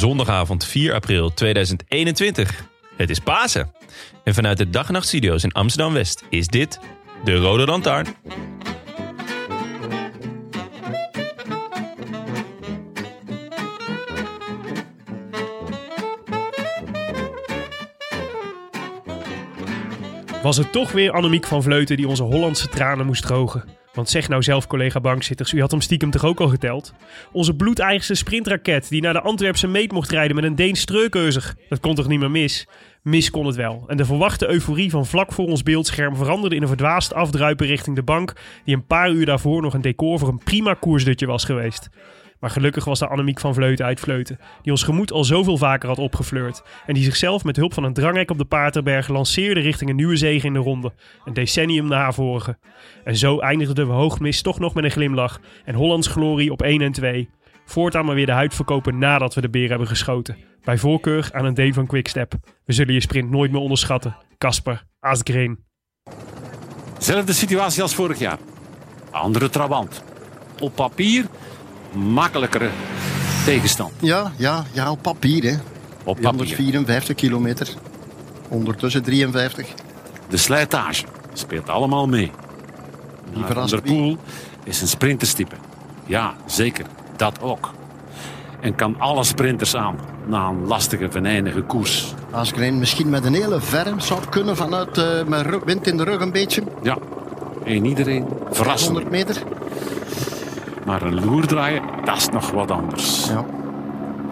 Zondagavond 4 april 2021. Het is Pasen. En vanuit de Dag en Nacht Studio's in Amsterdam-West is dit de Rode Lantaarn. Was het toch weer Annemiek van Vleuten die onze Hollandse tranen moest drogen? Want zeg nou zelf, collega bankzitters, u had hem stiekem toch ook al geteld? Onze bloedeigenste sprintraket die naar de Antwerpse meet mocht rijden met een Deens streukeuzer. Dat kon toch niet meer mis? Mis kon het wel. En de verwachte euforie van vlak voor ons beeldscherm veranderde in een verdwaasd afdruipen richting de bank, die een paar uur daarvoor nog een decor voor een prima koersdutje was geweest. Maar gelukkig was daar Annemiek van Vleuten uit Vleuten, die ons gemoed al zoveel vaker had opgefleurd. En die zichzelf met hulp van een dranghek op de Paterberg lanceerde richting een nieuwe zege in de ronde. Een decennium na haar vorige. En zo eindigden we hoogmis toch nog met een glimlach. En Hollands glorie op 1 en 2. Voortaan maar weer de huid verkopen nadat we de beer hebben geschoten. Bij voorkeur aan een D van Quickstep. We zullen je sprint nooit meer onderschatten. Kasper Asgreen. Zelfde situatie als vorig jaar. Andere trabant. Op papier makkelijkere tegenstand. Ja, ja, ja, op papier. Hè. Op papier. 154 kilometer. Ondertussen 53. De slijtage speelt allemaal mee. Wie? Poel is een sprinterstype. Ja, zeker. Dat ook. En kan alle sprinters aan na een lastige, venijnige koers. Asgreen misschien met een hele verm zou kunnen vanuit met rug- wind in de rug een beetje. Ja, en iedereen verrassend. 100 meter. Maar een loer draaien, dat is nog wat anders. Ja.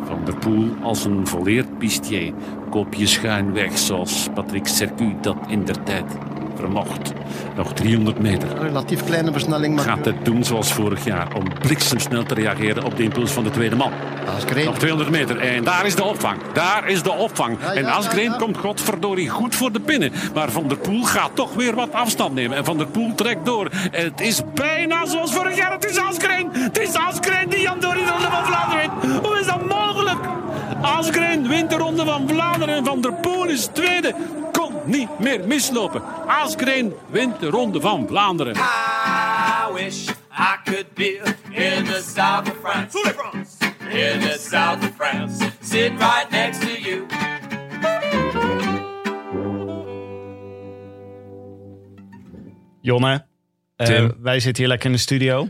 Van der Poel als een volleerd pistier. Kopje schuin weg, zoals Patrick Sercu dat in der tijd vermocht. Nog 300 meter. Relatief kleine versnelling, maar Gaat het doen zoals vorig jaar, om bliksemsnel te reageren op de impuls van de tweede man. Asgreen. Nog 200 meter en daar is de opvang. Daar is de opvang. Ja, ja, en Asgreen ja. komt godverdorie goed voor de pinnen. Maar Van der Poel gaat toch weer wat afstand nemen. En Van der Poel trekt door. En het is bijna zoals vorig jaar. Het is Asgreen. Het is Asgreen die Jan de Ronde van Vlaanderen wint. Hoe is dat mogelijk? Asgreen wint de Ronde van Vlaanderen. En Van der Poel is tweede. Niet meer mislopen. Asgreen wint de Ronde van Vlaanderen. I wish I could be in the south of France. In the south of France. Sitting right next to you. Jonne, eh, Tim. wij zitten hier lekker in de studio.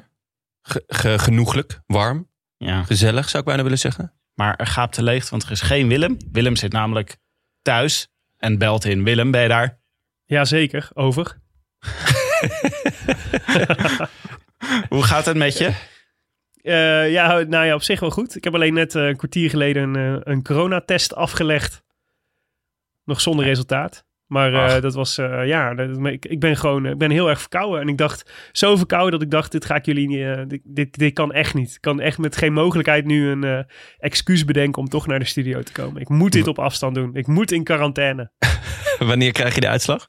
Ge- ge- genoeglijk, warm, Ja. gezellig zou ik bijna willen zeggen. Maar er gaat te leeg, want er is geen Willem. Willem zit namelijk thuis en belt in. Willem, ben je daar? Jazeker, over. Hoe gaat het met je? Eh, ja, nou ja, op zich wel goed. Ik heb alleen net eh, een kwartier geleden een, eh, een coronatest afgelegd. Nog zonder resultaat. Maar eh, dat was, eh, ja, dat, ik, ik ben gewoon, eh, ik ben heel erg verkouden. En ik dacht, zo verkouden dat ik dacht, dit ga ik jullie niet, dit, dit, dit kan echt niet. Ik kan echt met geen mogelijkheid nu een excuus bedenken om toch naar de studio te komen. Ik moet dit op afstand doen. Ik moet in quarantaine. Wanneer krijg je de uitslag?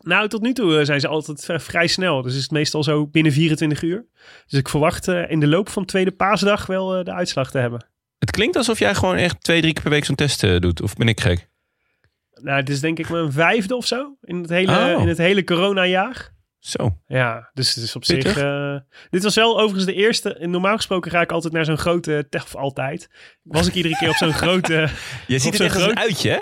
Nou, tot nu toe zijn ze altijd vrij snel. Dus is het meestal zo binnen 24 uur. Dus ik verwacht in de loop van tweede paasdag wel de uitslag te hebben. Het klinkt alsof jij gewoon echt twee, drie keer per week zo'n test doet. Of ben ik gek? Nou, het is denk ik mijn vijfde of zo in het hele, Oh. in het hele coronajaar. Zo. Ja, dus het is op Pittig. zich... eh, dit was wel overigens de eerste... Normaal gesproken ga ik altijd naar zo'n grote... te- Of altijd. Was ik iedere keer op zo'n grote... Je ziet het echt als een groot- uitje, hè?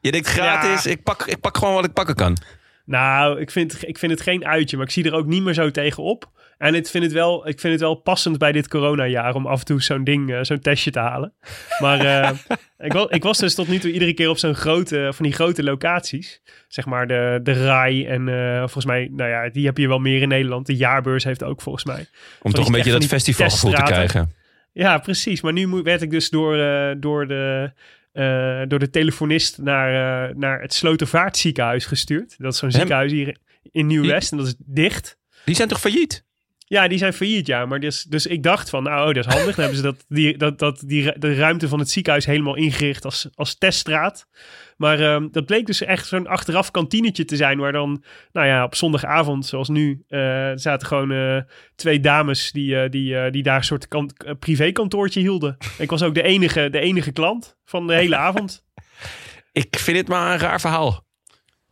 Je denkt gratis, Ja. ik, pak, ik pak gewoon wat ik pakken kan. Nou, ik vind, ik vind het geen uitje, maar ik zie er ook niet meer zo tegenop. En ik vind het wel, ik vind het wel passend bij dit coronajaar om af en toe zo'n ding, eh, zo'n testje te halen. Maar eh, ik, was, ik was dus tot nu toe iedere keer op zo'n grote, van die grote locaties. Zeg maar de, de RAI en eh, volgens mij, nou ja, die heb je wel meer in Nederland. De jaarbeurs heeft ook volgens mij. Om toch een beetje dat festivalgevoel te krijgen. Ja, precies. Maar nu werd ik dus door, eh, door, de, eh, door de telefonist naar, eh, naar het Slotervaartziekenhuis gestuurd. Dat is zo'n ziekenhuis hier in Nieuw-West en dat is dicht. Die zijn toch failliet? Ja, die zijn failliet, ja. Maar dus, dus ik dacht van, nou, oh, dat is handig. Dan hebben ze dat, die, dat, dat, die, de ruimte van het ziekenhuis helemaal ingericht als, als teststraat. Maar ehm, dat bleek dus echt zo'n achteraf kantinetje te zijn... waar dan, nou ja, op zondagavond, zoals nu... eh, zaten gewoon eh, twee dames die, eh, die, die daar een soort kant, privékantoortje hielden. Ik was ook de enige, de enige klant van de hele avond. Ik vind het maar een raar verhaal.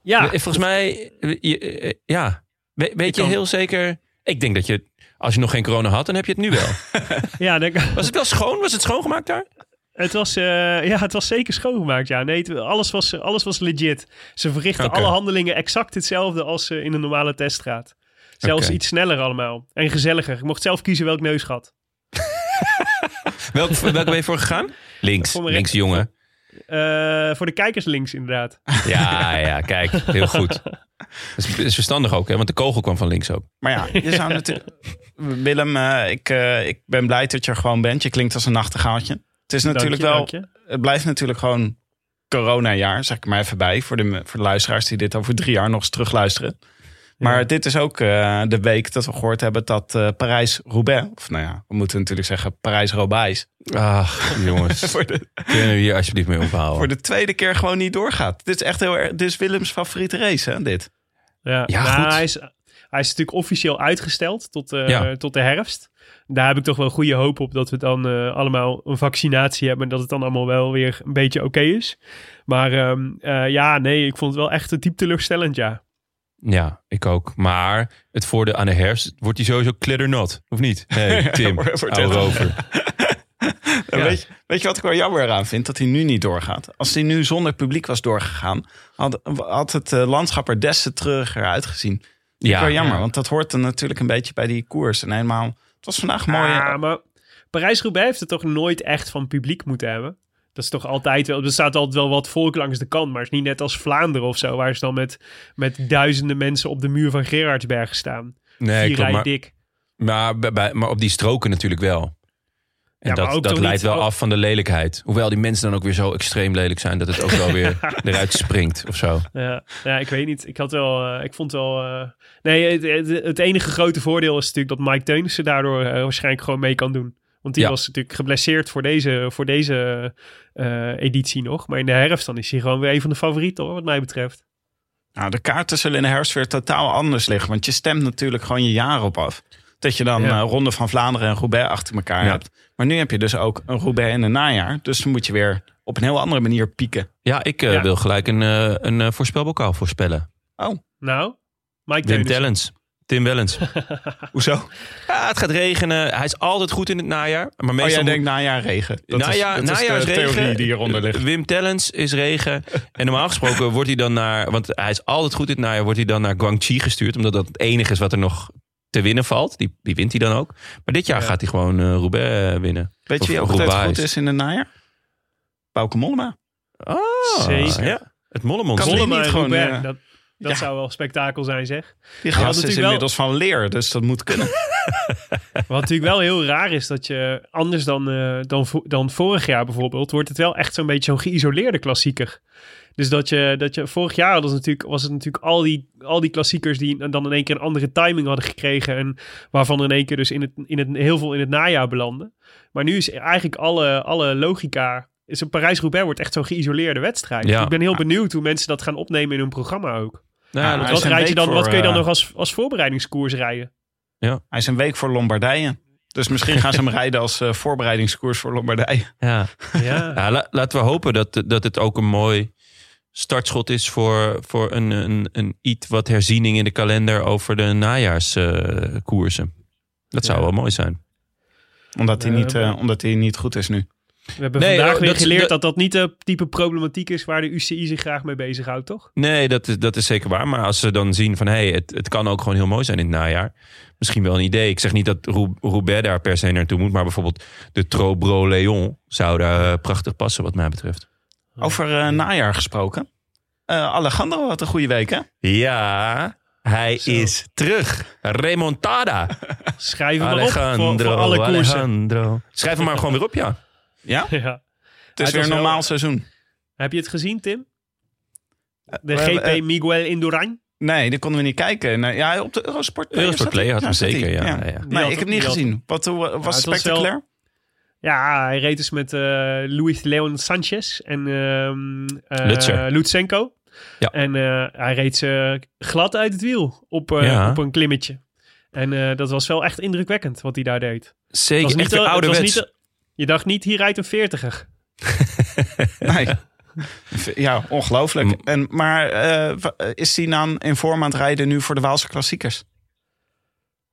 Ja, Volgens mij, ja. We- weet je kan- heel zeker... Ik denk dat je, als je nog geen corona had, dan heb je het nu wel. ja denk, Was het wel schoon? Was het schoongemaakt daar? Het was, eh, ja, het was zeker schoongemaakt. Ja, nee, het- alles, was, alles was legit. Ze verrichten alle handelingen exact hetzelfde als eh, in een normale teststraat. Zelfs iets sneller allemaal. En gezelliger. Ik mocht zelf kiezen welk neusgat. Welk, welke ben je voor gegaan? Links. Links, jongen. Eh, voor de kijkers links, inderdaad. Ja, ja, kijk. Heel goed. Dat is, verstandig ook, hè? Want de kogel kwam van links ook. Maar ja, je zou natuurlijk... Willem, eh, ik, eh, ik ben blij dat je er gewoon bent. Je klinkt als een nachtegaaltje. Het is natuurlijk wel... Het blijft natuurlijk gewoon corona-jaar, zeg ik maar even bij. Voor de, voor de luisteraars die dit over drie jaar nog eens terugluisteren. Maar Ja. dit is ook eh, de week dat we gehoord hebben dat eh, Parijs-Roubaix... Of nou ja, we moeten natuurlijk zeggen Parijs-Roubaix... Ach, jongens. voor, de, Kunnen we hier alsjeblieft mee ophouden? voor de tweede keer gewoon niet doorgaat. Dit is echt heel erg... Dit is Willems favoriete race, hè, dit. Ja, Ja, Nou, goed. Hij is, hij is natuurlijk officieel uitgesteld tot, eh, Ja. tot de herfst. Daar heb ik toch wel goede hoop op dat we dan eh, allemaal een vaccinatie hebben. En dat het dan allemaal wel weer een beetje oké is. Maar ehm, eh, ja, nee, ik vond het wel echt diep teleurstellend, ja. Ja, ik ook. Maar het voordeel aan de herfst wordt hij sowieso kliddernat. Of niet? Nee, Tim. En Ja. Weet, je, weet je wat ik wel jammer eraan vind? Dat hij nu niet doorgaat. Als hij nu zonder publiek was doorgegaan, had, had het eh, landschap er des te treuriger uitgezien. Ja, Ja, wel jammer, ja. want dat hoort dan natuurlijk een beetje bij die koers. En helemaal, het was vandaag mooi. Ja, eh, maar Parijs-Roubaix heeft het toch nooit echt van publiek moeten hebben? Dat is toch altijd wel... Er staat altijd wel wat volk langs de kant. Maar het is niet net als Vlaanderen of zo... waar ze dan met, met duizenden mensen op de muur van Gerardsberg staan. Nee, Vier klopt, maar, dik. maar, op die stroken natuurlijk wel. En Ja, dat, dat leidt wel af van de lelijkheid. Hoewel die mensen dan ook weer zo extreem lelijk zijn... dat het ook wel weer eruit springt of zo. Ja, ja, ik weet niet. Ik had wel, eh, ik vond wel. eh, nee, het, het, het enige grote voordeel is natuurlijk dat Mike Teunissen daardoor eh, waarschijnlijk gewoon mee kan doen. Want die Ja. was natuurlijk geblesseerd voor deze, voor deze eh, editie nog. Maar in de herfst dan is hij gewoon weer een van de favorieten hoor, wat mij betreft. nou, de kaarten zullen in de herfst weer totaal anders liggen. Want je stemt natuurlijk gewoon je jaar op af. Dat je dan Ja. eh, Ronde van Vlaanderen en Roubaix achter elkaar Ja. hebt. Maar nu heb je dus ook een Roubaix in een najaar. Dus dan moet je weer op een heel andere manier pieken. Ja, ik eh, Ja. wil gelijk een, een voorspelbokaal voorspellen. Nou, Mike Wim. Tellens. Tim Wellens. Hoezo? Ja, het gaat regenen. Hij is altijd goed in het najaar. Maar Oh, meestal jij moet- denkt najaar regen. Dat najaar, is, dat najaar is is de regen. theorie die hieronder ligt. Wim Tellens is regen. En normaal gesproken wordt hij dan naar... Want hij is altijd goed in het najaar. Wordt hij dan naar Guangxi gestuurd. Omdat dat het enige is wat er nog te winnen valt. Die, die wint hij dan ook. Maar dit jaar Ja. gaat hij gewoon eh Roubaix eh, winnen. Weet Of je wie ook altijd goed is in het najaar? Bauke Mollema. Oh, Zeker. Ja. Het mollemonster. Kan Mollema niet gewoon, Roubaix, eh, dat, dat ja. zou wel spektakel zijn zeg. Die gast is natuurlijk wel- inmiddels van leer, dus dat moet kunnen. Wat natuurlijk wel heel raar is dat je anders dan, eh, dan, dan vorig jaar bijvoorbeeld, wordt het wel echt zo'n beetje zo'n geïsoleerde klassieker. Dus dat je, dat je vorig jaar was het natuurlijk, was het natuurlijk al die, al die klassiekers die dan in één keer een andere timing hadden gekregen. En waarvan er in één keer dus in het, in het, heel veel in het najaar belanden. Maar nu is eigenlijk alle, alle logica. Is een Parijs-Roubaix wordt echt zo'n geïsoleerde wedstrijd. Ja. Ik ben heel benieuwd hoe mensen dat gaan opnemen in hun programma ook. Nou, Ja, Wat, rijd je dan, wat kun je dan eh, nog als, als voorbereidingskoers rijden? Hij is een week voor Lombardije. Dus misschien gaan ze hem rijden als eh, voorbereidingskoers voor Lombardije. ja. Ja. Ja, la- laten we hopen dat, dat het ook een mooi startschot is voor, voor een, een, een iets wat herziening in de kalender over de najaarskoersen. dat zou Ja. wel mooi zijn. Omdat hij, Ja, niet, eh, omdat hij niet goed is nu. We hebben Nee, vandaag oh, weer dat- geleerd dat- dat dat niet de type problematiek is waar de UCI zich graag mee bezighoudt, toch? Nee, dat is, dat is zeker waar. Maar als ze dan zien van hé, hey, het, het kan ook gewoon heel mooi zijn in het najaar. Misschien wel een idee. Ik zeg niet dat Rou- Roubaix daar per se naartoe moet. Maar bijvoorbeeld de Trobro Leon zou daar eh, prachtig passen wat mij betreft. Over eh, najaar gesproken. Eh, Alejandro had een goede week, hè? Ja, hij is terug. Remontada. Schrijf hem maar op voor, Alejandro, voor alle koersen. Schrijf hem maar gewoon weer op, ja. Ja? Ja. Het is weer een normaal seizoen. Heb je het gezien, Tim? De we GP eh, Miguel Indurain? Nee, die konden we niet kijken. Nee, ja, op de Eurosport Play Eurosport zat hij. Play had hem hij. zeker, ja, ja. Nee, ik heb niet had gezien. Wat hoe, was het wel- spectaculair? Ja, hij reed dus met eh Luis Leon Sanchez en ehm eh. Lutsenko. Ja. En eh, hij reed ze glad uit het wiel op, eh, Ja. op een klimmetje. En eh, dat was wel echt indrukwekkend wat hij daar deed. Zeker, echt ouderwets. Je dacht niet, hier rijdt een veertiger. Nee. Ja, ongelooflijk. Mm. En, maar eh, is hij dan in vorm aan het rijden nu voor de Waalse klassiekers?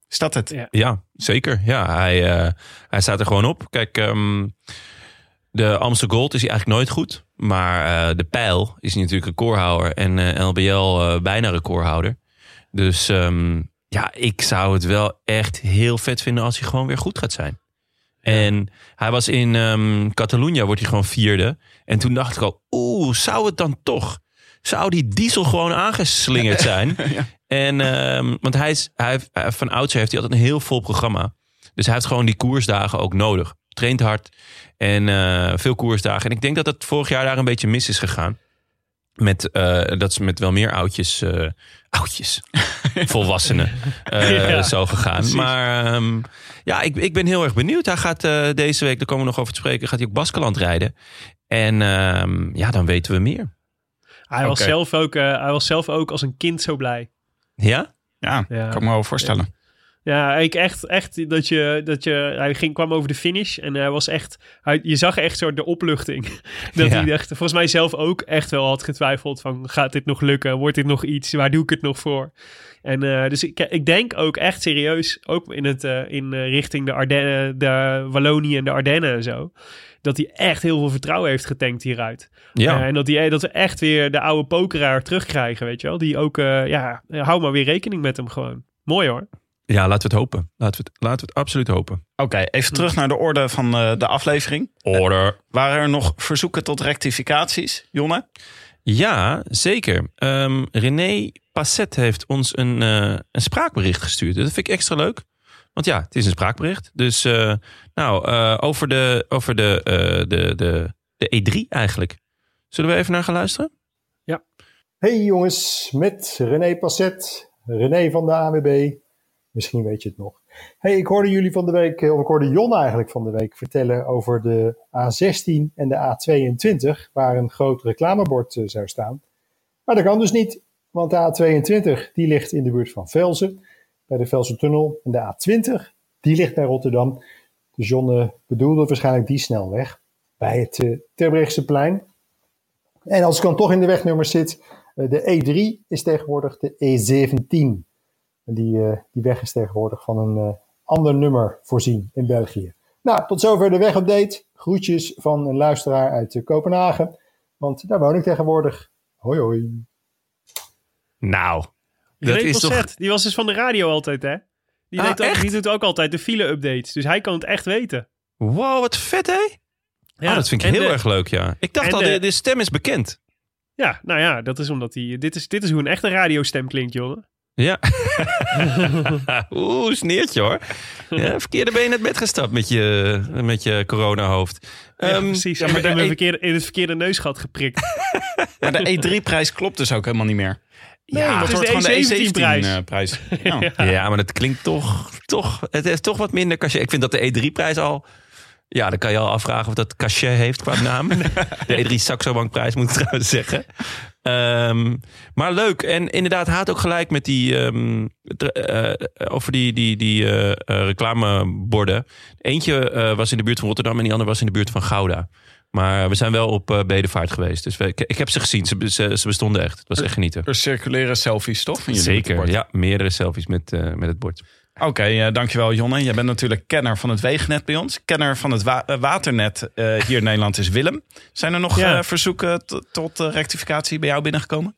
Is dat het? Ja. Ja, zeker. Ja, hij, eh, hij staat er gewoon op. Kijk, ehm, de Amstel Gold is hij eigenlijk nooit goed. Maar eh, de pijl is hij natuurlijk recordhouder. En eh, LBL eh, bijna recordhouder. Dus ehm, ja, ik zou het wel echt heel vet vinden als hij gewoon weer goed gaat zijn. En hij was in ehm Catalunya, wordt hij gewoon vierde. En toen dacht ik al, oeh, zou het dan toch? Zou die diesel gewoon aangeslingerd zijn? En, ehm, want hij is, hij, van oudsher heeft hij altijd een heel vol programma. Dus hij heeft gewoon die koersdagen ook nodig. Traint hard en eh, veel koersdagen. En ik denk dat het vorig jaar daar een beetje mis is gegaan. Met, eh, dat is met wel meer oudjes, eh, oudjes, volwassenen eh, Ja, zo gegaan. precies. Maar ehm, ja, ik, ik ben heel erg benieuwd. Hij gaat eh, deze week, daar komen we nog over te spreken, gaat hij ook Baskeland rijden. En ehm, ja, dan weten we meer. Hij, was zelf ook, eh, hij was zelf ook als een kind zo blij. Ja? Ja, Ja. kan ik me wel voorstellen. Ja, ik echt, echt dat je, dat je, hij ging, kwam over de finish en hij was echt, hij, je zag echt zo de opluchting. dat Ja. hij echt, volgens mij zelf ook echt wel had getwijfeld van, gaat dit nog lukken? Wordt dit nog iets? Waar doe ik het nog voor? En eh, dus ik, ik denk ook echt serieus, ook in, het, eh, in eh, richting de Ardennen, de Wallonië en de Ardennen en zo, dat hij echt heel veel vertrouwen heeft getankt hieruit. Ja. En dat, die, dat we echt weer de oude pokeraar terugkrijgen, weet je wel? Die ook, ja, hou maar weer rekening met hem gewoon. Mooi hoor. Ja, laten we het hopen. Laten we het, laten we het absoluut hopen. Oké, even terug naar de orde van eh, de aflevering. Order. Waren er nog verzoeken tot rectificaties, Jonne? Ja, zeker. Ehm, René Passet heeft ons een, eh, een spraakbericht gestuurd. Dat vind ik extra leuk. Want ja, het is een spraakbericht. Dus eh, nou, eh, over, de, over de, eh, de, de, de E3 eigenlijk. Zullen we even naar gaan luisteren? Hey jongens, met René Passet, René van de AWB. Misschien weet je het nog. Hey, ik hoorde jullie van de week, of ik hoorde Jon eigenlijk van de week vertellen over de A16 en de A22, waar een groot reclamebord eh, zou staan. Maar dat kan dus niet, want de A22 die ligt in de buurt van Velzen, bij de Velzen-tunnel. En de A20 die ligt bij Rotterdam. Dus Jon eh, bedoelde waarschijnlijk die snelweg bij het uh, Terbrechtseplein. En als ik dan toch in de wegnummers zit, de E3 is tegenwoordig de E17. En die, uh, die weg is tegenwoordig van een uh, ander nummer voorzien in België. Nou, tot zover de wegupdate. Groetjes van een luisteraar uit uh, Kopenhagen. Want daar woon ik tegenwoordig. Hoi hoi. Nou, dat is toch... Die was dus van de radio altijd, hè? Die, Ah, ook, echt? die doet ook altijd de file-updates. Dus hij kan het echt weten. Wow, wat vet hè? Ja, oh, dat vind ik heel de- erg leuk, ja. Ik dacht al, de- de, de stem is bekend. Ja, nou ja, dat is omdat hij... Dit is, dit is hoe een echte radiostem klinkt, jongen. Ja. Oeh, sneertje hoor. Ja, verkeerde been het bed gestapt met je, met je coronahoofd. Ja, Ehm, precies. ja, maar de- in, verkeerde, in het verkeerde neusgat geprikt. Maar de E3-prijs klopt dus ook helemaal niet meer. Nee, Ja, het Dat is wordt de gewoon de E17-prijs. E17-prijs. Ja. Ja, maar dat klinkt toch, toch... Het heeft toch wat minder cachet. Ik vind dat de E3-prijs al... Ja, dan kan je al afvragen of dat cachet heeft qua naam. De E3 Saxo-bankprijs moet ik trouwens zeggen. Ehm, maar leuk. En inderdaad, had ook gelijk met die... ehm, eh, over die, die, die eh, eh, reclameborden. Eentje was in de buurt van Rotterdam en die andere was in de buurt van Gouda. Maar we zijn wel op Bedevaart geweest. Dus we, ik, ik heb ze gezien. Ze, ze, ze bestonden echt. Het was echt genieten. Er circuleren selfies, toch? Zeker, ja. Meerdere selfies met, met het bord. Oké, eh, dankjewel Jonne. Jij bent natuurlijk kenner van het wegennet bij ons. Kenner van het wa- eh, waternet eh, hier in Nederland is Willem. Zijn er nog Ja. verzoeken tot rectificatie bij jou binnengekomen?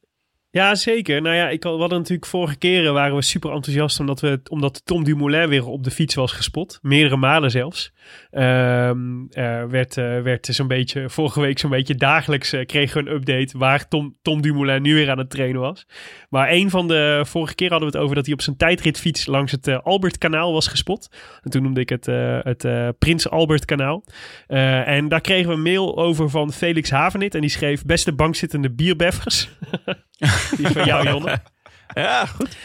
Ja, zeker. Nou ja, ik, had- we hadden natuurlijk vorige keren waren we super enthousiast omdat, we, omdat Tom Dumoulin weer op de fiets was gespot. Meerdere malen zelfs. Ehm er werd, eh, werd zo'n beetje, vorige week zo'n beetje dagelijks eh, kregen we een update waar Tom, Tom Dumoulin nu weer aan het trainen was. Maar een van de, vorige keer hadden we het over dat hij op zijn tijdritfiets langs het eh, Albertkanaal was gespot. En toen noemde ik het het Prins Albert kanaal. Eh, en daar kregen we een mail over van Felix Havenit en die schreef beste bankzittende bierbeffers. Die is van jou, Jonne. Ja, goed.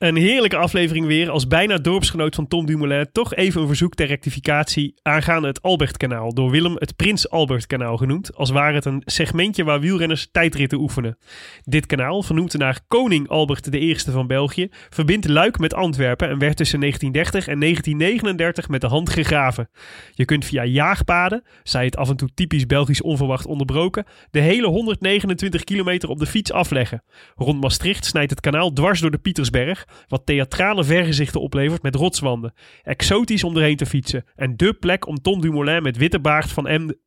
Een heerlijke aflevering weer. Als bijna dorpsgenoot van Tom Dumoulin toch even een verzoek ter rectificatie aangaande het Albertkanaal. Door Willem het Prins Albertkanaal genoemd. Als ware het een segmentje waar wielrenners tijdritten oefenen. Dit kanaal, vernoemd naar koning Albert I van België, verbindt Luik met Antwerpen en werd tussen 1930 en 1939 met de hand gegraven. Je kunt via jaagpaden, zij het af en toe typisch Belgisch onverwacht onderbroken, de hele 129 kilometer op de fiets afleggen. Rond Maastricht snijdt het kanaal dwars door de Pietersberg, wat theatrale vergezichten oplevert met rotswanden. Exotisch om erheen te fietsen en dé plek om Tom Dumoulin met witte baard van Emde,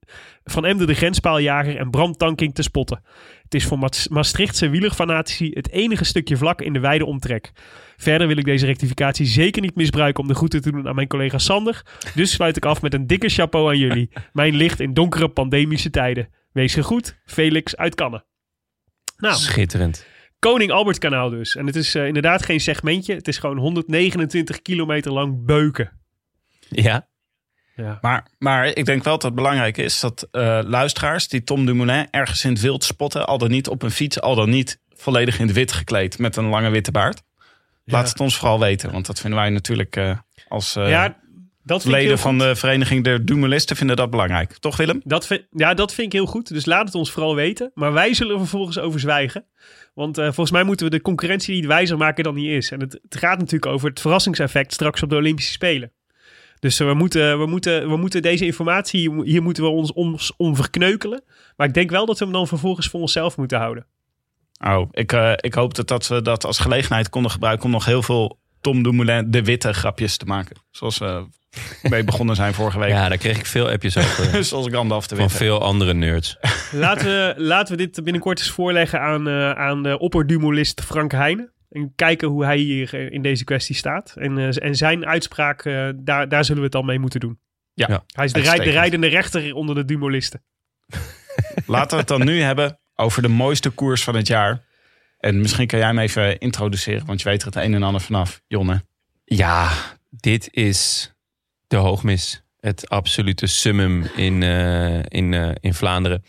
van de grenspaaljager en Bram Tankink te spotten. Het is voor Maas- Maastrichtse wielerfanatici het enige stukje vlak in de wijde omtrek. Verder wil ik deze rectificatie zeker niet misbruiken om de groeten te doen aan mijn collega Sander. Dus sluit ik af met een dikke chapeau aan jullie. Mijn licht in donkere pandemische tijden. Wees gegroet, Felix uit Kannen. Nou, Schitterend. Koning Albert kanaal dus. En het is eh, inderdaad geen segmentje. Het is gewoon 129 kilometer lang beuken. Ja. Ja. Maar, maar ik denk wel dat het belangrijk is dat eh, luisteraars die Tom Dumoulin ergens in het wild spotten, al dan niet op een fiets, al dan niet volledig in het wit gekleed met een lange witte baard. Laat het ons vooral weten, want dat vinden wij natuurlijk eh, als eh, ja, dat leden van de vereniging de Dumoulisten vinden dat belangrijk. Toch Willem? Dat vind, ja, dat vind ik heel goed. Dus laat het ons vooral weten. Maar wij zullen er vervolgens over zwijgen. Want eh, volgens mij moeten we de concurrentie niet wijzer maken dan die is. En het, het gaat natuurlijk over het verrassingseffect straks op de Olympische Spelen. Dus eh, we, moeten, we, moeten, we moeten deze informatie, hier moeten we ons om, verkneukelen. Maar ik denk wel dat we hem dan vervolgens voor onszelf moeten houden. Oh, ik, eh, ik hoop dat, dat we dat als gelegenheid konden gebruiken om nog heel veel Tom Dumoulin de witte grapjes te maken. Zoals we mee begonnen zijn vorige week. Ja, daar kreeg ik veel appjes over. Zoals Gandalf de van Witte. veel andere nerds. Laten we, laten we dit binnenkort eens voorleggen aan, eh, aan de opperdumolist Frank Heijnen. En kijken hoe hij hier eh, in deze kwestie staat. En, eh, en zijn uitspraak, daar, daar zullen we het dan mee moeten doen. Ja, Ja. Hij is de, rij- de rijdende rechter onder de dumolisten. Laten we het dan nu hebben over de mooiste koers van het jaar. En misschien kan jij hem even introduceren, want je weet er het een en ander vanaf, Jonne. Ja, dit is de hoogmis. Het absolute summum in, eh, in, eh, in Vlaanderen.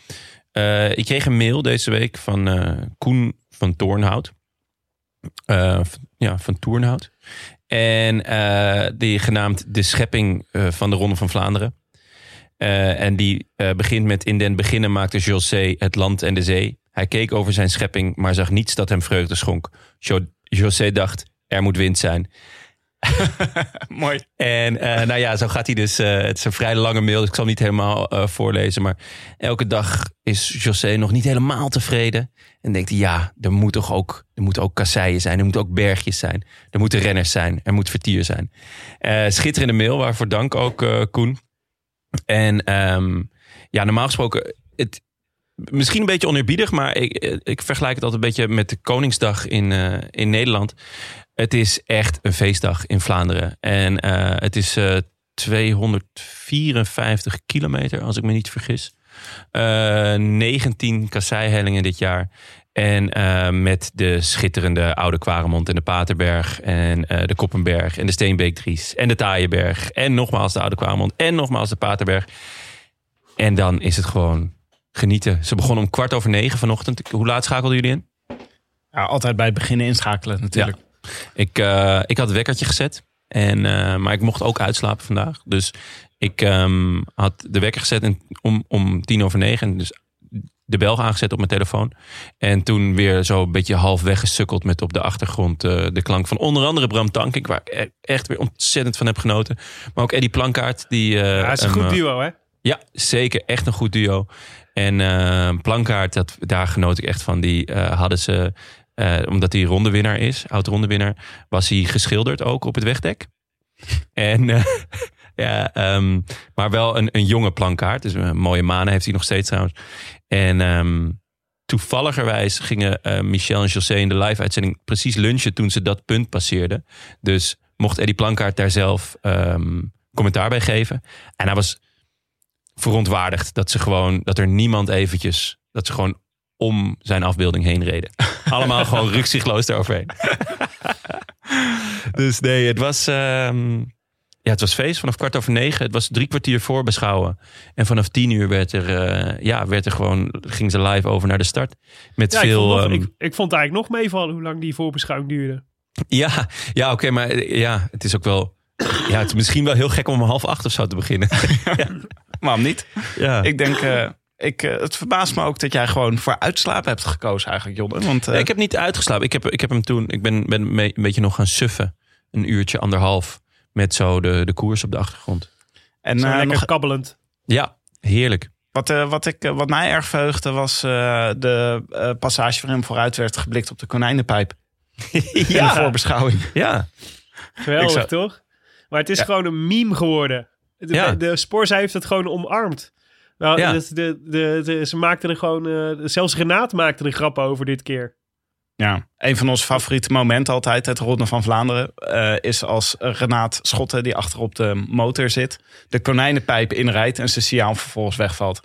Eh, ik kreeg een mail deze week van Koen van Toornhout. Ja, van Toornhout. En die genaamd De Schepping van de Ronde van Vlaanderen. En die begint met In den beginnen maakte José het land en de zee. Hij keek over zijn schepping, maar zag niets dat hem vreugde schonk. Jo- José dacht, er moet wind zijn. Mooi. En eh, nou ja, zo gaat hij dus. eh, het is een vrij lange mail, dus ik zal hem niet helemaal eh, voorlezen. Maar elke dag is José nog niet helemaal tevreden. En denkt hij, ja, er moet toch ook, er moeten ook kasseien zijn. Er moeten ook bergjes zijn. Er moeten renners zijn. Er moet vertier zijn. Schitterende mail, waarvoor dank ook, Koen. En ehm, ja, normaal gesproken, het, misschien een beetje oneerbiedig, maar ik, eh, ik vergelijk het altijd een beetje met de Koningsdag in, eh, in Nederland. Het is echt een feestdag in Vlaanderen. En eh, het is eh, 254 kilometer, als ik me niet vergis. Eh 19 kasseihellingen dit jaar. En eh, met de schitterende Oude Kwaremond en de Paterberg en eh, de Koppenberg en de Steenbeekdries en de Taaienberg. En nogmaals de Oude Kwaremond en nogmaals de Paterberg. En dan is het gewoon genieten. Ze begonnen om kwart over negen vanochtend. Hoe laat schakelden jullie in? Ja, altijd bij het beginnen inschakelen natuurlijk. Ik, eh, ik had het wekkertje gezet. En, eh, maar ik mocht ook uitslapen vandaag. Dus ik ehm, had de wekker gezet en om, om tien over negen. En dus de bel aangezet op mijn telefoon. En toen weer zo een beetje half weggesukkeld met op de achtergrond eh, de klank van onder andere Bram Tankink. Waar ik e- echt weer ontzettend van heb genoten. Maar ook Eddie Plankaart. Die, Ja, is een goed duo, hè? ja, zeker. Echt een goed duo. En eh Plankaart, dat, daar genoot ik echt van. Die eh, hadden ze eh, omdat hij rondewinnaar is, oud-rondewinnaar, was hij geschilderd ook op het wegdek. En ja, ehm, maar wel een, een jonge plankaart. Dus een mooie manen heeft hij nog steeds trouwens. En ehm, toevalligerwijs gingen Michel en José in de live-uitzending precies lunchen toen ze dat punt passeerden. Dus mocht Eddie Plankaart daar zelf ehm, commentaar bij geven. En hij was verontwaardigd dat ze gewoon, dat er niemand eventjes, dat ze gewoon om zijn afbeelding heen reden. Allemaal gewoon rukzichtloos eroverheen. dus nee, het was, ehm, ja, het was feest vanaf kwart over negen. Het was drie kwartier voorbeschouwen. En vanaf tien uur werd er, eh, ja, werd er gewoon, ging ze live over naar de start. Met Ja, ik, veel. vond nog- ehm, ik, ik vond eigenlijk nog meevallen hoe lang die voorbeschouwing duurde. ja, ja oké, maar eh, ja, het is ook wel. Ja, het is misschien wel heel gek om om half acht of zo te beginnen. Waarom niet? ja. Ik denk, eh, ik, eh, het verbaast me ook dat jij gewoon voor uitslapen hebt gekozen eigenlijk, Jonne. Want eh, ik heb niet uitgeslapen. Ik heb, ik heb hem toen. Ik ben, ben mee- een beetje nog gaan suffen. Een uurtje, anderhalf. Met zo de, de koers op de achtergrond. en, eh, lekker nog, kabbelend. Ja, heerlijk. wat, eh, wat, ik, wat mij erg verheugde was eh, de eh, passage waarin vooruit werd geblikt op de konijnenpijp. In de voorbeschouwing. Ja, Geweldig, zou- toch? Maar het is Ja. gewoon een meme geworden. De, Ja. de Sporza heeft het gewoon omarmd. Nou, Ja. de, de, ze maakten er gewoon... eh, zelfs Renaat maakte er grappen over dit keer. Ja, een van onze favoriete momenten altijd, het Ronde van Vlaanderen, eh, is als Renaat Schotten, die achter op de motor zit, de konijnenpijp inrijdt en zijn signaal vervolgens wegvalt.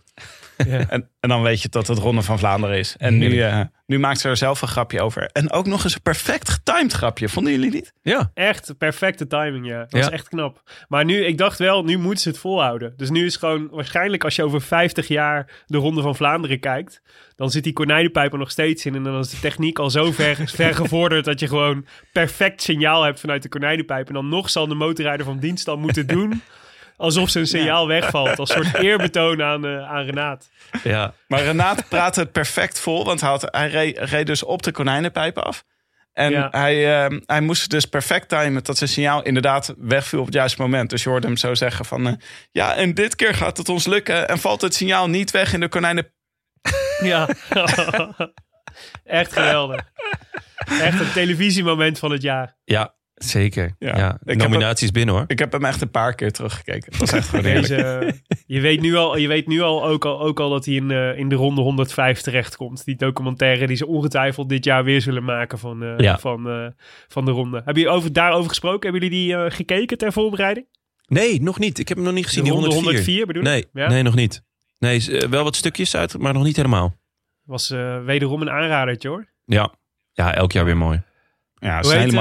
Ja. En, en dan weet je dat het Ronde van Vlaanderen is. En nu, eh, nu maakt ze er zelf een grapje over. En ook nog eens een perfect getimed grapje, vonden jullie niet? ja. Echt perfecte timing, ja. Dat was Ja. echt knap. Maar nu, ik dacht wel, nu moeten ze het volhouden. Dus nu is gewoon, waarschijnlijk als je over 50 jaar de Ronde van Vlaanderen kijkt, dan zit die konijnenpijp er nog steeds in. En dan is de techniek al zo ver, ver gevorderd dat je gewoon perfect signaal hebt vanuit de konijnenpijp. En dan nog zal de motorrijder van dienst dan moeten doen alsof zijn signaal wegvalt. Als soort eerbetoon aan, eh, aan Renaat. ja. Maar Renaat praatte het perfect vol, want hij, had, hij reed, reed dus op de konijnenpijp af. En Ja. hij, eh, hij moest dus perfect timen dat zijn signaal inderdaad wegviel op het juiste moment. Dus je hoorde hem zo zeggen van... eh, ja, en dit keer gaat het ons lukken en valt het signaal niet weg in de konijnen... Ja. Echt geweldig. Echt een televisiemoment van het jaar. Ja, zeker. Ja. Ja. Ik heb Nominaties binnen hoor. Ik heb hem echt een paar keer teruggekeken. Dat was echt gewoon. Deze, je weet nu al, je weet nu al ook al, ook al dat hij in, eh, in de ronde 105 terechtkomt. Die documentaire die ze ongetwijfeld dit jaar weer zullen maken van, eh, Ja. van, eh, van de ronde. Hebben jullie over, daarover gesproken? Hebben jullie die eh, gekeken ter voorbereiding? Nee, nog niet. Ik heb hem nog niet gezien. de Die ronde 104. 104 bedoel ik? Nee, Ja? nee, nog niet. Nee, is, wel wat stukjes uit, maar nog niet helemaal. Was eh, wederom een aanradertje hoor. Ja, ja elk jaar weer mooi. Ja, is een heet,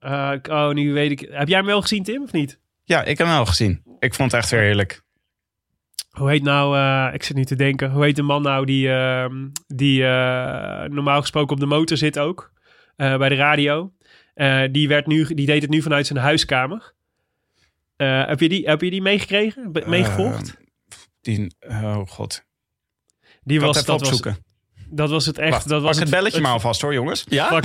eh, eh, oh, nu weet ik. Heb jij hem wel gezien, Tim, of niet? Ja, ik heb hem wel gezien. Ik vond het echt weer heerlijk. Hoe heet nou, eh, ik zit nu te denken, hoe heet de man nou die, ehm, die eh, normaal gesproken op de motor zit ook, eh, bij de radio. Eh, die, werd nu, die deed het nu vanuit zijn huiskamer. Eh, heb, je die, heb je die meegekregen, Be- meegevolgd? Die, oh god. die Ik was, even dat, was, dat was het echt. Wacht, dat was pak het belletje maar alvast hoor, jongens. Ja?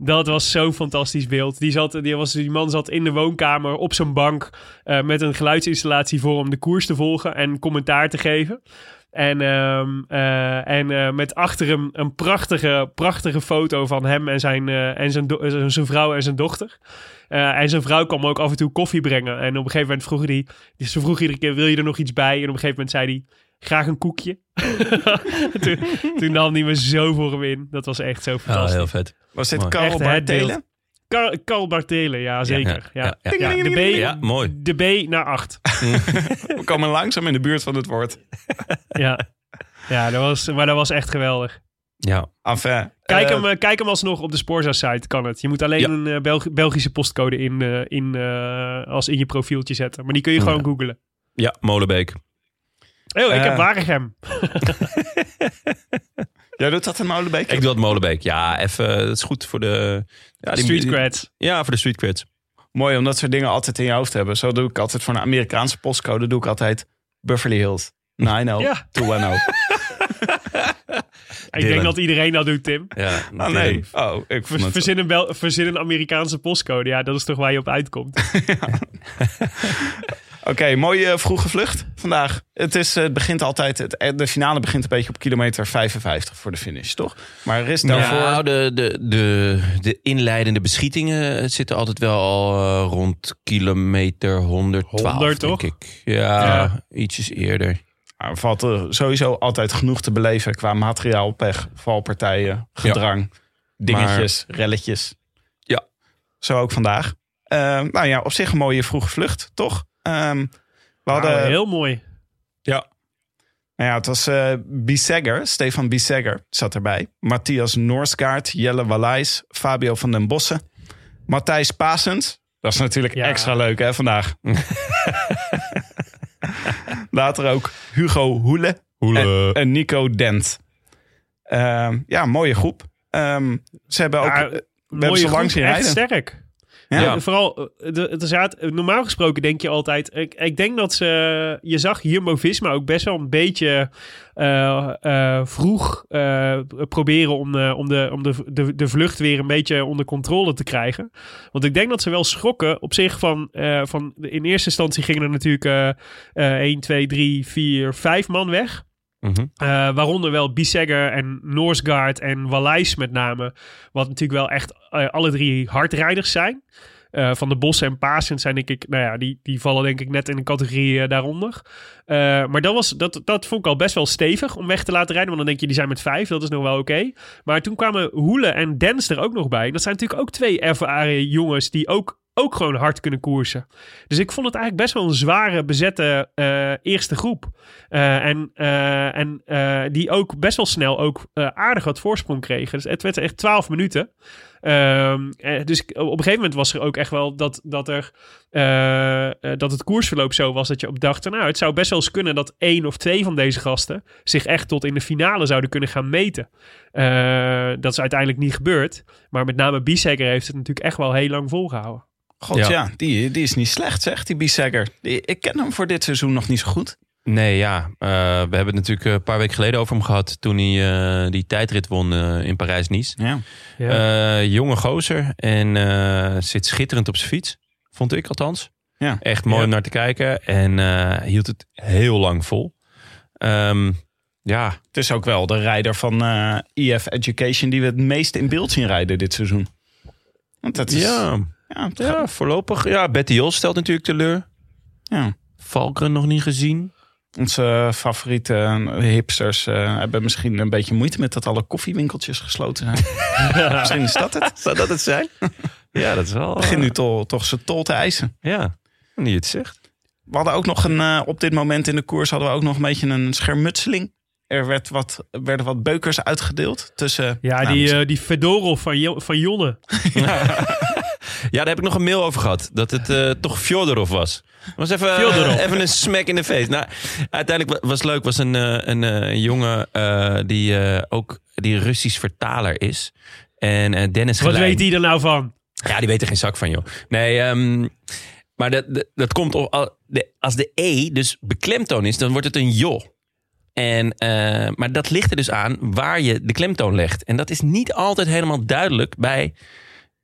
Dat was zo'n fantastisch beeld. Die, zat, die, was, die man zat in de woonkamer op zijn bank eh, met een geluidsinstallatie voor om de koers te volgen en commentaar te geven. En, ehm, eh, en eh, met achter hem een prachtige, prachtige foto van hem en zijn, en zijn, zijn vrouw en zijn dochter. En zijn vrouw kwam ook af en toe koffie brengen. En op een gegeven moment vroeg hij, ze vroeg iedere keer, wil je er nog iets bij? En op een gegeven moment zei hij, graag een koekje. toen, toen nam hij me zo voor hem in. Dat was echt zo Ja, fantastisch. heel vet. Was dit. Karel het Bartelen? Karl, Karl Bartelen, ja zeker. Ja, ja, ja. Ja, de, B, Ja, mooi. de B naar 8. We komen langzaam in de buurt van het woord. ja, ja dat was, maar dat was echt geweldig. Ja, Enfin, Kijk, eh, hem, eh, kijk hem alsnog op de Sporza-site, kan het. Je moet alleen Ja. een eh, Belg- Belgische postcode in, eh, in, eh, als in je profieltje zetten. Maar die kun je gewoon Ja. googlen. ja Molenbeek. Oh, ik Eh. heb Waregem. Jij doet dat in Molenbeek? Ik doe het Molenbeek. Ja, even. Dat is goed voor de. Ja, die- Street creds. Ja, voor de street creds. Mooi om dat soort dingen altijd in je hoofd te hebben. Zo doe ik altijd voor een Amerikaanse postcode doe ik altijd Beverly Hills. 90 Ja. 210. Ik denk dat iedereen dat doet, Tim. Ja, Oh nee. Oh, ik Ver-. Verzin een, Bel- verzin een Amerikaanse postcode. Ja, dat is toch waar je op uitkomt. Oké, mooie vroege vlucht vandaag. Het, is, eh, het begint altijd, het, eh, de finale begint een beetje op kilometer 55 voor de finish, toch? Maar er is daarvoor... Nou, de, de, de, de inleidende beschietingen zitten altijd wel al eh, rond kilometer 112, 100 denk toch? ik. Ja, Ja. ietsjes eerder. Nou, er valt er sowieso altijd genoeg te beleven qua materiaal, pech, valpartijen, gedrang, dingetjes, relletjes. Ja. Zo ook vandaag. Eh, nou ja, op zich een mooie vroege vlucht, toch? Ehm, we hadden... Heel mooi. Nou ja, het was eh Bissegger, Stefan Bissegger zat erbij. Matthias Noorskaart, Jelle Wallijs, Fabio van den Bossen. Matthijs Pasens. Dat is natuurlijk Ja. extra leuk hè, vandaag. Later ook Hugo Hoele, En, en Nico Dent. Ehm, ja, mooie groep. Ehm, ze hebben ook... Ja, we hebben mooie ze lang groep, zien echt rijden. sterk. Ja. Ja, vooral, eh, het is raad- normaal gesproken denk je altijd... Ik, ik denk dat ze... Je zag hier Movisma ook best wel een beetje eh, eh, vroeg eh, proberen om, eh, om, de, om de, de, de vlucht weer een beetje onder controle te krijgen. Want ik denk dat ze wel schrokken op zich van... eh, van in eerste instantie gingen er natuurlijk eh eh 1, 2, 3, 4, 5 man weg. Mhm. Eh, waaronder wel Bissegger en Noordsgaard en Wallijs met name. Wat natuurlijk wel echt eh, alle drie hardrijders zijn. Eh, van de Bossen en Paasens zijn denk ik, nou ja, die, die vallen denk ik net in de categorie daaronder. Maar dat, was, dat, dat vond ik al best wel stevig om weg te laten rijden. Want dan denk je, die zijn met vijf, dat is nog wel oké. Maar toen kwamen Hoele en Dens er ook nog bij. Dat zijn natuurlijk ook twee ervaren jongens die ook, ook gewoon hard kunnen koersen. Dus ik vond het eigenlijk best wel een zware bezette eh, eerste groep. Eh, en eh, en die ook best wel snel ook aardig wat voorsprong kregen. Dus het werd echt 12 minuten. Ehm, eh, dus op een gegeven moment was er ook echt wel dat, dat, er, dat het koersverloop zo was dat je op dacht, nou, het zou best wel eens kunnen dat één of twee van deze gasten zich echt tot in de finale zouden kunnen gaan meten. Dat is uiteindelijk niet gebeurd. Maar met name Biesegger heeft het natuurlijk echt wel heel lang volgehouden. God Ja. ja, die, die is niet slecht zeg, die Bissegger. Ik ken hem voor dit seizoen nog niet zo goed. Nee, ja. eh, we hebben het natuurlijk een paar weken geleden over hem gehad... toen hij eh, die tijdrit won eh, in Parijs-Nice. Ja. Eh, jonge gozer en eh, zit schitterend op zijn fiets. Vond ik althans. Ja. Echt mooi Ja. om naar te kijken. En eh, hield het heel lang vol. Ehm, ja, Het is ook wel de rijder van eh EF Education die we het meest in beeld zien rijden dit seizoen. Want dat is, ja, ja, voorlopig. Ja, Betty Jos stelt natuurlijk teleur. ja. Valkeren nog niet gezien. Onze favoriete eh, hipsters eh, hebben misschien een beetje moeite met dat alle koffiewinkeltjes gesloten zijn. misschien is dat het. Zou dat het zijn? ja, dat is wel... Begin nu toch, toch zijn tol te eisen. Ja, nu je het zegt. We hadden ook nog een, eh, op dit moment in de koers hadden we ook nog een beetje een schermutseling. Er werd wat, werden wat beukers uitgedeeld tussen... Ja, nou, die, eh, die Fedorov van, Jo- van Jonne. Ja, daar heb ik nog een mail over gehad. Dat het eh, toch Fjodorov was. was even, eh, even een smack in de face. Nou, uiteindelijk wa- was het leuk. was een, eh, een, jongen die ook die Russisch vertaler is. En Dennis Wat Gelijn. weet die er nou van? Ja, die weet er geen zak van, joh. Nee, ehm, maar dat, dat, dat komt op, als de E dus beklemtoon is, dan wordt het een joh. En, maar dat ligt er dus aan waar je de klemtoon legt. En dat is niet altijd helemaal duidelijk bij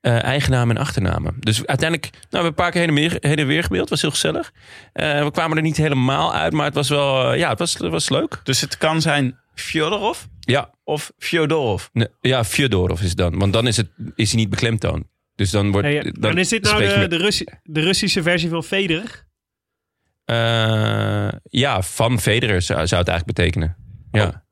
eh eigennamen en achternamen. Dus uiteindelijk, nou, we hebben een paar keer heen en weer, heen en weer gebeeld. was heel gezellig. Eh, we kwamen er niet helemaal uit, maar het was wel, eh, ja, het was, het was leuk. Dus het kan zijn Fyodorov Ja, of Fyodorov. nee, ja Fjodorov is het dan. Want dan is, het, is hij niet beklemtoon. Dus dan wordt... Hey, dan en is dit nou de, met- de, Russi- de Russische versie van Federer? Eh, ja, van Federer zou, zou het eigenlijk betekenen. Ja,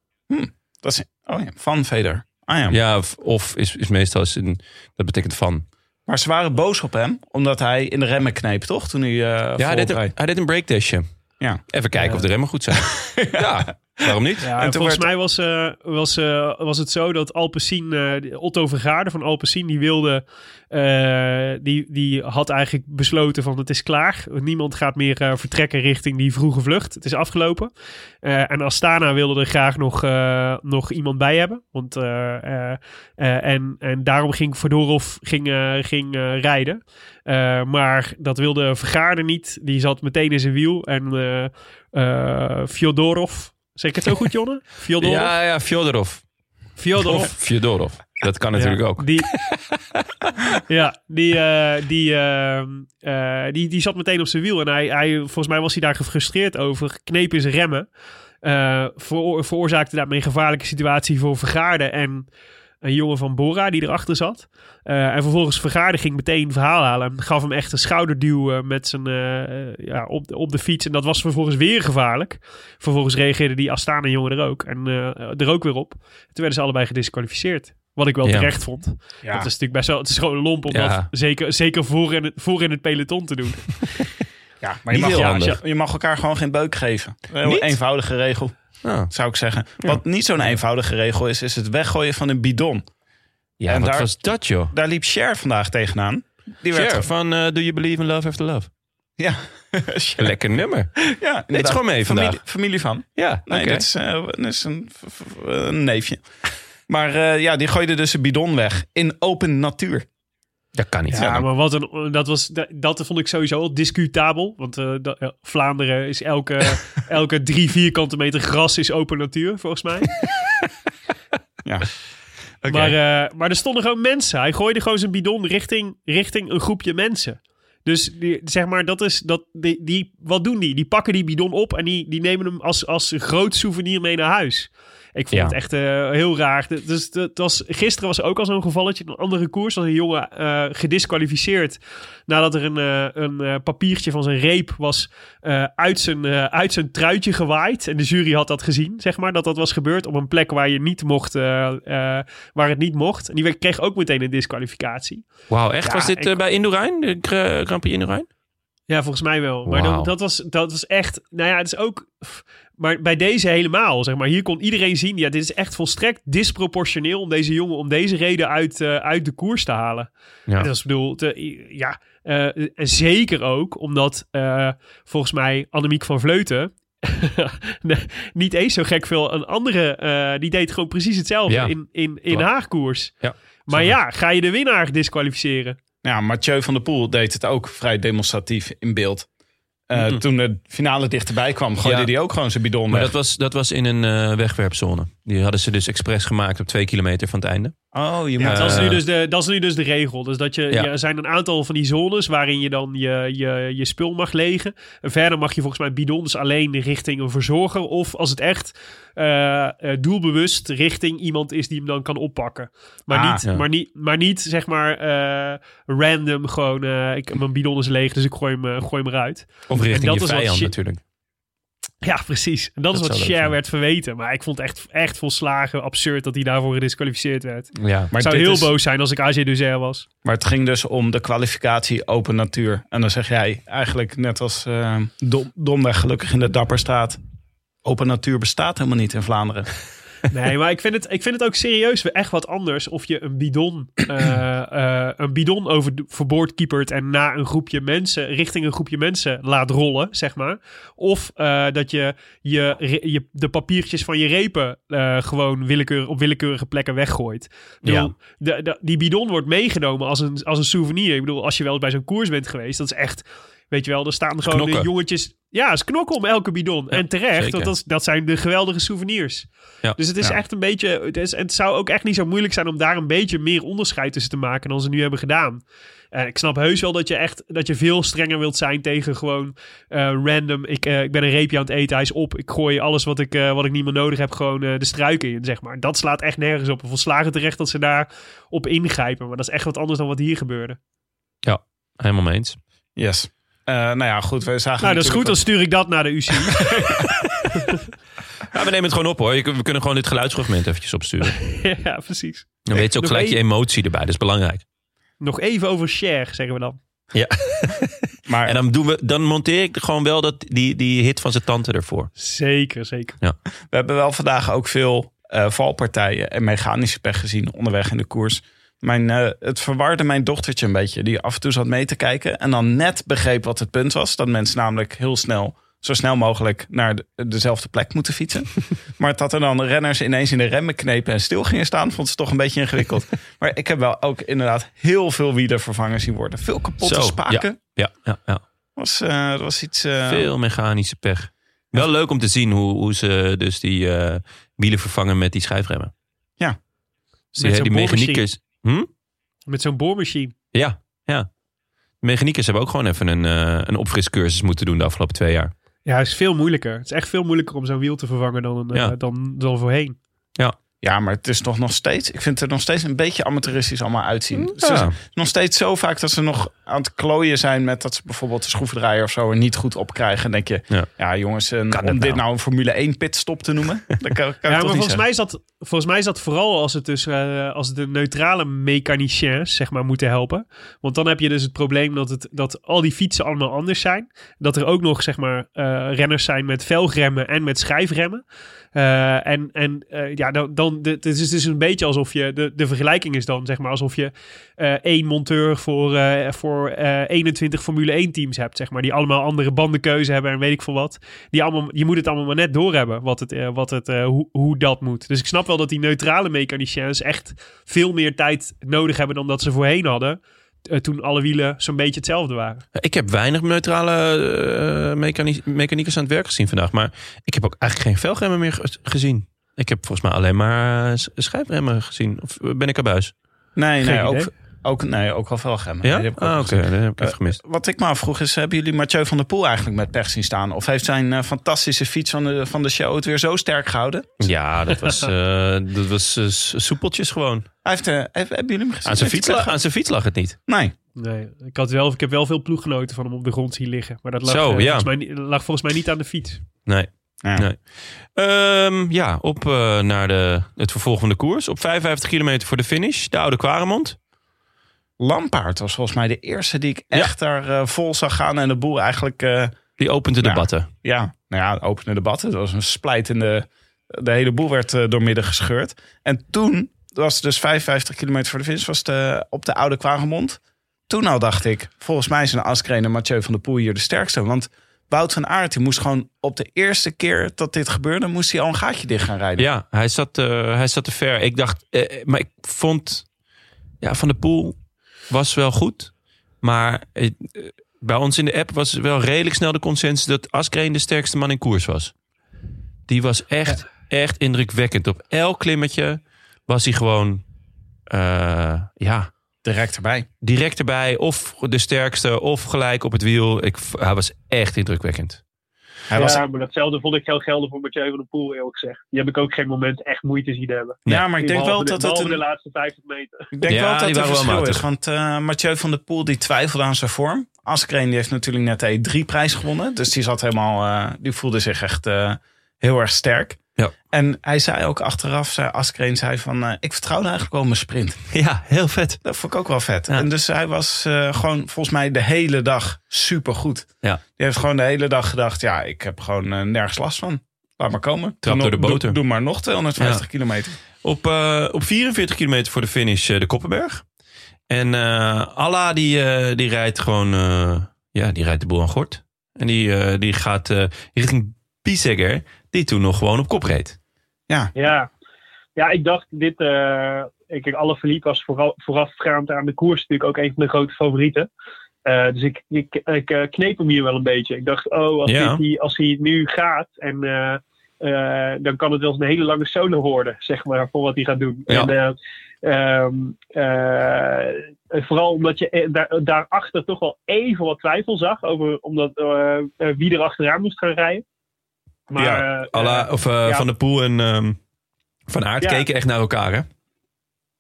Dat is, oh ja, van Veder. Ah ja. ja of, of is, is meestal is een, dat betekent van. Maar ze waren boos op hem, omdat hij in de remmen kneep, toch? Toen hij uh, Ja, hij deed, een, hij deed een breaktestje. Ja. Even kijken of de remmen goed zijn. ja. Waarom niet? Ja, En volgens werd- mij was, eh, was, eh, was het zo dat Alpecin, eh, Otto Vergaarde van Alpecin, die wilde, die, die had eigenlijk besloten van het is klaar. Niemand gaat meer vertrekken richting die vroege vlucht. Het is afgelopen. En Astana wilde er graag nog, nog iemand bij hebben. Want, en, en daarom ging Fedorov ging, ging, rijden. Maar dat wilde Vergaarde niet. Die zat meteen in zijn wiel. En Fyodorov, zeg ik het zo goed, Jonne? Fyodorov? Ja, ja, Fjodorov. Fyodorov. Of Fjodorov. Dat kan natuurlijk Ja, ook. Die, ja, die, eh, die, ehm, eh, die, die zat meteen op zijn wiel. En hij, hij, volgens mij was hij daar gefrustreerd over. Kneep in zijn remmen. Eh, veroor- veroorzaakte daarmee een gevaarlijke situatie voor Vergaarde en een jongen van Bora die erachter zat. Eh, en vervolgens Vergaarde ging meteen verhaal halen. En gaf hem echt een schouderduw eh, met zijn, eh, ja, op, de, op de fiets. En dat was vervolgens weer gevaarlijk. Vervolgens reageerde die Astana jongen er ook. En eh, er ook weer op. Toen werden ze allebei gedisqualificeerd. Wat ik wel Ja. terecht vond. Ja. Dat is natuurlijk best wel... Het is gewoon lomp om Ja. dat zeker, zeker voor, in het, voor in het peloton te doen. Ja, maar je mag, handig. je mag elkaar gewoon geen beuk geven. Een eenvoudige regel, Ah. zou ik zeggen. Wat niet zo'n eenvoudige regel is, is het weggooien van een bidon. Ja, En wat daar- was dat joh? Daar liep Cher vandaag tegenaan. Die werd Cher van eh, Do You Believe in Love After Love? Ja. Lekker nummer. ja Nee, het is gewoon mee vandaag. Familie, familie van. Ja, Nee, oké. dat is, eh, is een neefje. Maar eh, ja, die gooide dus een bidon weg in open natuur. Dat kan niet. Ja, maar wat een, dat, was, dat, dat vond ik sowieso al discutabel. Want eh, dat- ja, Vlaanderen is elke, elke drie vierkante meter gras is open natuur, volgens mij. Ja. Maar, eh, maar er stonden gewoon mensen. Hij gooide gewoon zijn bidon richting, richting een groepje mensen. Dus die, zeg maar, dat is, dat, die, die, wat doen die? Die pakken die bidon op en die, die nemen hem als, als groot souvenir mee naar huis. Ik vond Ja. het echt eh, heel raar. Dus, het was, gisteren was er ook al zo'n gevalletje. Een andere koers was een jongen eh, gedisqualificeerd. Nadat er een, eh, een papiertje van zijn reep was uit, zijn, uit zijn truitje gewaaid. En de jury had dat gezien, zeg maar. Dat dat was gebeurd op een plek waar je niet mocht, waar het niet mocht. En die kreeg ook meteen een disqualificatie. Wauw, echt? Ja, was dit bij Indurain? De Gra- Grand Prix Indurain? Ja, volgens mij wel. Maar dat, dat, was, dat was echt... Nou ja, het is ook... Maar bij deze helemaal, zeg maar. Hier kon iedereen zien... Ja, dit is echt volstrekt disproportioneel... om deze jongen om deze reden uit, eh, uit de koers te halen. Ja. Dat is bedoel... te- ja, eh, en zeker ook omdat... eh, volgens mij Annemiek van Vleuten... nee, niet eens zo gek veel. Een andere... eh, die deed gewoon precies hetzelfde Ja. in, in, in haar koers. Ja. Maar ja, ga je de winnaar disqualificeren? Ja, Mathieu van der Poel deed het ook vrij demonstratief in beeld. Eh, Mhm. Toen de finale dichterbij kwam, gooide Ja. hij ook gewoon zijn bidon Maar weg. dat was, dat was in een eh, wegwerpzone. Die hadden ze dus expres gemaakt op twee kilometer van het einde. Oh, je Ja, moet... dat, is Eh, nu dus de, dat is nu dus de regel. Dus dat je, Ja. er zijn een aantal van die zones waarin je dan je, je, je spul mag legen. En verder mag je volgens mij bidons alleen richting een verzorger. Of als het echt eh, eh, doelbewust richting iemand is die hem dan kan oppakken. Maar, Ah, niet, ja. maar, niet, maar niet zeg maar eh, random gewoon, eh, ik, mijn bidon is leeg dus ik gooi hem, eh, gooi hem eruit. Of richting dat je vijand natuurlijk. Ja, precies. En dat, Dat is wat Cher werd verweten. Maar ik vond het echt, echt volslagen absurd dat hij daarvoor gedisqualificeerd werd. Ja. maar Ik zou heel is- boos zijn als ik AG Duzer was. Maar het ging dus om de kwalificatie open natuur. En dan zeg jij eigenlijk net als eh Dom, Domweg gelukkig in de Dapperstraat. Open natuur bestaat helemaal niet in Vlaanderen. Nee, maar ik vind, het, ik vind het ook serieus echt wat anders of je een bidon, eh, een bidon over verboord kiepert en na een groepje mensen, richting een groepje mensen laat rollen, zeg maar. Of eh, dat je, je, je de papiertjes van je repen gewoon willekeur, op willekeurige plekken weggooit. De, de, die bidon wordt meegenomen als een, als een souvenir. Ik bedoel, als je wel eens bij zo'n koers bent geweest, dat is echt... Weet je wel, er staan gewoon de knokken. jongetjes... Ja, is knokken om elke bidon. en terecht, zeker. want dat, zijn de geweldige souvenirs. Ja. Dus het is Ja. echt een beetje. Het, is, het zou ook echt niet zo moeilijk zijn om daar een beetje meer onderscheid tussen te maken dan ze nu hebben gedaan. Eh, ik snap heus wel dat je echt dat je veel strenger wilt zijn tegen gewoon eh, random. Ik, eh, ik ben een reepje aan het eten, hij is op. Ik gooi alles wat ik, eh, wat ik niet meer nodig heb, gewoon eh, de struiken in, zeg maar. Dat slaat echt nergens op. Volslagen terecht dat ze daar op ingrijpen. Maar dat is echt wat anders dan wat hier gebeurde. Helemaal mee eens. Yes. Eh, nou ja, goed. We zagen Nou, dat is goed. Dan stuur ik dat naar de UCI. Ja, we nemen het gewoon op hoor. We kunnen gewoon dit geluidsfragment eventjes opsturen. ja, precies. Dan weet je ook Nog gelijk je emotie erbij. Dat is belangrijk. Nog even over share, zeggen we dan. Ja. Maar En dan, doen we, dan monteer ik gewoon wel dat, die, die hit van zijn tante ervoor. Zeker, zeker. we hebben wel vandaag ook veel eh, valpartijen en mechanische pech gezien onderweg in de koers. Mijn, eh, het verwarde mijn dochtertje een beetje. Die af en toe zat mee te kijken. En dan net begreep wat het punt was. Dat mensen namelijk heel snel, zo snel mogelijk, naar de- dezelfde plek moeten fietsen. maar dat er dan renners ineens in de remmen knepen en stil gingen staan, vond ze toch een beetje ingewikkeld. maar ik heb wel ook inderdaad heel veel wielen vervangen zien worden. Veel kapotte Zo, spaken. Ja, ja, ja. Was, eh, dat was iets. eh, Veel mechanische pech. Wel leuk om te zien hoe, hoe ze dus die wielen vervangen met die schijfremmen. Dus die, die mechaniekers... Hm? Met zo'n boormachine. Ja, ja. Mechaniekers hebben ook gewoon even een, eh, een opfriscursus moeten doen de afgelopen twee jaar. Ja, het is veel moeilijker. Het is echt veel moeilijker om zo'n wiel te vervangen dan, Ja. eh, dan, dan voorheen. Ja, maar het is toch nog steeds... Ik vind het er nog steeds een beetje amateuristisch allemaal uitzien. Ze Ja. zijn nog steeds zo vaak dat ze nog aan het klooien zijn... met dat ze bijvoorbeeld de schroevendraaier of zo er niet goed op krijgen. En denk je, Ja. ja, jongens, een- Kan om dit nou? nou een Formule 1 pitstop te noemen... dat kan, kan Ja, maar volgens zeggen. mij, is dat, volgens mij is dat vooral als, het dus, eh, als de neutrale mechaniciens zeg maar, moeten helpen. Want dan heb je dus het probleem dat, het, dat al die fietsen allemaal anders zijn. Dat er ook nog zeg maar, eh, renners zijn met velgremmen en met schijfremmen. Eh, en en eh, ja, dan, dan de, het is een beetje alsof je, de, de vergelijking is dan zeg maar alsof je eh, één monteur voor, eh, voor eh 21 Formule 1 teams hebt, zeg maar. Die allemaal andere bandenkeuze hebben en weet ik veel wat. Die allemaal, je moet het allemaal maar net doorhebben wat het, wat het, hoe, hoe dat moet. Dus ik snap wel dat die neutrale mechaniciens echt veel meer tijd nodig hebben dan dat ze voorheen hadden. toen alle wielen zo'n beetje hetzelfde waren. Ik heb weinig neutrale mechaniekers aan het werk gezien vandaag. Maar ik heb ook eigenlijk geen velgremmen meer ge- gezien. Ik heb volgens mij alleen maar eh, schijfremmen gezien. Of ben ik erbij? Nee, nee, Geen ook, idee. ook, nee, ook wel velgemmen. Ja? Nee, ah, oké. Dat heb ik even Eh, gemist. Wat ik me afvroeg is, hebben jullie Mathieu van der Poel eigenlijk met pech zien staan? Of heeft zijn eh, fantastische fiets van de, van de show het weer zo sterk gehouden? Ja, dat was, eh, dat was eh, soepeltjes gewoon. Hij heeft, eh, heb- hebben jullie hem gezien? Aan zijn, fiets, hij la- pech aan zijn fiets lag het niet. Nee. Nee, ik, had wel, ik heb wel veel ploeggenoten van hem op de grond zien liggen. Maar dat lag, Zo, eh, ja. volgens, mij, lag volgens mij niet aan de fiets. Nee. Ja. Nee. Ehm, ja, op eh, naar de, het vervolg van de koers. Op 55 kilometer voor de finish. De oude Quaremont. Lampaard was volgens mij de eerste die ik echt daar eh, vol zag gaan. En de boel eigenlijk, eh, Die opent de Ja. debatten. ja, nou ja, opende debatten. Dat was een splijtende, de hele boel werd doormidden gescheurd. En toen was het dus 55 kilometer voor de finish, was eh, op de oude Kwagemond. Toen al dacht ik, volgens mij zijn Askren en Mathieu van der Poel hier de sterkste. Want Wout van Aert, die moest gewoon op de eerste keer dat dit gebeurde, moest hij al een gaatje dicht gaan rijden. Ja, hij zat, eh, hij zat te ver. Ik dacht, eh, maar ik vond, ja, Van de Poel was wel goed. Maar eh, bij ons in de app was wel redelijk snel de consensus dat Askreen de sterkste man in koers was. Die was echt, echt indrukwekkend. Op elk klimmetje was hij gewoon, eh, ja, Direct erbij. direct erbij. Of de sterkste, of gelijk op het wiel. Ik, hij was echt indrukwekkend. Hij was, maar datzelfde vond ik heel gelden voor Mathieu van der Poel, eerlijk gezegd. Die heb ik ook geen moment echt moeite zien hebben. ja, maar ik denk wel de- dat het een, de laatste 50 meter. Ik denk Ja, wel dat het wel verschil matig. is. Want eh Mathieu van der Poel die twijfelde aan zijn vorm. Askreen die heeft natuurlijk net de E3-prijs gewonnen. Dus die zat helemaal, eh, die voelde zich echt eh, heel erg sterk. Ja. En hij zei ook achteraf, zei Askreen zei van, eh, ik vertrouwde eigenlijk wel mijn sprint. Ja, heel vet. Dat vond ik ook wel vet. Ja. En dus hij was eh, gewoon volgens mij de hele dag super goed. Ja. Die heeft gewoon de hele dag gedacht, ja, ik heb gewoon eh, nergens last van. Laat maar komen. Trap door de boter. Doe, doe maar nog 250 Ja. kilometer. Op, op 44 kilometer voor de finish de Koppenberg. En Allah die, die rijdt gewoon, ja, die rijdt de boel aan gort. En die, die gaat richting Biesegger, die toen nog gewoon op kop reed. Ja. ja, ik dacht dit. eh ik, alle Philippe was vooral, voorafgaand aan de koers natuurlijk ook een van de grote favorieten. Eh, dus ik, ik, ik eh, kneep hem hier wel een beetje. Ik dacht, oh, als, Ja. dit, die, als hij nu gaat en eh, eh, dan kan het wel eens een hele lange solo worden, zeg maar, voor wat hij gaat doen. Ja. En, eh, ehm, eh, vooral omdat je daar, daarachter toch wel even wat twijfel zag over omdat, wie er achteraan moest gaan rijden. Maar, ja, eh, Allah, of eh, ja. Van der Poel en ehm, Van Aert Ja. keken echt naar elkaar, hè?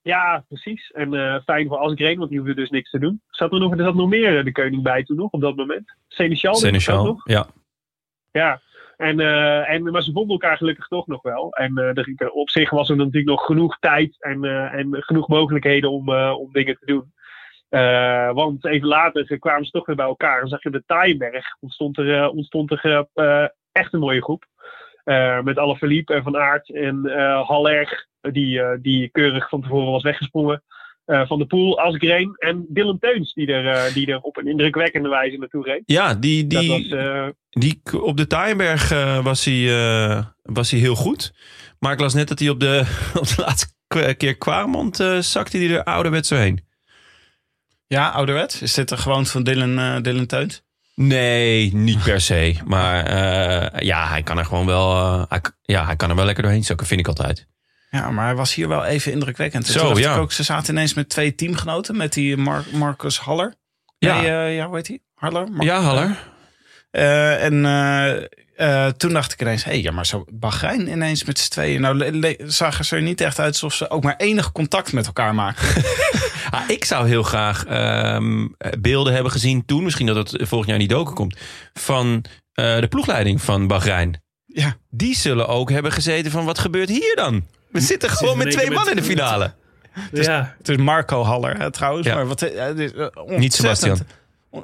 Ja, precies. En eh, fijn voor Asgreen, want die hoefde dus niks te doen. Zat er nog, er zat nog meer eh, de koning bij toen nog, op dat moment. Seneschal, Seneschal, nog. ja. Ja. En, eh, en, maar ze vonden elkaar gelukkig toch nog wel. En eh, op zich was er natuurlijk nog genoeg tijd en, eh, en genoeg mogelijkheden om, eh, om dingen te doen. Eh, want even later kwamen ze toch weer bij elkaar. En zag je de Taaienberg. Ontstond er, eh, ontstond er eh, echt een mooie groep. Eh, met alle Philippe en Van Aert en eh Haller, die, eh, die keurig van tevoren was weggesprongen. Eh, van de Poel, Asgreen en Dylan Teuns, die er, eh, die er op een indrukwekkende wijze naartoe reed. Ja, die, Dat die, was, eh, die, op de Taaienberg was, hij, eh, was hij heel goed. Maar ik las net dat hij op de, op de laatste keer Quaremont eh zakte hij er ouderwets zo heen. Ja, ouderwets. Is dit een gewoon van Dylan, eh Dylan Teuns? Nee, niet per se. Maar eh, ja, hij kan er gewoon wel, eh, hij, ja, hij kan er wel lekker doorheen zakken, vind ik altijd. Ja, maar hij was hier wel even indrukwekkend. En Zo, toen ja. ik ook, ze zaten ineens met twee teamgenoten. Met die Mar- Marcus Haller. Ja. Nee, eh, ja, hoe heet hij? Haller? Ja, Haller. En toen dacht ik ineens, hé, hey, ja, maar zo Bahrein ineens met z'n tweeën. Nou, zagen ze er niet echt uit alsof ze ook maar enig contact met elkaar maken. Ah, ik zou heel graag ehm, beelden hebben gezien toen, misschien dat het volgend jaar niet doken komt, van eh, de ploegleiding van Bahrein. ja, Die zullen ook hebben gezeten van wat gebeurt hier dan? We zitten gewoon met twee mannen in met- de finale. ja, het is Marco Haller hè, trouwens. Ja. Maar wat, eh, het is, eh, Niet Sebastian.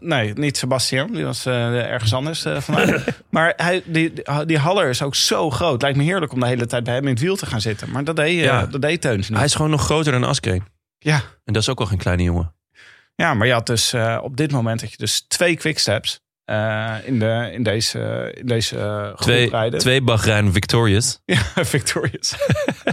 Nee, niet Sebastian. Die was ergens anders eh, vandaan. maar hij, die, die Haller is ook zo groot. Lijkt me heerlijk om de hele tijd bij hem in het wiel te gaan zitten. Maar dat deed, Ja. dat deed Teuns niet. Hij is gewoon nog groter dan Askreen. Ja. En dat is ook wel geen kleine jongen. Ja, maar je had dus eh, op dit moment dat je dus twee quicksteps eh in, de, in deze, in deze eh, groep Twee, rijden. twee Bahrein Victorious. Ja, Victorious.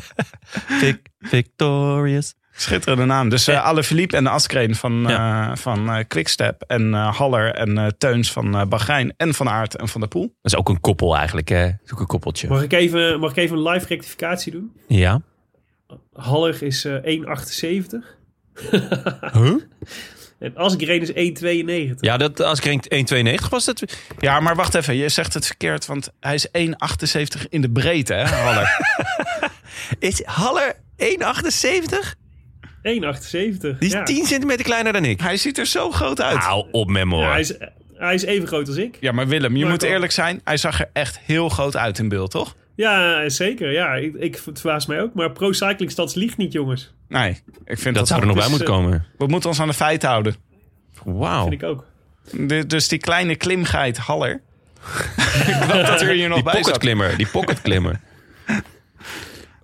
Vic, victorious. Schitterende naam. Dus eh Alle Philippe en Askreen van, eh van eh, Quickstep. En eh, Haller en eh, Teuns van eh Bahrein. En Van Aert en Van der Poel. Dat is ook een koppel eigenlijk, hè? Dat is ook een koppeltje. mag ik, even, mag ik even een live rectificatie doen? Ja. Haller is eh 1,78. Huh? En Asgreen is 1,92. Ja, dat, als ik 1,92 was, dat... Ja, maar wacht even. Je zegt het verkeerd. Want hij is 1,78 in de breedte, hè, Haller. Is Haller 1,78? 1,78. Die is ja. 10 centimeter kleiner dan ik. hij ziet er zo groot uit. Hou op met me, Ja, hij, is, hij is even groot als ik. Ja, maar Willem, je Maar moet eerlijk zijn. Hij zag er echt heel groot uit in beeld, toch? Ja, zeker. Ja, ik, ik het verbaast mij ook. Maar Pro Cycling Stats liegt niet, jongens. Nee, ik vind Dat zou er nog bij moeten eh, komen. We moeten ons aan de feiten houden. Wauw. Vind ik ook. De- dus die kleine klimgeit Haller. ik dat er hier nog Die bij zat. pocketklimmer. Die pocketklimmer.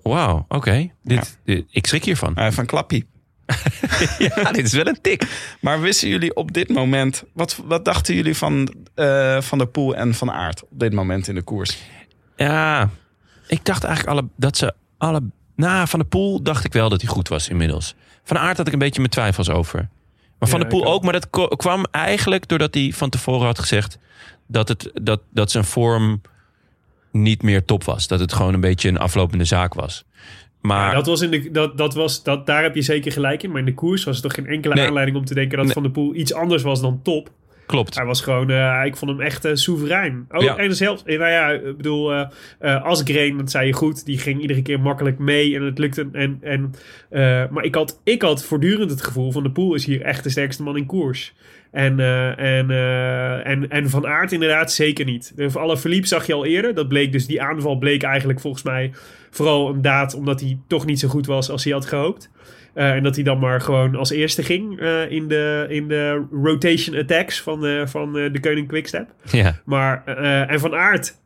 Wauw, oké. Dit, dit- Ik schrik hiervan. Eh, van Klappie. Ja, dit is wel een tik. Maar wisten jullie op dit moment... Wat, wat dachten jullie van eh, Van der Poel en Van Aert op dit moment in de koers? Ja, ik dacht eigenlijk alle, dat ze alle... Nou, Van de Poel dacht ik wel dat hij goed was inmiddels. Van Aert had ik een beetje mijn twijfels over. Maar Van Ja, de Poel ook. Maar dat kwam eigenlijk doordat hij van tevoren had gezegd... dat, het, dat, dat zijn vorm niet meer top was. Dat het gewoon een beetje een aflopende zaak was. Maar Ja, dat was in de, dat, dat was, dat, daar heb je zeker gelijk in. Maar in de koers was er toch geen enkele Nee. aanleiding om te denken dat Nee. Van der Poel iets anders was dan top. Klopt. Hij was gewoon, eh, ik vond hem echt eh, soeverein. Oh, Ja. en zelfs, eh, nou ja, ik bedoel, Asgreen, dat zei je goed, die ging iedere keer makkelijk mee en het lukte. En, en, maar ik had, ik had voortdurend het gevoel van de Poel is hier echt de sterkste man in koers. En, en, en, en Van Aert inderdaad zeker niet. De alle Philippe zag je al eerder. Dat bleek dus, die aanval bleek eigenlijk volgens mij vooral een daad omdat hij toch niet zo goed was als hij had gehoopt. Eh, en dat hij dan maar gewoon als eerste ging eh, in, de, in de rotation attacks van, de van eh, de Koning Quickstep. Ja. Maar, en Van Aert,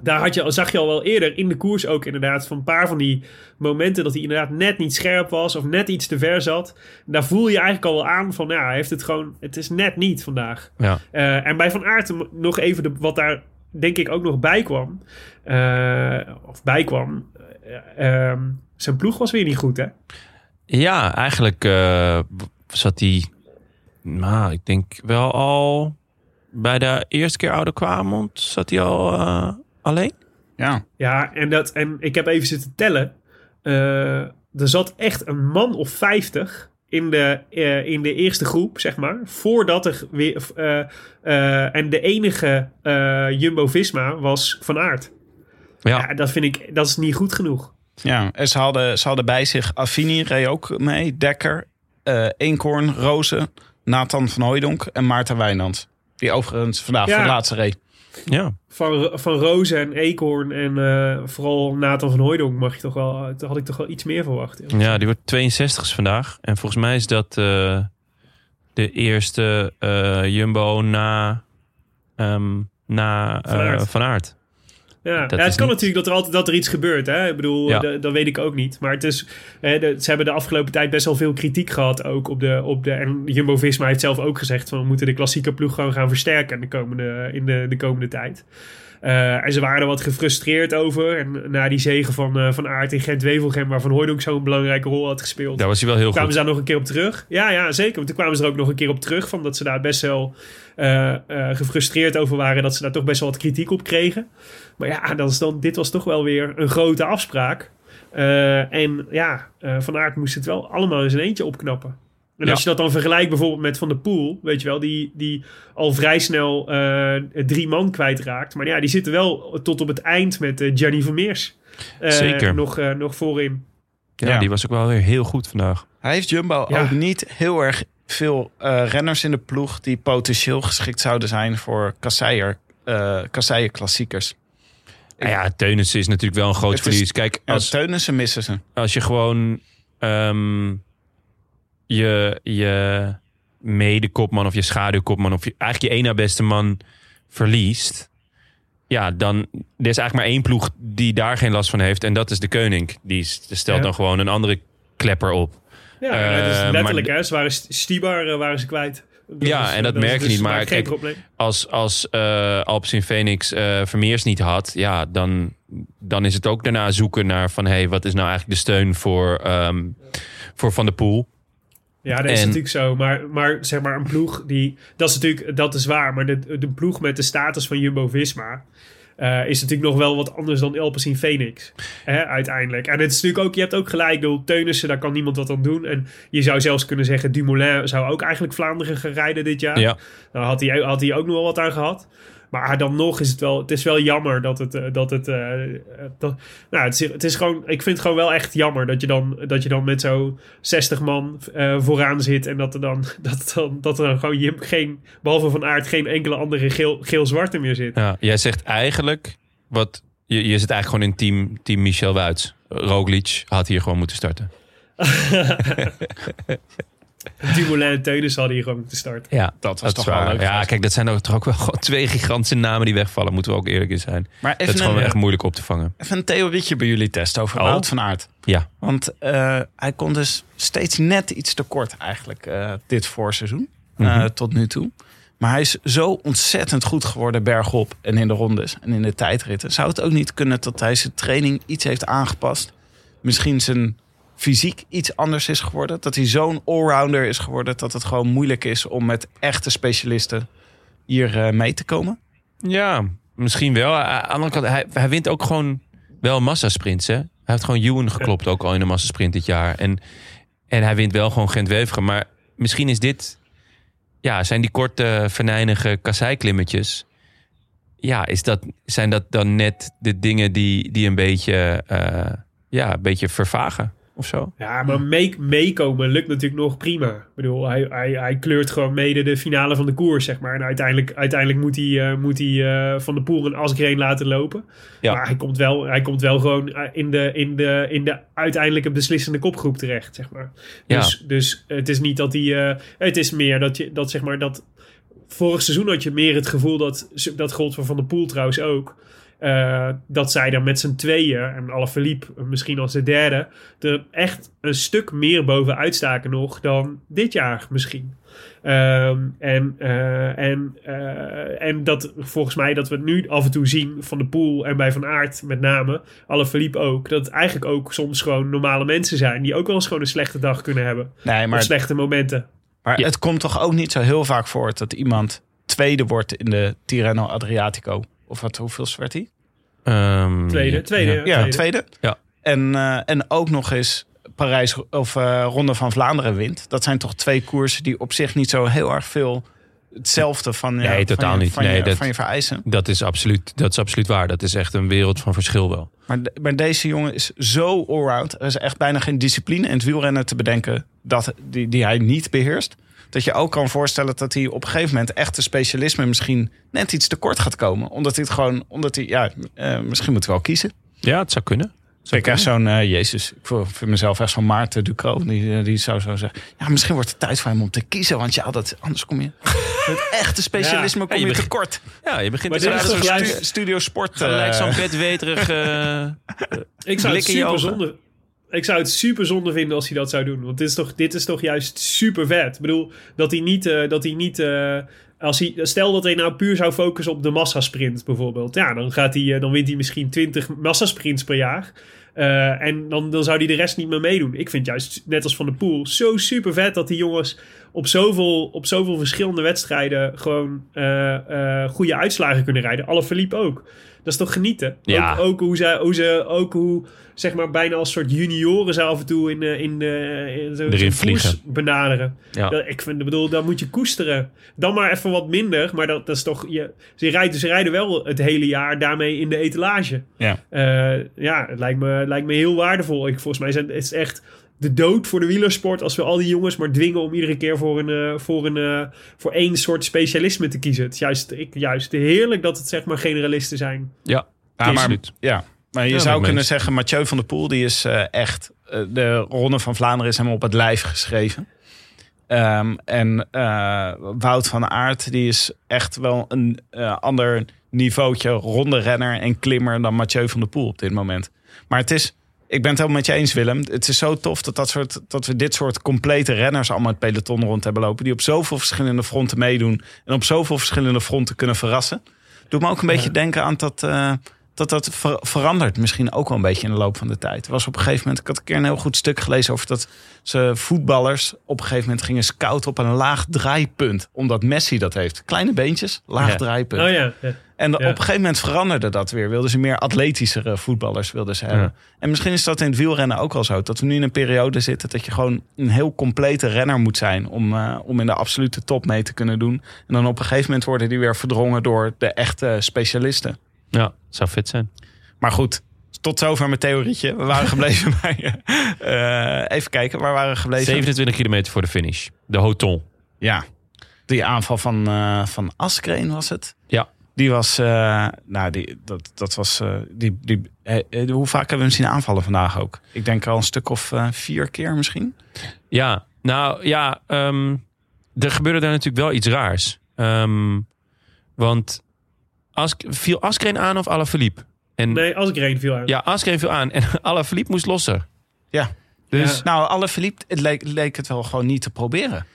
daar had je, zag je al wel eerder in de koers ook inderdaad van een paar van die momenten dat hij inderdaad net niet scherp was of net iets te ver zat. Daar voel je eigenlijk al wel aan van, ja, hij heeft het gewoon, het is net niet vandaag. Ja. En bij Van Aert nog even de, wat daar denk ik ook nog bij kwam, of bij kwam, eh, ehm, zijn ploeg was weer niet goed hè. Ja, eigenlijk eh, zat hij, nou, ik denk wel al bij de eerste keer Oude Kwamond zat hij al eh, alleen. Ja. Ja, en, dat, en ik heb even zitten tellen. Eh, er zat echt een man of 50 in de, eh, in de eerste groep, zeg maar. Voordat er weer. eh, eh, en de enige eh, Jumbo-Visma was Van Aert. Ja, Ja, dat vind ik. Dat is niet goed genoeg. Ja, en ze hadden, ze hadden bij zich Affini, reed ook mee, Dekker, eh Eenkorn, Rozen, Nathan van Hooijdonk en Maarten Wijnand. Die overigens vandaag Ja. voor de laatste reed. ja. Van, van Rozen en Eekhoorn en eh, vooral Nathan van Hooijdonk mag je toch wel. Daar had ik toch wel iets meer verwacht. ja, die wordt 62 vandaag. En volgens mij is dat eh, de eerste eh, Jumbo na, ehm, na Van eh, Aert. Van Aert. Ja, het kan niet- natuurlijk dat er altijd dat er iets gebeurt. Hè? Ik bedoel, Ja. dat, dat weet ik ook niet. Maar het is, hè, de- ze hebben de afgelopen tijd best wel veel kritiek gehad. Ook op de, op de, en Jumbo-Visma heeft zelf ook gezegd... Van, we moeten de klassieke ploeg gewoon gaan versterken de komende, in de, de komende tijd. Eh, en ze waren er wat gefrustreerd over. En na die zegen van, eh, van Aert in Gent-Wevelgem... waar Van Hooydonk zo'n belangrijke rol had gespeeld Daar was hij wel heel kwamen goed. ze daar nog een keer op terug. Ja, ja, zeker. Want toen kwamen ze er ook nog een keer op terug. Van dat ze daar best wel eh, eh, gefrustreerd over waren. Dat ze daar toch best wel wat kritiek op kregen. Maar ja, dat is dan, dit was toch wel weer een grote afspraak. Eh, en ja, eh, Van Aert moest het wel allemaal in zijn eentje opknappen. En Ja. als je dat dan vergelijkt bijvoorbeeld met Van der Poel, weet je wel, die, die al vrij snel eh, drie man kwijtraakt. Maar ja, die zitten wel tot op het eind met eh Gianni Vermeers. eh, Zeker. Nog, eh, nog voorin. Ja, Ja. die was ook wel weer heel goed vandaag. Hij heeft Jumbo Ja. ook niet heel erg veel eh, renners in de ploeg die potentieel geschikt zouden zijn voor kasseien, eh kasseien klassiekers. Nou ja, Teunissen is natuurlijk wel een groot Het is- verlies. Kijk, Ja, als, Teunissen missen ze. als je gewoon ehm, je, je mede-kopman of je schaduwkopman... of je, eigenlijk je één na beste man verliest... ja, dan er is eigenlijk maar één ploeg die daar geen last van heeft... en dat is de Koning. Die stelt Ja. dan gewoon een andere klepper op. Ja, Eh, dat is letterlijk, maar- hè. Ze waren St- Stibar eh, waren ze kwijt. Dat Ja, en dat merk je dus niet, maar kijk. Als, als eh Alpes in Phoenix eh, Vermeers niet had... ja, dan, dan is het ook daarna zoeken naar van... hé, hey, wat is nou eigenlijk de steun voor, ehm, voor Van der Poel... Ja, dat is En- natuurlijk zo. Maar, maar zeg maar een ploeg die... Dat is natuurlijk, dat is waar. Maar de, de ploeg met de status van Jumbo-Visma... eh, is natuurlijk nog wel wat anders dan Alpecin Phoenix. Hè, uiteindelijk. En het is natuurlijk ook... Je hebt ook gelijk, door Teunissen, daar kan niemand wat aan doen. En je zou zelfs kunnen zeggen... Dumoulin zou ook eigenlijk Vlaanderen gaan rijden dit jaar. Ja. Daar had hij, had hij ook nog wel wat aan gehad. Maar dan nog is het wel, het is wel jammer dat het, eh, dat het, eh, dat, nou, het is, het is gewoon, ik vind het gewoon wel echt jammer dat je dan, dat je dan met zo'n 60 man eh, vooraan zit en dat er dan, dat, dan, dat er dan gewoon je, geen, behalve van aard, geen enkele andere geel, geel-zwarte meer zit. Ja, jij zegt eigenlijk... Wat, je, je zit eigenlijk gewoon in team, team Michel Wuits. Roglic had hier gewoon moeten starten. Dumoulin en Teunis hadden hier gewoon moeten starten. Ja, Dat was toch wel leuk Ja, kijk, dat zijn ook, toch ook wel gewoon twee gigantische namen die wegvallen. Moeten we ook eerlijk in zijn. Maar Dat is gewoon een, echt moeilijk op te vangen. even een theorietje bij jullie testen over Oh. Wout van Aert. Ja. Want eh, hij kon dus steeds net iets te kort eigenlijk eh, dit voorseizoen. eh, Mhm. tot nu toe. Maar hij is zo ontzettend goed geworden bergop en in de rondes en in de tijdritten. Zou het ook niet kunnen dat hij zijn training iets heeft aangepast? Misschien zijn fysiek iets anders is geworden? Dat hij zo'n allrounder is geworden dat het gewoon moeilijk is om met echte specialisten hier eh, mee te komen? Ja, misschien wel. Aan de kant, hij, hij wint ook gewoon wel massasprints. Hè? Hij heeft gewoon Ewan geklopt, ook al in een massasprint dit jaar. En, en hij wint wel gewoon Gent-Wevelgem. Maar misschien is dit... Ja, zijn die korte, venijnige kasseiklimmetjes... Ja, is dat, zijn dat dan net de dingen die, die een beetje... eh, ja, een beetje vervagen of zo? Ja, maar mee- meekomen lukt natuurlijk nog prima. Ik bedoel, hij, hij, hij kleurt gewoon mede de finale van de koers, zeg maar. En uiteindelijk, uiteindelijk moet hij, eh, moet hij eh, Van de Poel en Asgreen laten lopen. Ja. Maar hij komt wel, hij komt wel gewoon eh, in de, in, de, in de uiteindelijke beslissende kopgroep terecht, zeg maar. Ja. Dus, dus het is niet dat hij... het is meer dat je, dat zeg maar, dat... Vorig seizoen had je meer het gevoel dat, dat gold voor Van der Poel trouwens ook... eh, dat zij dan met z'n tweeën, en Alaphilippe misschien als de derde, er echt een stuk meer bovenuit staken nog dan dit jaar misschien. Ehm, en, eh, en, eh, en dat volgens mij dat we het nu af en toe zien van de Poel en bij Van Aert met name, Alaphilippe ook, dat het eigenlijk ook soms gewoon normale mensen zijn die ook wel eens gewoon een slechte dag kunnen hebben. Nee, Of maar, slechte momenten. maar Ja. het komt toch ook niet zo heel vaak voor dat iemand tweede wordt in de Tirreno Adriatico. Of wat, hoeveel werd hij? Ehm, Tweede, ja. tweede. Ja. Ja, tweede. tweede. Ja. En, eh, en ook nog eens Parijs of eh, Ronde van Vlaanderen wint. Dat zijn toch twee koersen die op zich niet zo heel erg veel hetzelfde van, je- Nee, totaal je, niet. Van, Nee, je, dat- van je vereisen. Dat, is absoluut, dat is absoluut waar. Dat is echt een wereld van verschil wel. Maar, de- maar deze jongen is zo allround. Er is echt bijna geen discipline in het wielrennen te bedenken dat, die, die hij niet beheerst. Dat je ook kan voorstellen dat hij op een gegeven moment echt de specialisme misschien net iets te kort gaat komen. Omdat hij het gewoon, omdat hij, ja, eh, misschien moet hij wel kiezen. Ja, het zou kunnen. Ik krijg zo'n, eh, Jezus, ik vind mezelf echt zo'n Maarten Ducro. Die, eh, die zou zo zeggen, ja, misschien wordt het tijd voor hem om te kiezen. Want ja, dat, anders kom je, met echte specialisme Ja. kom Ja, je je te kort. Ja, je begint Maar te zo'n stu- Studio Sport. gelijk eh, zo'n bedweterig... eh, Ik zou het super zonde. Ik zou het super zonde vinden als hij dat zou doen. Want dit is toch, dit is toch juist super vet. Ik bedoel, dat hij niet. eh, dat hij niet eh, als hij, stel dat hij nou puur zou focussen op de massasprint bijvoorbeeld. Ja, dan, gaat hij, eh, dan wint hij misschien 20 massasprints per jaar. En dan, dan zou hij de rest niet meer meedoen. Ik vind juist, net als Van de Poel, zo super vet dat die jongens op zoveel, op zoveel verschillende wedstrijden gewoon goede uitslagen kunnen rijden. Alle verliep ook. Dat is toch genieten? Ja. Ook, ook hoe ze, hoe ze, ook hoe, zeg maar, bijna als soort junioren ze af en toe in, eh, in, de in Erin zo'n vliegen. benaderen. Ja. Dat, ik vind, bedoel, dat moet je koesteren. Dan maar even wat minder, maar dat, dat is toch, je, ze, rijden, ze rijden wel het hele jaar daarmee in de etalage. Ja. Eh, ja, het lijkt me, lijkt me heel waardevol. Ik, volgens mij zijn, het is echt de dood voor de wielersport als we al die jongens maar dwingen om iedere keer voor, een, eh, voor, een, eh, voor één soort specialisme te kiezen. Het is juist, ik, juist heerlijk dat het zeg maar generalisten zijn. Ja, Ja, maar, absoluut. ja, maar je Ja, zou kunnen zeggen, Mathieu van der Poel, die is eh, echt... de Ronde van Vlaanderen is hem op het lijf geschreven. Ehm, en eh, Wout van Aert, die is echt wel een ander niveautje ronde renner en klimmer dan Mathieu van der Poel op dit moment. Maar het is, ik ben het helemaal met je eens Willem, het is zo tof dat, dat, soort, dat we dit soort complete renners allemaal het peloton rond hebben lopen. Die op zoveel verschillende fronten meedoen en op zoveel verschillende fronten kunnen verrassen. Doet me ook een beetje denken aan dat... eh, dat dat ver- verandert misschien ook wel een beetje in de loop van de tijd. Er was op een gegeven moment, ik had een keer een heel goed stuk gelezen over dat ze voetballers op een gegeven moment gingen scouten op een laag draaipunt. Omdat Messi dat heeft. Kleine beentjes, laag Ja. draaipunt. Oh ja, ja. En op een gegeven moment veranderde dat weer. Wilden ze meer atletischere voetballers wilden ze hebben. En misschien is dat in het wielrennen ook wel zo. Dat we nu in een periode zitten dat je gewoon een heel complete renner moet zijn. Om, eh, om in de absolute top mee te kunnen doen. En dan op een gegeven moment worden die weer verdrongen door de echte specialisten. Ja, zou fit zijn. Maar goed, tot zover mijn theorietje. We waren gebleven bij... eh, even kijken, waar waren we gebleven? 27 kilometer voor de finish. De Hoton. Ja, die aanval van, eh van Askreen was het. Ja. Die was, eh, nou, die, dat, dat was, die, die, eh, hoe vaak hebben we hem zien aanvallen vandaag ook? Ik denk al een stuk of vier keer misschien. Ja, nou ja, ehm, er gebeurde daar natuurlijk wel iets raars. Ehm, want Ask, viel Askreen aan of Alaphilippe? En Nee, één viel aan. ja, Askreen viel aan en Alaphilippe moest lossen. Ja. Dus Ja. Nou, alle Philippe, het leek, leek het wel gewoon niet te proberen.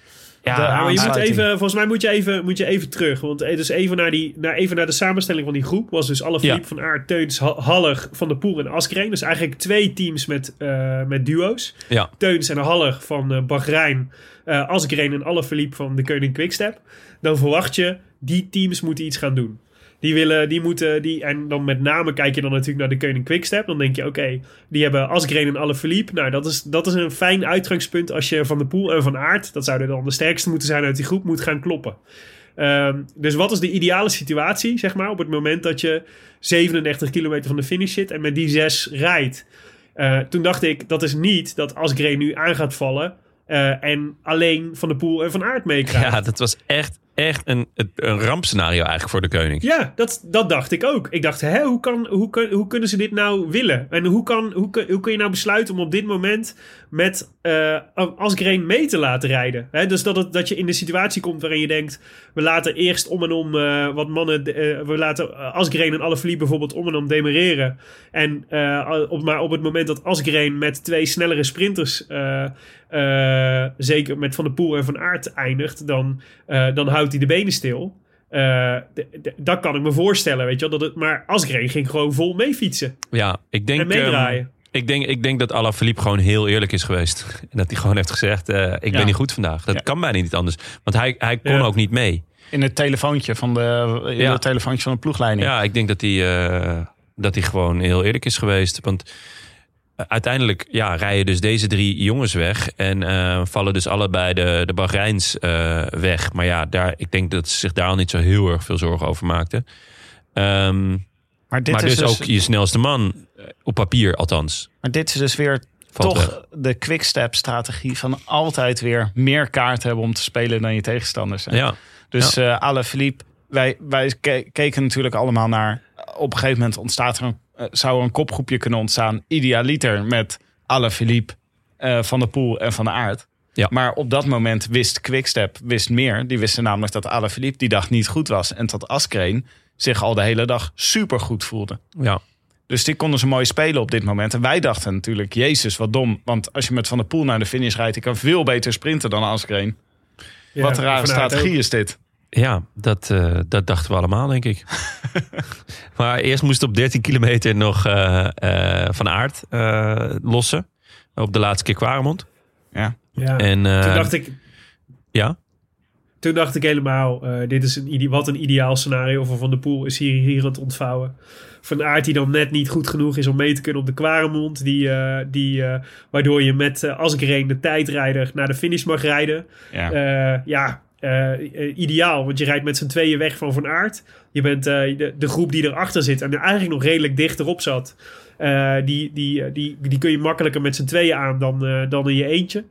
ja, de Ja, maar je moet even, volgens mij moet je even, moet je even terug. Want eh, dus even naar, die, naar, even naar de samenstelling van die groep. Was dus alle Philippe van Aert, Teuns, Ha- Haller, Van der Poel en Askreen. Dus eigenlijk twee teams met, eh, met duo's. ja, Teuns en Haller van eh Bahrein. eh Asgreen en Alaphilippe van de Koning Quickstep. Dan verwacht je, die teams moeten iets gaan doen. Die willen, die moeten, die, en dan met name kijk je dan natuurlijk naar de Koning Quickstep. Dan denk je, oké, die hebben Asgreen en Alaphilippe. Nou, dat is, dat is een fijn uitgangspunt als je Van de Poel en Van Aert, dat zouden dan de sterkste moeten zijn uit die groep, moet gaan kloppen. Ehm, dus wat is de ideale situatie, zeg maar, op het moment dat je 37 kilometer van de finish zit en met die zes rijdt? Eh, toen dacht ik, dat is niet dat Asgreen nu aan gaat vallen eh, en alleen Van de Poel en Van Aert meekrijgt. ja, dat was echt, echt een, een rampscenario eigenlijk voor de koning. Ja, dat, dat dacht ik ook. Ik dacht, hè, hoe, kan, hoe, hoe kunnen ze dit nou willen? En hoe, kan, hoe, kun- hoe kun je nou besluiten om op dit moment met eh Asgreen mee te laten rijden? Hè, dus dat, het, dat je in de situatie komt waarin je denkt... we laten eerst om en om eh, wat mannen... eh, we laten Asgreen en Alaphilippe bijvoorbeeld om en om demereren. En, op, maar op het moment dat Asgreen met twee snellere sprinters... zeker met Van der Poel en Van Aert eindigt... dan, dan houdt hij de benen stil... Eh, d- d- dat kan ik me voorstellen, weet je wel. Dat het, maar Asgreen ging gewoon vol mee fietsen Ja, ik denk, en meedraaien. ehm, ik denk, ik denk dat Alaphilippe gewoon heel eerlijk is geweest. En dat hij gewoon heeft gezegd, eh, ik Ja. ben niet goed vandaag. Dat Ja. kan bijna niet anders. Want hij, hij kon Ja. ook niet mee. In het telefoontje van de, in Ja. het telefoontje van de ploegleiding. Ja, ik denk dat hij, eh, dat hij gewoon heel eerlijk is geweest. Want uiteindelijk ja, rijden dus deze drie jongens weg. En eh, vallen dus allebei de, de Bahreins eh, weg. Maar ja, daar, ik denk dat ze zich daar al niet zo heel erg veel zorgen over maakten. Ehm, Maar, dit maar is dus, ook je snelste man, eh, op papier althans. maar dit is dus weer toch weg. de quickstep strategie van altijd weer meer kaarten hebben om te spelen dan je tegenstanders. Ja, Dus eh Alle Philippe, wij, wij ke- keken natuurlijk allemaal naar. Op een gegeven moment ontstaat er een, eh, zou er een kopgroepje kunnen ontstaan. Idealiter met Alle Philippe, eh, Van der Poel en Van der Aert. Ja. Maar op dat moment wist Quickstep wist meer. Die wisten namelijk dat Alle Philippe die dag niet goed was. En dat Askreen zich al de hele dag super goed voelde. ja. Dus die konden ze mooi spelen op dit moment. En wij dachten natuurlijk, jezus, wat dom. Want als je met Van der Poel naar de finish rijdt... die kan veel beter sprinten dan Askreen. Ja, wat een rare strategie ook. is dit. Ja, dat, eh, dat dachten we allemaal, denk ik. maar eerst moest op 13 kilometer nog eh, eh, Van eh, lossen. Op de laatste keer Quaremont. Ja. Ja. En, eh, Toen dacht ik, Ja? toen dacht ik helemaal, eh, dit is een wat een ideaal scenario voor Van der Poel is hier, hier aan het ontvouwen. Van Aert die dan net niet goed genoeg is om mee te kunnen op de Kwaremond. Die, eh, die, eh, waardoor je met uh, Asgreen de tijdrijder naar de finish mag rijden. Ja. Eh, ja, eh, eh, ideaal. Want je rijdt met z'n tweeën weg van Van Aert. Je bent eh, de, groep die erachter zit en eigenlijk nog redelijk dichterop zat. die, die, die, die kun je makkelijker met z'n tweeën aan dan, dan in je eentje.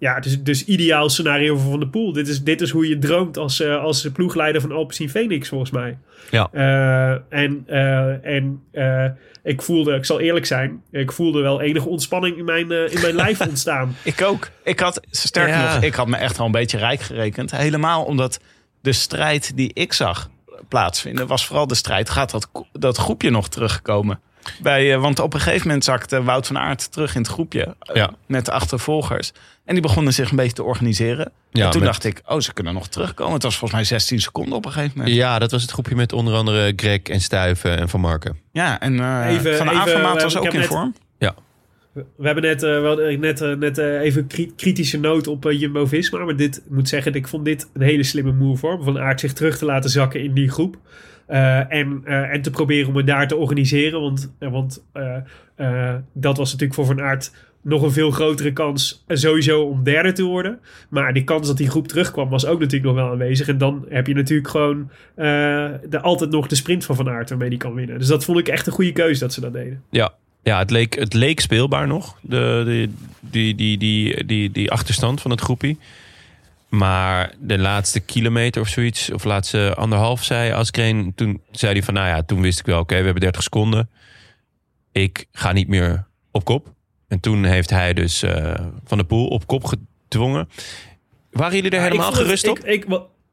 Ja, dus, dus ideaal scenario voor Van der Poel. Dit is, dit is hoe je droomt als, eh, als ploegleider van Alpecin Phoenix, volgens mij. Ja. Eh, en eh, en eh, ik voelde, ik zal eerlijk zijn, ik voelde wel enige ontspanning in mijn, eh, in mijn lijf ontstaan. Ik ook. Ik had, sterker Ja. nog, ik had me echt wel een beetje rijk gerekend. Helemaal omdat de strijd die ik zag plaatsvinden, was vooral de strijd. Gaat dat, dat groepje nog terugkomen? Bij, eh, want op een gegeven moment zakte Wout van Aert terug in het groepje eh, Ja. met de achtervolgers. En die begonnen zich een beetje te organiseren. Ja, en toen met- dacht ik, oh, ze kunnen nog terugkomen. Het was volgens mij 16 seconden op een gegeven moment. Ja, dat was het groepje met onder andere Greg en Stuiven en Van Marken. Ja, en eh, Even- Van Avermaat was ook in net- vorm. We hebben net, eh, wel, net, net even kri- kritische noot op Jumbo-Visma. Maar dit ik moet zeggen, ik vond dit een hele slimme move hoor. Van Aert zich terug te laten zakken in die groep. Eh, en, eh, en te proberen om het daar te organiseren. Want, eh, want dat was natuurlijk voor Van Aert nog een veel grotere kans sowieso om derde te worden. Maar die kans dat die groep terugkwam was ook natuurlijk nog wel aanwezig. En dan heb je natuurlijk gewoon de, altijd nog de sprint van Van Aert waarmee die kan winnen. Dus dat vond ik echt een goede keuze dat ze dat deden. Ja, ja het, leek, het leek speelbaar nog, de, die, die, die, die, die achterstand van het groepie. Maar de laatste kilometer of zoiets, of laatste anderhalf, zei Askreen. Toen zei hij van, nou ja, toen wist ik wel, oké, we hebben 30 seconden. Ik ga niet meer op kop. En toen heeft hij dus eh, Van de Poel op kop gedwongen. Waren jullie er Ja, helemaal gerust het- op? Ik, ik,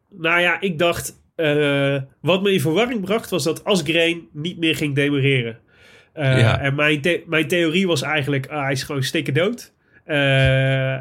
nou ja, ik dacht... eh, wat me in verwarring bracht was dat Asgreen niet meer ging demereren. Eh, Ja. En mijn, the- mijn theorie was eigenlijk... ah, hij is gewoon stikken dood. Eh,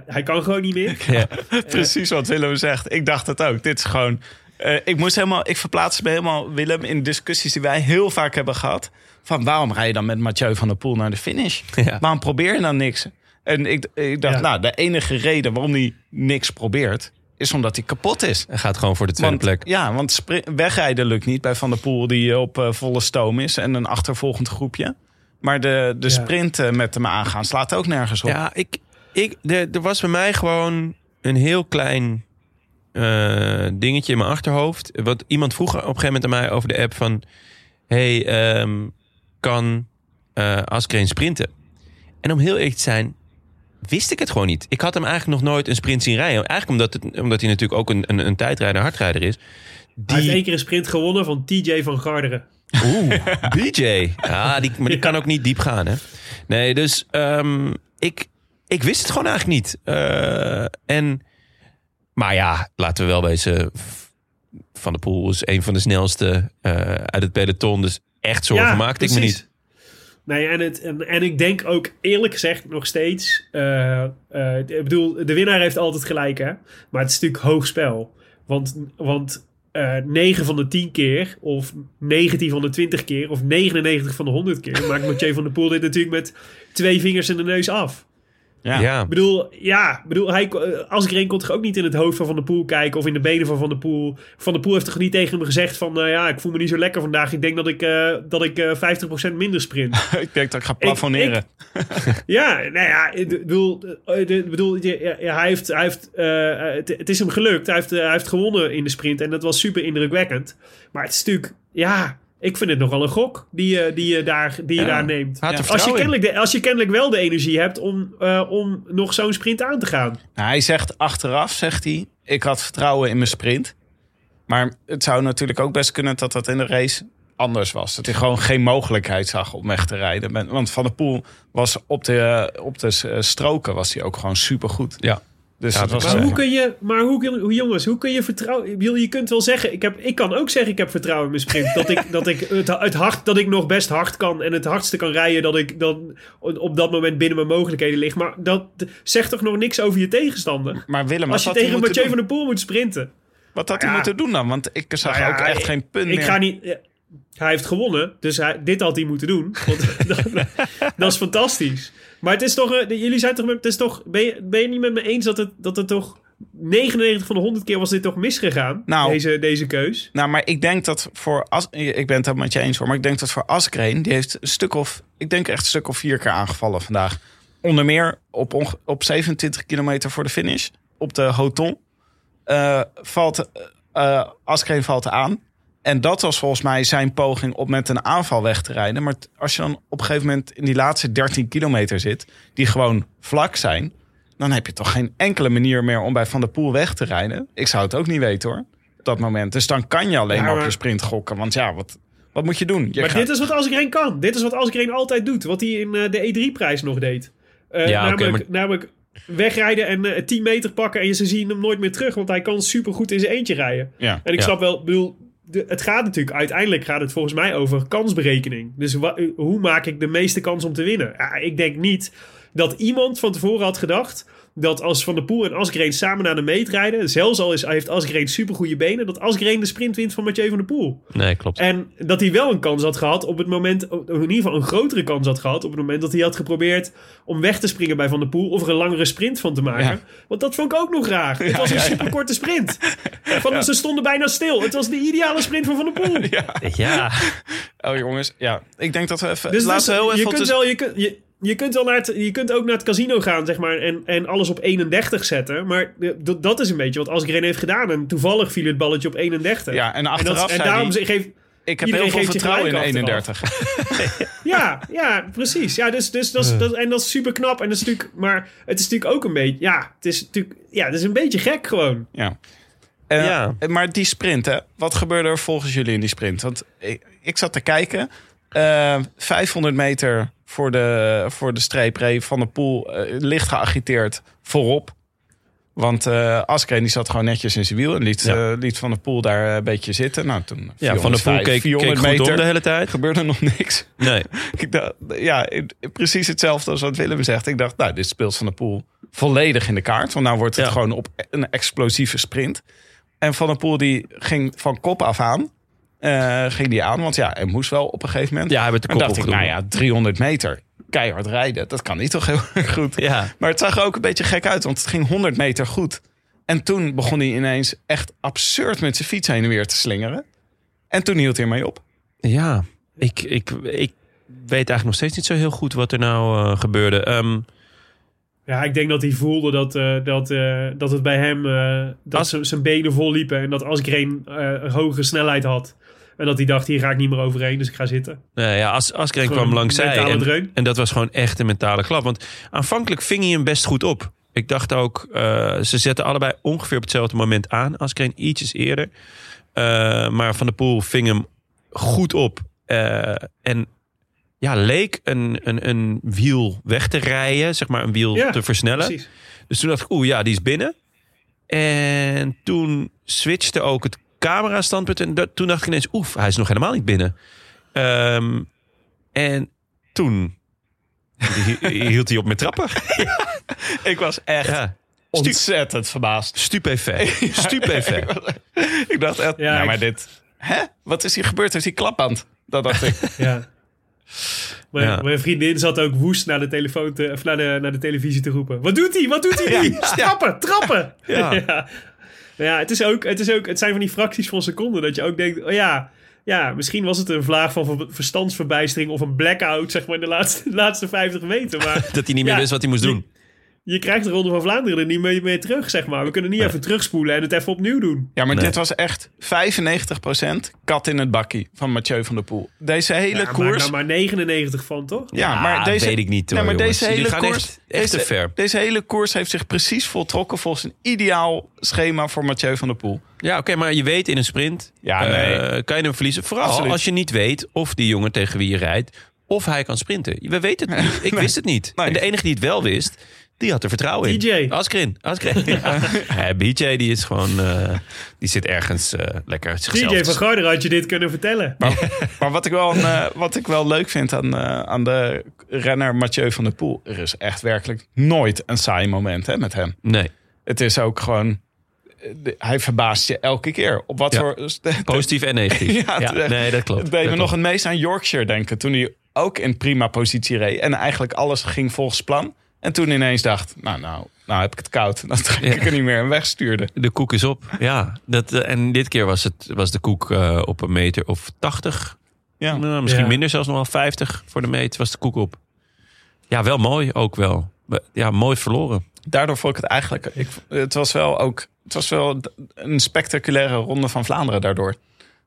hij kan gewoon niet meer. Ja. Precies wat Willem zegt. Ik dacht het ook. Dit is gewoon. eh, ik moest helemaal. Ik verplaatste me helemaal, Willem, in discussies die wij heel vaak hebben gehad. Van waarom rij je dan met Mathieu van der Poel naar de finish? Ja. Waarom probeer je dan niks? En ik, ik dacht, Ja. nou, de enige reden waarom hij niks probeert, is omdat hij kapot is. Hij gaat gewoon voor de tweede Want, plek. Ja, want wegrijden lukt niet bij Van der Poel, die op eh, volle stoom is en een achtervolgend groepje. Maar de, de Ja. sprint met hem aangaan slaat ook nergens op. Ja, ik, ik, er, er was bij mij gewoon een heel klein eh, dingetje in mijn achterhoofd. Wat iemand vroeg op een gegeven moment aan mij over de app van... Hey, ehm, kan eh Askreen sprinten? En om heel eerlijk te zijn, wist ik het gewoon niet. Ik had hem eigenlijk nog nooit een sprint zien rijden. Eigenlijk omdat, het, omdat hij natuurlijk ook een, een, een tijdrijder, hardrijder is. Hij heeft één keer een sprint gewonnen van TJ van Garderen. Oeh, BJ. Ja, die, maar die kan ook niet diep gaan, hè? Nee, dus ehm, ik, ik wist het gewoon eigenlijk niet. Eh, en, maar ja, laten we wel wezen. Van de Poel is een van de snelste eh, uit het peloton. Dus echt zorgen maakte ik me niet. Nee, en, het, en, en ik denk ook eerlijk gezegd nog steeds... eh, ik bedoel, de winnaar heeft altijd gelijk, hè? Maar het is natuurlijk hoog spel. Want, want eh 9 van de 10 keer, of 19 van de 20 keer, of 99 van de 100 keer... maakt Mathieu van der Poel dit natuurlijk met twee vingers in de neus af. Ja. Ja, Ik bedoel, ja, ik bedoel, hij, eh, Asgreen kon toch ook niet in het hoofd van Van der Poel kijken of in de benen van Van der Poel. Van der Poel heeft toch niet tegen hem gezegd van, nou ja, ik voel me niet zo lekker vandaag. Ik denk dat ik, eh, dat ik eh 50% minder sprint. ik denk dat ik ga plafonneren. ja, nou ja, ik bedoel, ik bedoel je- ja, hij heeft, hij heeft, eh, het, het is hem gelukt. Hij heeft, hij heeft gewonnen in de sprint en dat was super indrukwekkend. Maar het is natuurlijk, ja, ik vind het nogal een gok die, je- die je daar, die je Ja. daar neemt. Als je, kennelijk de, als je kennelijk wel de energie hebt om, eh, om nog zo'n sprint aan te gaan. Nou, hij zegt achteraf, zegt hij, ik had vertrouwen in mijn sprint. Maar het zou natuurlijk ook best kunnen dat dat in de race anders was. Dat hij gewoon geen mogelijkheid zag om weg te rijden. Want Van der Poel was op de, op de eh, stroken was hij ook gewoon supergoed. ja. Dus Ja, Maar hoe kun je, maar hoe, hoe jongens, hoe kun je vertrouwen? Ik bedoel, je kunt wel zeggen, ik, heb, ik kan ook zeggen, ik heb vertrouwen in mijn sprint. Dat ik, dat ik het, het hard, dat ik nog best hard kan en het hardste kan rijden dat ik dan op dat moment binnen mijn mogelijkheden lig. Maar dat zegt toch nog niks over je tegenstander? Maar Willem, Als je tegen Mathieu van der Poel moet sprinten. Wat had hij Ja. moeten doen dan? Want ik zag Nou ja, ook echt ik- geen punt Ik meer. ga niet. Hij heeft gewonnen, dus hij, dit had hij moeten doen. Want, dat, dat is fantastisch. Maar het is toch, eh, jullie zijn toch, het is toch ben, je, ben je niet met me eens dat het, dat het toch 99 van de 100 keer was dit toch misgegaan, Nou. deze, deze keus. Nou, maar ik denk dat voor... As, ik ben het helemaal met je eens hoor. Maar ik denk dat voor Askreen... Die heeft een stuk of... Ik denk echt een stuk of vier keer aangevallen vandaag. Onder meer op, op 27 kilometer voor de finish. Op de Hoton. eh, valt... eh Askreen valt aan. En dat was volgens mij zijn poging om met een aanval weg te rijden. Maar als je dan op een gegeven moment in die laatste 13 kilometer zit... die gewoon vlak zijn... dan heb je toch geen enkele manier meer om bij Van der Poel weg te rijden. Ik zou het ook niet weten hoor, op dat moment. Dus dan kan je alleen Ja, maar op je sprint gokken. Want ja, wat, wat moet je doen? Je maar gaat- dit is wat Asgreen kan. Dit is wat Asgreen altijd doet. Wat hij in eh, de E3-prijs nog deed. Eh, Ja, namelijk, maar- namelijk wegrijden en eh 10 meter pakken en ze zien hem nooit meer terug. Want hij kan supergoed in zijn eentje rijden. Ja. En ik Ja. snap wel, ik bedoel, het gaat natuurlijk, uiteindelijk gaat het volgens mij over kansberekening. Dus wa- hoe maak ik de meeste kans om te winnen? Ik denk niet dat iemand van tevoren had gedacht dat als Van der Poel en Asgreen samen naar de meet rijden, zelfs al is, heeft Asgreen supergoeie benen, dat Asgreen de sprint wint van Mathieu van der Poel. Nee, klopt. En dat hij wel een kans had gehad op het moment, in ieder geval een grotere kans had gehad op het moment dat hij had geprobeerd om weg te springen bij Van der Poel of er een langere sprint van te maken. Ja. Want dat vond ik ook nog raar. Het was een superkorte sprint. Van, Ze stonden bijna stil. Het was de ideale sprint van Van der Poel. Ja, Oh jongens, ja. Ik denk dat we even... Dus, laten dus we heel je, even... kunt tussen- wel, je, kunt, je, je kunt wel naar het, je kunt ook naar het casino gaan, zeg maar, en, en alles op 31 zetten. Maar dat- dat is een beetje wat Asgreen heeft gedaan. En toevallig viel het balletje op 31. Ja, en en, achteraf dat, en zei daarom geeft... ik heb heel veel vertrouwen in gelijk achteraf. 31. Ja, ja, precies. Ja, dus, dus dat, is, dat, en dat is super knap. En dat is natuurlijk, maar het is natuurlijk ook een beetje, ja, het is natuurlijk, ja, het is een beetje gek gewoon. Ja. Eh, Ja. Maar die sprint, hè? Wat gebeurde er volgens jullie in die sprint? Want ik, ik zat te kijken. eh, 500 meter voor de, voor de streep reed Van der Poel eh, licht geagiteerd voorop. Want Askreen die zat gewoon netjes in zijn wiel en liet, Ja. eh, liet Van der Poel daar een beetje zitten. Nou, toen ja Van der Poel 405, keek, keek 400 goed meter om de hele tijd. gebeurde nog niks. Nee, Ik dacht, ja, precies hetzelfde als wat Willem zegt. Ik dacht, nou, dit speelt Van der Poel volledig in de kaart. Want nou wordt het Ja. gewoon op een explosieve sprint. En Van der Poel die ging van kop af aan. Eh, ging die aan, want ja, hij moest wel op een gegeven moment. ja, hij werd de dacht ik, nou ja, 300 meter, keihard rijden. Dat kan niet toch heel erg goed. Ja, Maar het zag er ook een beetje gek uit, want het ging 100 meter goed. En toen begon hij ineens echt absurd met zijn fiets heen en weer te slingeren. En toen hield hij ermee op. ja. Ik, ik, ik weet eigenlijk nog steeds niet zo heel goed wat er nou eh, gebeurde. Ehm, Ja, ik denk dat hij voelde dat, eh, dat, eh, dat het bij hem, eh, dat zijn benen vol liepen en dat Asgreen eh een hogere snelheid had. En dat hij dacht, hier ga ik niet meer overheen, dus ik ga zitten. nou ja, As, Gewoon kwam langs zij. En, dat was gewoon echt een mentale klap. Want aanvankelijk ving hij hem best goed op. Ik dacht ook, eh, ze zetten allebei ongeveer op hetzelfde moment aan. Askreen ietsjes eerder. Eh, maar Van der Poel ving hem goed op. Eh, en ja, leek een, een, een wiel weg te rijden. Zeg maar een wiel Ja, te versnellen. Precies. Dus toen dacht ik, oeh ja, die is binnen. En toen switchte ook het camera-standpunt. En dat, toen dacht ik ineens, oef, hij is nog helemaal niet binnen. Ehm, en toen hi- hield hij op met trappen. Ik was echt Ja. Ontzettend verbaasd. Stupefait. Stupefait. ik dacht echt, Ja, nou ik- maar dit... Hè? Wat is hier gebeurd? Heeft hij klapband? Dat dacht ik. Ja. Mijn, Ja. mijn vriendin zat ook woest naar de, telefoon te, of naar, de, naar de televisie te roepen. Wat doet hij? Wat doet hij? nu? Trappen, trappen! Ja. ja. Ja, het, is ook, het, is ook, het zijn van die fracties van seconden dat je ook denkt, oh ja, ja, misschien was het een vlaag van ver- verstandsverbijstering of een blackout, zeg maar, in de laatste, de laatste 50 meter. Maar Dat hij niet meer Ja, wist wat hij moest doen. Je krijgt de Ronde van Vlaanderen er niet meer, meer terug, zeg maar. We kunnen niet Nee. even terugspoelen en het even opnieuw doen. Ja, maar Nee. dit was echt 95% kat in het bakkie van Mathieu van der Poel. Deze hele Ja, koers... nou maar 99 van, toch? Ja, maar deze, weet ik niet hoor, Nee, maar jongens. deze hele gaan koers, echt, echt te deze, ver. deze hele koers heeft zich precies voltrokken volgens een ideaal schema voor Mathieu van der Poel. Ja, oké, maar je weet in een sprint Ja, eh, nee. kan je hem verliezen. Vooral Absoluut. als je niet weet of die jongen tegen wie je rijdt, of hij kan sprinten. We weten het niet. Ik wist het niet. Nee. En de enige die het wel wist, die had er vertrouwen in. DJ. Ja. Ja, BJ die is gewoon, eh, die zit ergens eh, lekker zichzelf. DJ van Garder had je dit kunnen vertellen. Maar wat ik wel, een, eh, wat ik wel leuk vind aan, eh, aan de renner Mathieu van der Poel... er is echt werkelijk nooit een saai moment hè, met hem. Nee, Het is ook gewoon... de- Hij verbaast je elke keer. Op wat Ja. voor... positief en negatief. Ja, nee, dat klopt. Deed me Dat nog het meest aan Yorkshire denken. Toen hij ook in prima positie reed. En eigenlijk alles ging volgens plan. En toen ineens dacht, nou, nou, nou heb ik het koud. Dan trek ik er niet meer en wegstuurde. De koek is op. Ja, dat, eh, en dit keer was, het, was de koek eh, op een meter of 80. Ja. Nou, misschien Ja. minder, zelfs nog wel 50 voor de meet was de koek op. Ja, wel mooi ook wel. Ja, mooi verloren. Daardoor vond ik het eigenlijk... Ik, het was wel ook... Het was wel een spectaculaire ronde van Vlaanderen daardoor.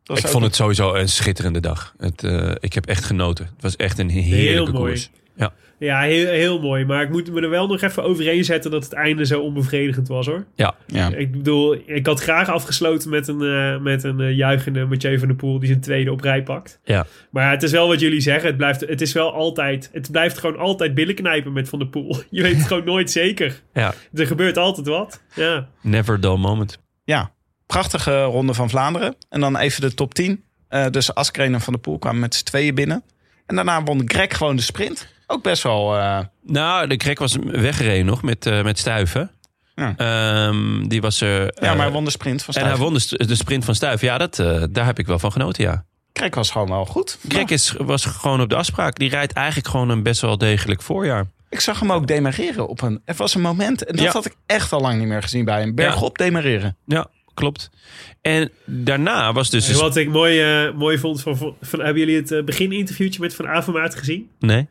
Ik vond het sowieso een schitterende dag. Het, eh, ik heb echt genoten. Het was echt een heerlijke Heel mooi. koers. Ja. Ja, heel, heel mooi. Maar ik moet me er wel nog even overheen zetten dat het einde zo onbevredigend was hoor. Ja. Ja. Ik bedoel, ik had graag afgesloten met een, eh, met een eh, juichende Mathieu van der Poel die zijn tweede op rij pakt. Ja. Maar het is wel wat jullie zeggen. Het, blijft, het is wel altijd. Het blijft gewoon altijd billen knijpen met Van der Poel. Je weet het gewoon nooit zeker. ja, Er gebeurt altijd wat. Ja. never dull moment. Ja, prachtige ronde van Vlaanderen. En dan even de top 10. Eh, dus Askreen en Van der Poel kwamen met z'n tweeën binnen. En daarna won Greg gewoon de sprint. Ook best wel... eh, Nou, de krek was weggereden nog met, eh met Stuiven. Ja. Ehm, die was er. ja, eh, maar hij won de sprint van En hij won de, de sprint van Stuiven. Ja, dat, eh, daar heb ik wel van genoten, ja. Greg was gewoon wel goed. Krek is, was gewoon op de afspraak. Die rijdt eigenlijk gewoon een best wel degelijk voorjaar. Ik zag hem ook demareren op een... Er was een moment, en dat Ja. had ik echt al lang niet meer gezien bij hem. Bergop demareren. Ja, klopt. En daarna was dus... En wat ik mooi, eh, mooi vond van, van, Hebben jullie het eh, begininterviewtje met Van Avermaat gezien? Nee?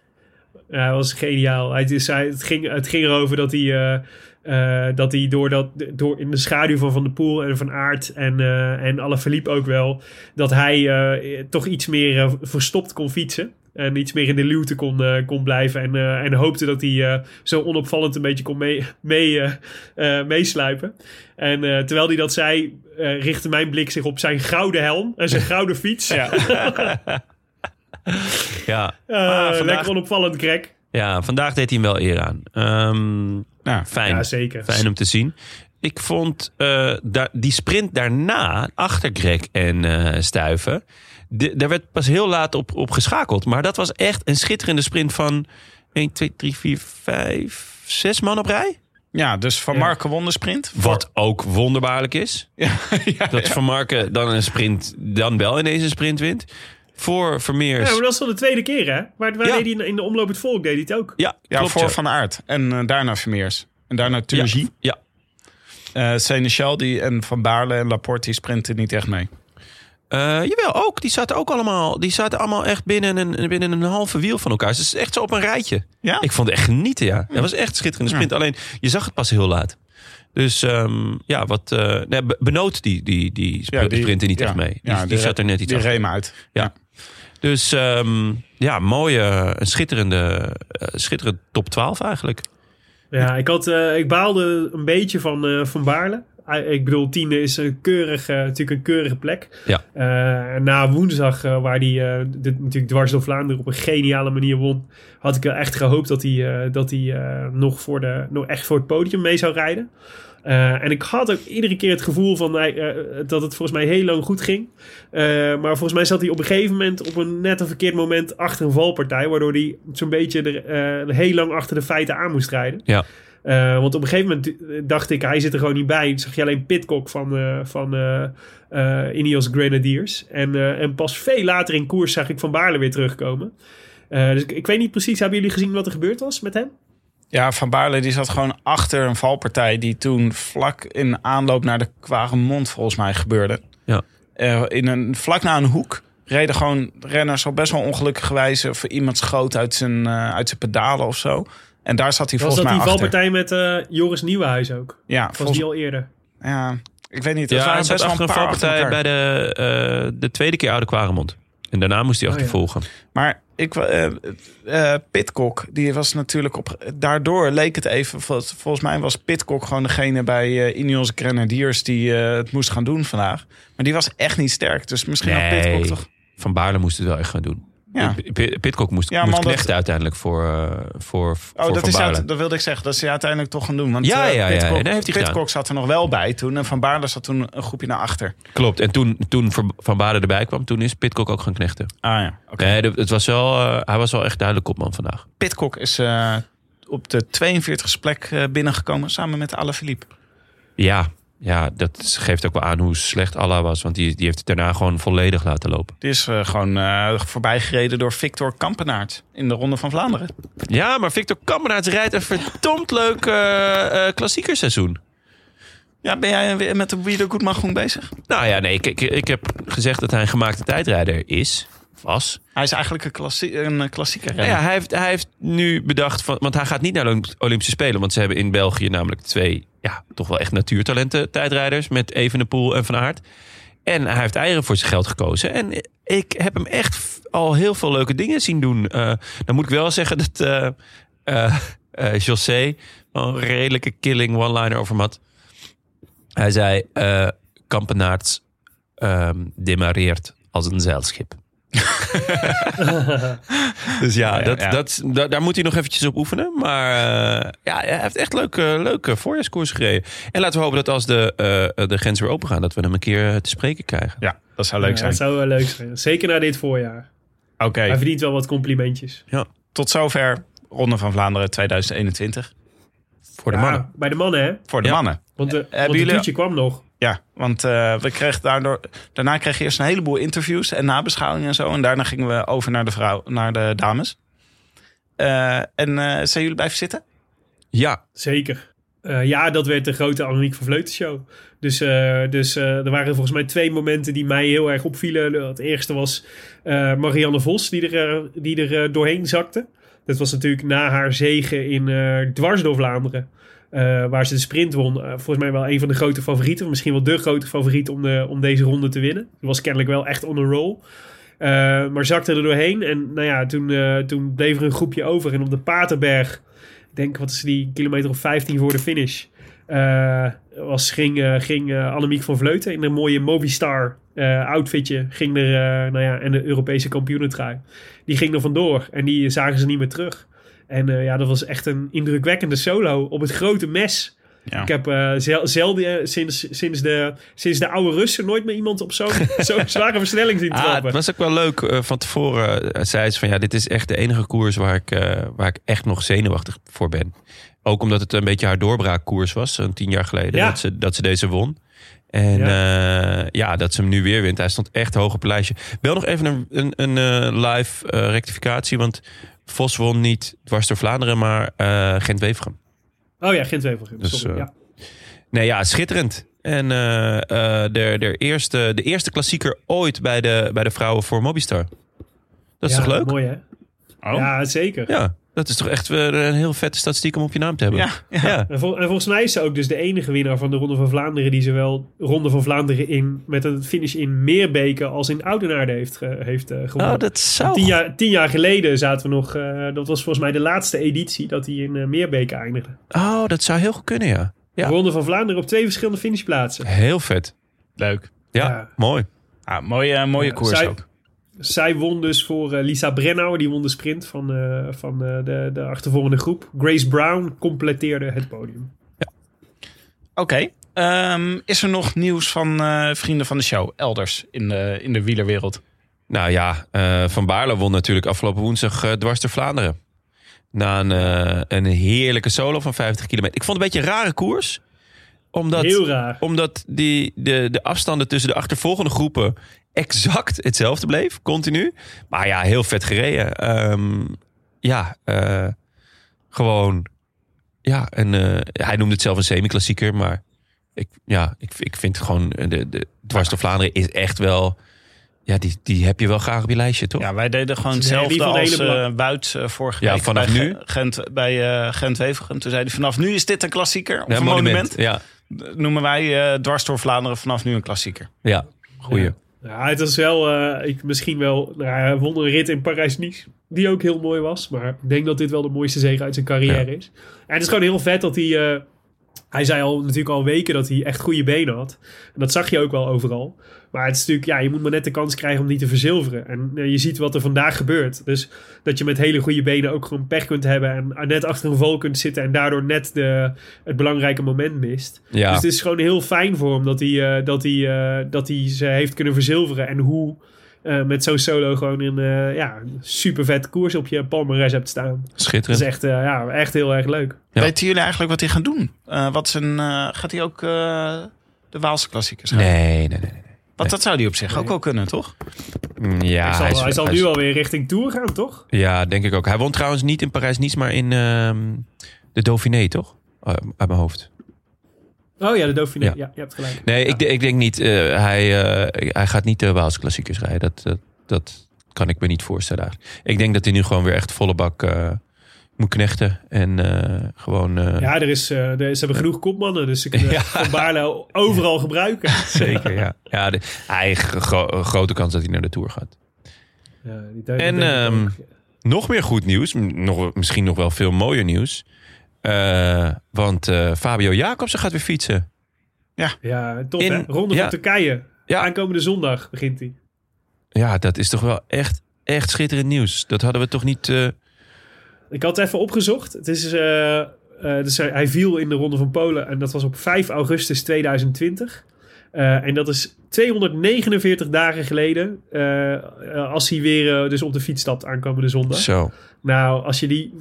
Ja, dat was geniaal. Hij dus het, ging, het ging erover dat hij, eh, eh, dat hij door, dat, door in de schaduw van Van der Poel en Van Aert en, eh en Alaphilippe ook wel, dat hij toch iets meer verstopt kon fietsen. En iets meer in de luwte kon, kon blijven. En, en hoopte dat hij eh, zo onopvallend een beetje kon mee, mee, meesluipen. En terwijl hij dat zei, richtte mijn blik zich op zijn gouden helm en zijn gouden fiets. Ja. ja. Ah, vandaag- Lekker onopvallend, Greg. ja, vandaag deed hij hem wel eer aan. Ehm, Ja. fijn. Ja, zeker. Fijn om te zien. Ik vond eh, da- die sprint daarna, achter Greg en eh Stuiven... daar werd pas heel laat op, op geschakeld. Maar dat was echt een schitterende sprint van 1, 2, 3, 4, 5, 6 man op rij. Ja, dus Van Ja. Marken won de sprint. Wat ook wonderbaarlijk is. Ja, ja, Dat ja. Van Marken dan een sprint, dan wel ineens een sprint wint. Voor Vermeers. Ja, maar dat is al de tweede keer, hè? Maar waar Ja. deed hij in de omloop het volk deed hij het ook. Ja, Ja, klopt, voor ja. Van Aert. En eh, daarna Vermeers. En daarna Turgie. Ja, Eh Seneschal die en Van Baarle en Laporte die sprinten niet echt mee. Eh, jawel, ook. Die zaten ook allemaal, die zaten allemaal echt binnen een, binnen een halve wiel van elkaar. Dus het is echt zo op een rijtje. Ja? Ik vond het echt genieten, ja. Dat was echt schitterende sprint. Alleen, je zag het pas heel laat. Dus ehm, ja, wat... eh nee, Be- Benoot die, die, die, sp- Ja, die- sprintte niet ja. echt mee. Die, Ja, die die zat er net iets Die achter. reem uit. Ja. Dus ehm, ja, mooie, een schitterende, schitterende top 12 eigenlijk. Ja, ik, had, eh, ik baalde een beetje van, eh, van Baarle. Ik bedoel, tiende is een keurig, eh, natuurlijk een keurige plek. Ja. Eh, na woensdag, waar hij eh, dit natuurlijk dwars door Vlaanderen op een geniale manier won, had ik wel echt gehoopt dat hij, eh, dat hij eh, nog, voor de, nog echt voor het podium mee zou rijden. Eh, en ik had ook iedere keer het gevoel van eh, dat het volgens mij heel lang goed ging. Eh, maar volgens mij zat hij op een gegeven moment op een net een verkeerd moment achter een valpartij. Waardoor hij zo'n beetje er, heel lang achter de feiten aan moest rijden. Ja. Want op een gegeven moment dacht ik, hij zit er gewoon niet bij. Dan zag je alleen Pitcock van, eh van Ineos Grenadiers. En, en pas veel later in koers zag ik Van Baarle weer terugkomen. Dus ik, ik weet niet precies, hebben jullie gezien wat er gebeurd was met hem? Ja, Van Baarle die zat gewoon achter een valpartij die toen vlak in aanloop naar de Quaremont volgens mij gebeurde. Ja. Eh, in een, vlak na een hoek reden gewoon renners op best wel ongelukkige wijze of iemand schoot uit zijn, eh, uit zijn pedalen of zo. En daar zat hij Was volgens dat mij die achter. valpartij met eh, Joris Nieuwenhuis ook? Ja, Was volgens, die al eerder? ja, ik weet niet. Ja, er wel achter een valpartij bij de, eh, de tweede keer Oude Kwaremond. En daarna moest hij Oh, ja. achtervolgen. Maar ik, eh eh, Pitcock, die was natuurlijk op. Daardoor leek het even. vol- Volgens mij was Pitcock gewoon degene bij eh Ineos Grenadiers die eh, het moest gaan doen vandaag. Maar die was echt niet sterk. Dus misschien had Nee. Pitcock toch. Van Baarle moest het wel echt gaan doen. Ja. Pitcock moest, Ja, moest dat- uiteindelijk voor, eh, voor, Oh, voor dat, Van is uit, dat wilde ik zeggen. Dat ze uiteindelijk toch gaan doen. Want Ja, eh, ja, ja, Pitcock, ja, heeft hij. Pitcock zat er nog wel bij toen. En Van Baarle zat toen een groepje naar achter. Klopt. En toen, toen Van Baarle erbij kwam, toen is Pitcock ook gaan knechten. Ah ja, oké. Nee, het was wel, eh, hij was wel echt duidelijk kopman vandaag. Pitcock is op de 42e plek binnengekomen samen met Alaphilippe. Ja, ja, dat geeft ook wel aan hoe slecht Allah was. Want die, die heeft het daarna gewoon volledig laten lopen. Die is eh, gewoon eh voorbijgereden door Victor Kampenaert in de Ronde van Vlaanderen. Ja, maar Victor Kampenaerts rijdt een verdomd leuk eh, eh, klassiekerseizoen. Ja, ben jij weer met de Wielergoedmachung bezig? Nou ja, nee, ik, ik, ik heb gezegd dat hij een gemaakte tijdrijder is. Was. Hij is eigenlijk een, klassie, een klassieker. Nou ja, hij heeft, hij heeft nu bedacht, van, want hij gaat niet naar de Olymp- Olympische Spelen. Want ze hebben in België namelijk twee, ja, toch wel echt natuurtalenten tijdrijders. Met Evenepoel en Van Aert. En hij heeft eieren voor zijn geld gekozen. En ik heb hem echt al heel veel leuke dingen zien doen. Eh, dan moet ik wel zeggen dat eh, José een redelijke killing one-liner over hem had. Hij zei, eh Kampenaerts ehm demareert als een zeilschip. dus ja, Ja, dat, ja. Dat, da- daar moet hij nog eventjes op oefenen. Maar eh, ja, hij heeft echt leuke, leuke voorjaarskoers gereden. En laten we hopen dat als de, eh, de grenzen weer open gaan... dat we hem een keer eh, te spreken krijgen. Ja, dat zou leuk Ja, zijn. Dat zou wel leuk zijn. Zeker na dit voorjaar. Oké, Hij verdient wel wat complimentjes. tot zover Ronde van Vlaanderen 2021. Voor de Ja, mannen. Bij de mannen, hè? Voor de Ja. mannen. Want de, want de jullie- toetje kwam nog. Want eh, we kregen daardoor, daarna kreeg je eerst een heleboel interviews en nabeschouwingen en zo. En daarna gingen we over naar de, vrouw, naar de dames. Eh, en eh, zijn jullie blijven zitten? Ja, Zeker. Eh, ja, dat werd de grote Annemiek van Vleuten show. Dus, eh, dus eh, er waren volgens mij twee momenten die mij heel erg opvielen. Het eerste was eh, Marianne Vos, die er, die er doorheen zakte. Dat was natuurlijk na haar zegen in eh dwars door Vlaanderen. Eh, waar ze de sprint won. Eh, volgens mij wel een van de grote favorieten. Misschien wel de grote favoriet om, de, om deze ronde te winnen. Die was kennelijk wel echt on a roll. Eh, maar zakte er doorheen. En nou ja, toen, toen bleef er een groepje over. En op de Paterberg, ik denk wat is die, kilometer of 15 voor de finish. was, ging, ging Annemiek van Vleuten in een mooie Movistar outfitje. Ging er, nou ja, en de Europese kampioenentrui. Die ging er vandoor. En die zagen ze niet meer terug. En eh, ja, dat was echt een indrukwekkende solo op het grote mes. Ja. Ik heb zel- zelden eh, sinds, sinds, de, sinds de oude Russen nooit meer iemand op zo'n zo'n zware versnelling zien Ah, trappen. het was ook wel leuk. van tevoren zei ze van ja, dit is echt de enige koers waar ik, waar ik echt nog zenuwachtig voor ben. Ook omdat het een beetje haar doorbraakkoers was, zo'n tien jaar geleden, Ja. dat, ze, dat ze deze won. En ja. ja, dat ze hem nu weer wint. Hij stond echt hoog op het lijstje. Wel nog even een, een, een live rectificatie, want Vos won niet dwars door Vlaanderen, maar eh Gent-Wevergem. Oh ja, geen Wevelgem. Dus, eh, ja. Nee, ja, schitterend. En eh, eh, de, de, eerste, de eerste klassieker ooit bij de, bij de vrouwen voor Mobistar. Dat is Ja, toch leuk? Mooi hè? Oh. Ja, zeker. Ja, dat is toch echt weer een heel vette statistiek om op je naam te hebben. Ja, ja. ja. En, vol- en volgens mij is ze ook dus de enige winnaar van de Ronde van Vlaanderen... die zowel Ronde van Vlaanderen in, met een finish in Meerbeke als in Oudenaarde heeft, ge- heeft eh, gewonnen. Oh, dat zou... Tien jaar, tien jaar geleden zaten we nog... eh, dat was volgens mij de laatste editie dat hij in eh, Meerbeke eindigde. Oh, dat zou heel goed kunnen, ja. Ja. Ronde van Vlaanderen op twee verschillende finishplaatsen. Heel vet. Leuk. Ja, Ja. mooi. Ah, mooie mooie Ja, koers zij- ook. Zij won dus voor eh, Lisa Brennauer. Die won de sprint van, eh, van eh, de, de achtervolgende groep. Grace Brown completeerde het podium. Oké. Ehm, is er nog nieuws van eh, vrienden van de show elders in de, in de wielerwereld? Nou ja, eh, Van Baarle won natuurlijk afgelopen woensdag eh, dwars door Vlaanderen. Na een, eh, een heerlijke solo van 50 kilometer. Ik vond het een beetje een rare koers. Omdat, Heel raar. omdat die, de, de afstanden tussen de achtervolgende groepen exact hetzelfde bleef, continu. Maar ja, heel vet gereden. Ehm, ja, eh, gewoon. Ja, en, eh, hij noemde het zelf een semi-klassieker, maar ik, ja, ik, ik vind gewoon. De, de Dwars door Vlaanderen is echt wel. Ja, die, die heb je wel graag op je lijstje, toch? Ja, wij deden gewoon hetzelfde hele als eh Buit eh, vorige Ja, week. vanaf bij nu? Ge- Gent, bij eh Gent-Wevergem. Toen zei hij, vanaf nu is dit een klassieker. Of Ja, een monument. Ja, Noemen wij eh dwars door Vlaanderen vanaf nu een klassieker. ja, goeie. Ja. Ja, het was wel, eh, ik, misschien wel, nou, hij won een rit in Parijs-Nice, die ook heel mooi was. Maar ik denk dat dit wel de mooiste zege uit zijn carrière is. En het is gewoon heel vet dat hij, eh, hij zei al natuurlijk al weken dat hij echt goede benen had. En dat zag je ook wel overal. Maar het is natuurlijk, ja, je moet maar net de kans krijgen om die te verzilveren. En eh, je ziet wat er vandaag gebeurt. Dus dat je met hele goede benen ook gewoon pech kunt hebben en net achter een val kunt zitten en daardoor net de, het belangrijke moment mist. Ja. Dus het is gewoon heel fijn voor hem dat hij, eh, dat hij, eh, dat hij ze heeft kunnen verzilveren. En hoe eh, met zo'n solo gewoon een eh, ja, super vet koers op je palmarès hebt staan. Dat Schitterend. is echt, eh, ja, echt heel erg leuk. Ja. Weten jullie eigenlijk wat hij gaat doen? Eh, wat zijn, eh, gaat hij ook eh, De Waalse klassiekers rijden. Nee, nee, nee. nee. Want dat zou die op zich ook wel kunnen, toch? Mm, Ja, hij zal, is- hij zal hij nu is- alweer richting Tour gaan, toch? Ja, denk ik ook. Hij won trouwens niet in Parijs-Nice, maar in ehm, de Dauphiné, toch? Uit mijn hoofd. Oh ja, de Dauphiné. Ja. Ja, je hebt gelijk. Nee, ik, ik denk niet. eh, hij, eh, hij gaat niet de Waalse klassiekers rijden. Dat, dat, dat kan ik me niet voorstellen. eigenlijk. Ik denk dat hij nu gewoon weer echt volle bak eh, moet knechten. En gewoon... Ja, er is, er, ze hebben genoeg kopmannen, dus ze kunnen Ja. Van Baarle overal gebruiken. Zeker, ja. ja de, hij gro- grote kans dat hij naar de Tour gaat. Ja, die En, ehm. Nog meer goed nieuws. Nog, misschien nog wel veel mooier nieuws. Eh, want eh, Fabio Jacobsen gaat weer fietsen. ja, tof in- hè? Ronde ja. van Turkije. Ja. Aankomende zondag begint hij. Ja, dat is toch wel echt, echt schitterend nieuws. Dat hadden we toch niet... eh, Ik had het even opgezocht. Het is, eh, eh, dus hij, hij viel in de Ronde van Polen en dat was op 5 augustus 2020. Eh, en dat is 249 dagen geleden. eh, als hij weer eh, dus op de fiets stapt aankomende zondag. Zo. Nou, als je die.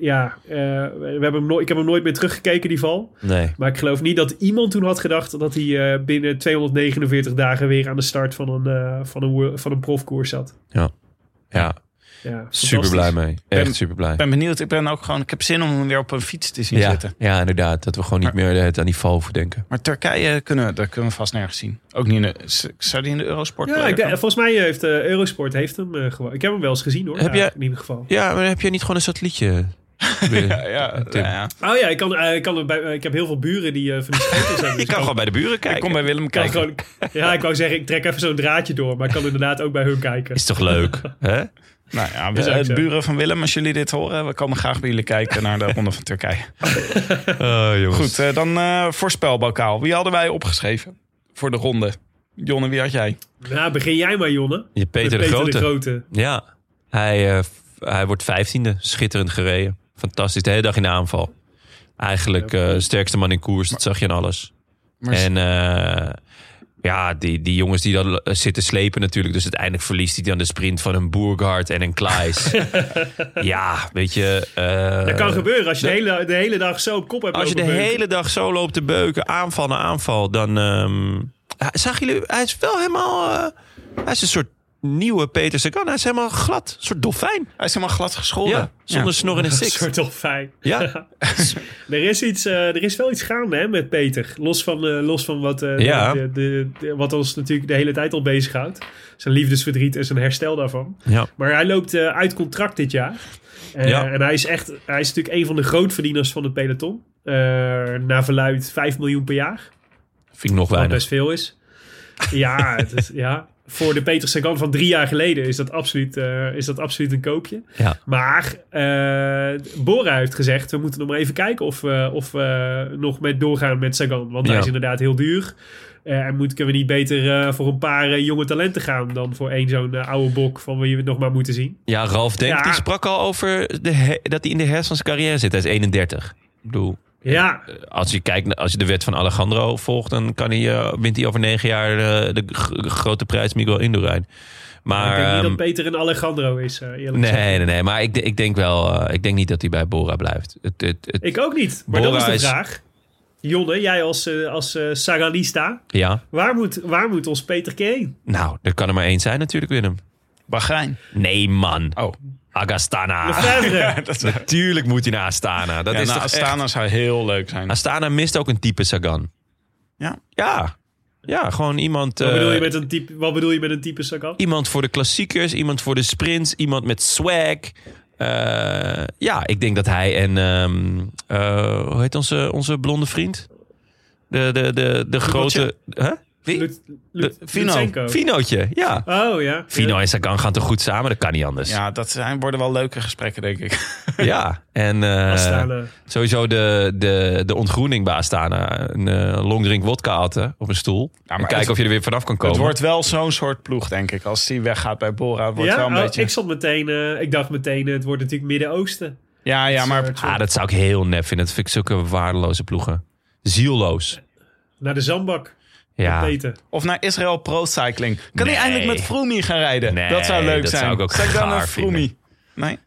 Ja, we hebben hem nooit, ik heb hem nooit meer teruggekeken, die val. Nee. Maar ik geloof niet dat iemand toen had gedacht dat hij binnen 249 dagen weer aan de start van een, van een, van een profkoers zat. Ja. Ja, Ja, super blij mee. Echt Ben- super blij. Ik ben benieuwd. Ik ben ook gewoon... Ik heb zin om hem weer op een fiets te zien Ja, zitten. ja, inderdaad. Dat we gewoon niet meer het aan die val denken. Maar Turkije kunnen, dat kunnen we vast nergens zien. Ook niet in de... Zou die in de Eurosport Ja, ik, denk- komen? volgens mij heeft eh, Eurosport heeft hem eh, gewoon. Ik heb hem wel eens gezien hoor. Heb Ja, je- in ieder geval. Ja, maar heb je niet gewoon een satellietje? Weer- Ja, ja, Tim. ja. Oh ja, ik, kan, eh, ik, kan er bij, eh, ik heb heel veel buren die eh, van die schotels hebben. Je dus kan gewoon bij de buren Ik kijken. kom bij Willem ik kijken. gewoon, ja, ik wou zeggen, ik trek even zo'n draadje door, maar ik kan inderdaad ook bij hun kijken. Is toch leuk? hè? Nou ja, we, eh, zo. buren van Willem, als jullie dit horen, we komen graag bij jullie kijken naar de Ronde van Turkije. Oh, jongens. Goed, eh, dan eh voorspelbokaal. Wie hadden wij opgeschreven voor de ronde? Jonne, wie had jij? Nou, begin jij maar, Jonne. Je Peter, de Grote. de Grote. Ja, hij, eh, hij wordt vijftiende. Schitterend gereden. Fantastisch. De hele dag in de aanval. Eigenlijk eh, de sterkste man in koers. Dat zag je aan alles. Maar En eh, ja, die, die jongens die dan eh, zitten slepen natuurlijk. Dus uiteindelijk verliest hij dan de sprint van een Boergaard en een Klaes. ja, weet je. eh, Dat kan gebeuren als je de, hele, de hele dag zo op kop hebt Als je de beuken. hele dag zo loopt te beuken, aanval na aanval, dan... ehm zag jullie, hij is wel helemaal... eh, hij is een soort nieuwe Peter Sagan. Hij is helemaal glad. Een soort dolfijn. Hij is helemaal glad gescholden. Ja, zonder snor en een Een six. soort toch fijn. Ja, Er is, iets, eh, er is wel iets gaande hè, met Peter. Los van, eh, los van wat, eh, Ja. de, de, de- wat ons natuurlijk de hele tijd al bezighoudt. Zijn liefdesverdriet en zijn herstel daarvan. ja. Maar hij loopt eh, uit contract dit jaar. Ja. En hij is echt, hij is natuurlijk een van de grootverdieners van het peloton. Eh naar verluid 5 miljoen per jaar. Vind ik nog Wat weinig. best veel is. Ja, het is, ja, voor de Peter Sagan van drie jaar geleden is dat absoluut, eh, is dat absoluut een koopje. Ja. Maar eh Bora heeft gezegd, we moeten nog maar even kijken of, we of we nog met doorgaan met Sagan. Want hij is inderdaad heel duur. Eh, en moet, kunnen we niet beter eh, voor een paar eh, jonge talenten gaan dan voor één zo'n eh, oude bok van wie we het nog maar moeten zien. Ja, Ralf Denk Ja. die sprak al over de dat hij in de herfst van zijn carrière zit. Hij is 31. Ik bedoel, Ja, als je, kijkt, als je de wet van Alejandro volgt... dan kan hij, eh, wint hij over negen jaar eh, de grote prijs Miguel Indurain. Maar, ik denk niet ehm, dat Peter een Alejandro is, eh, eerlijk gezegd. Nee, nee, nee. Maar ik, ik denk wel... eh, ik denk niet dat hij bij Bora blijft. Het, het, het, Ik ook niet. Maar dat Bora is de is- vraag. Jonne, jij als, eh, als eh, Saganista, ja, waar moet, waar moet ons Peter heen? nou, er kan er maar één zijn natuurlijk, Willem. Bahrein. Nee, man. Oh, Agastana. Lefebvre. dat is, Natuurlijk moet hij naar Astana. Dat ja, is nou, toch Astana echt- zou heel leuk zijn. Astana mist ook een type Sagan. Ja. Ja. Ja, gewoon iemand... Wat eh, bedoel, je met een type, wat bedoel je met een type Sagan? Iemand voor de klassiekers, iemand voor de sprints, iemand met swag. Eh, ja, ik denk dat hij en... ehm, eh, hoe heet onze, onze blonde vriend? De, de, de, de grote... Huh? Wie? Lut- Lut- De- Fino. Lutsenko. Finootje, ja. Oh ja. Fino en Sagan gaan toch goed samen? Dat kan niet anders. Ja, Ja, dat zijn, worden wel leuke gesprekken, denk ik. en eh, sowieso de, de, de ontgroening bij Astana. Een eh, long drink wodka atten op een stoel. maar en kijken het- of je er weer vanaf kan komen. Het wordt wel zo'n soort ploeg, denk ik. Als die weggaat bij Bora, wordt Ja, wel een oh, beetje... ik zat meteen, eh, ik dacht meteen, eh, het wordt natuurlijk Midden-Oosten. Ja, ja, maar soort- Ah, dat zou ik heel nep vinden. Dat vind ik zulke waardeloze ploegen. Zielloos. Naar de zandbak. Ja. Of naar Israël Pro Cycling. Kan Nee. hij eindelijk met Froomey gaan rijden? Nee, dat zou leuk dat zijn. zou ik ook dan een Froomey? Nee?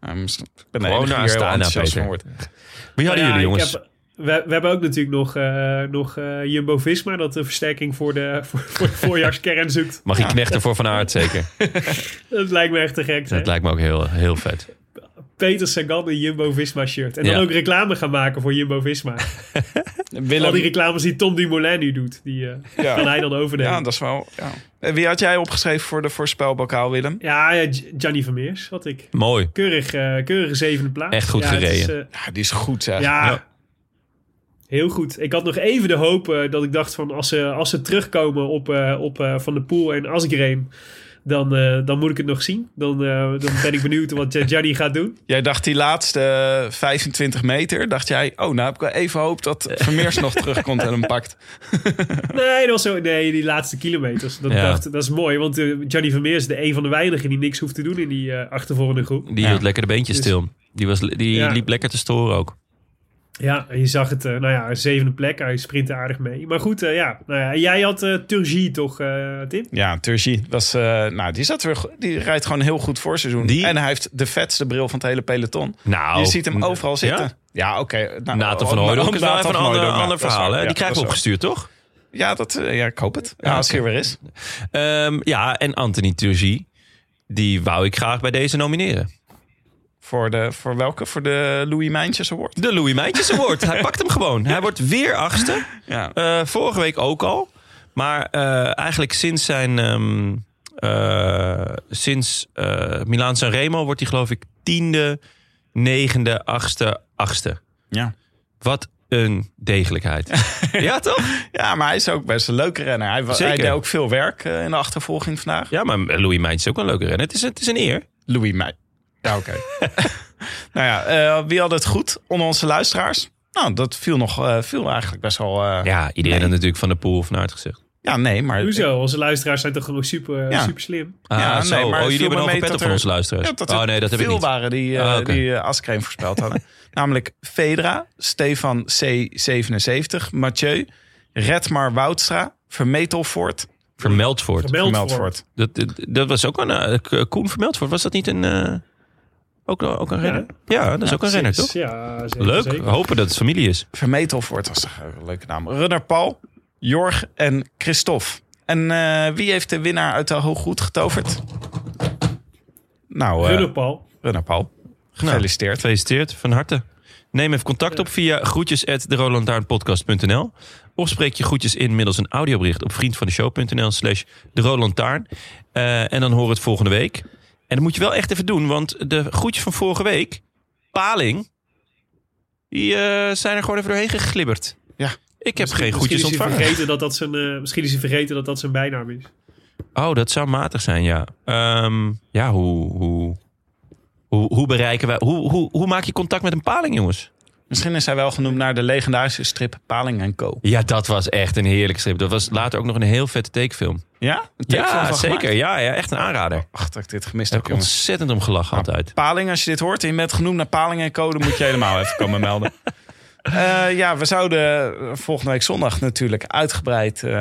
Ja, misschien- ik ben Gewoon enige naar er Astana, Peter. Wie hadden Ja, jullie, ik jongens? heb- we, we hebben ook natuurlijk nog, eh, nog eh, Jumbo-Visma... dat de versterking voor de, voor, voor de voorjaarskern zoekt. Mag je knechten voor Van Aert zeker. Dat lijkt me echt te gek. hè? Dat lijkt me ook heel, heel vet. Peter Sagan een Jumbo-Visma shirt. En dan Ja. ook reclame gaan maken voor Jumbo-Visma. Al die Willem, reclames die Tom Dumoulin nu doet, die eh, Ja. kan hij dan overnemen. ja, dat is wel... Ja. En Wie had jij opgeschreven voor de voorspelbokaal, Willem? Ja, Gianni Vermeers had ik. Mooi. Keurig, eh, keurige zevende plaats. Echt goed ja, het is, gereden. eh, Ja, die is goed zeg. ja, Ja. heel goed. Ik had nog even de hoop dat ik dacht van als ze, als ze terugkomen op, eh, op eh, Van der Poel en Asgreen, dan, eh, dan moet ik het nog zien. Dan, eh, dan ben ik benieuwd wat Gianni gaat doen. Jij dacht die laatste eh, 25 meter, dacht jij... Oh, nou heb ik wel even hoop dat Vermeers nog terugkomt en hem pakt. Nee, dat was zo, nee, die laatste kilometers. Dat, Ja. dacht, dat is mooi, want eh Gianni Vermeers is de een van de weinigen die niks hoeft te doen in die eh achtervolgende groep. Die Ja. hield lekker de beentjes Dus- stil. Die, was, die Ja. liep lekker te storen ook. Ja, en je zag het, eh, nou ja, zevende plek. Hij sprintte aardig mee. Maar goed, eh, ja. Nou ja, jij had eh Turgie toch, eh, Tim? Ja, Turgi was, eh, nou, die, zat weer, die rijdt gewoon heel goed voorseizoen. Die- En hij heeft de vetste bril van het hele peloton. Nou, je ziet hem overal zitten. Ja? Ja, oké. nou, Nathan van oh, Hooydonk is wel even een van ander, ander verhaal. waar. Hè? Ja, Die krijgen we opgestuurd, toch? Ja, dat, ja, ik hoop het. Ja, Ja, als hij er weer is. Ehm, ja, en Anthony Turgie. Die wou ik graag bij deze nomineren. Voor, de, voor welke? Voor de Louis Mijntjes Award? De Louis Mijntjes Award. Hij pakt hem gewoon. Hij wordt weer achtste. Ja. Eh, vorige week ook al. Maar eh, eigenlijk sinds zijn... ehm eh, sinds Milaan Sanremo wordt hij geloof ik tiende, negende, achtste, achtste. Ja. Wat een degelijkheid. ja, toch? ja, maar hij is ook best een leuke renner. Hij, hij deed ook veel werk in de achtervolging vandaag. Ja, maar Louis Mijntjes is ook een leuke renner. Het is, het is een eer. Louis Mij. Ja, oké. nou ja, eh, wie had het goed onder onze luisteraars? Nou, dat viel, nog, eh, viel eigenlijk best wel... eh, Ja, iedereen Nee. had natuurlijk van de pool aard gezegd. ja, nee, maar... Hoezo? Onze luisteraars zijn toch gewoon super, Ja. super slim? Ah, Ja, zo. nee, maar oh, jullie hebben nog een pet dat op van er- onze luisteraars. Ja, dat oh nee, dat heb ik veel niet. waren die, eh Ah, die Askreen voorspeld hadden. Namelijk Fedra, Stefan C77, Mathieu, Redmar Woudstra, Vermetelvoort, Vermeld voor het. Vermeld Vermeldvoort. Dat, dat, dat was ook een... Koen Vermeld voor. Was dat niet een... eh, ook, ook een renner? Ja, dat is ook een renner, toch? Ja, zeker, Leuk. zeker. Hopen dat het familie is. Vermetelvoort was toch een leuke naam. Runner Paul, Jorg en Christophe. En eh, wie heeft de winnaar uit de Hooggoed getoverd? Nou, eh Runner Paul. Runner Paul. Gefeliciteerd. Gefeliciteerd, van harte. Neem even contact op via groetjes Of spreek je groetjes in middels een audiobericht op vriendvandeshow.nl slash de. Eh, en dan we het volgende week. En dat moet je wel echt even doen, want de groetjes van vorige week, Paling, die eh, zijn er gewoon even doorheen geglibberd. Ja. Ik heb Misschien- geen groetjes misschien is hij ontvangen. vergeten dat dat zijn, eh, misschien is hij vergeten dat dat zijn bijnaam is. Oh, dat zou matig zijn, ja. Ehm, ja, hoe, hoe, hoe, hoe bereiken wij... Hoe, hoe, hoe maak je contact met een paling, jongens? Misschien is hij wel genoemd naar de legendarische strip Paling en Co. Ja, dat was echt een heerlijke strip. Dat was later ook nog een heel vette tekenfilm. Ja? Een tekenfilm Ja, zeker. Ja, ja, echt een aanrader. Ach, dat ik dit gemist heb, ik jongens. ontzettend om gelachen altijd. Paling, als je dit hoort en je bent genoemd naar Paling en Co, dan moet je helemaal even komen melden. Eh, ja, we zouden volgende week zondag natuurlijk uitgebreid eh,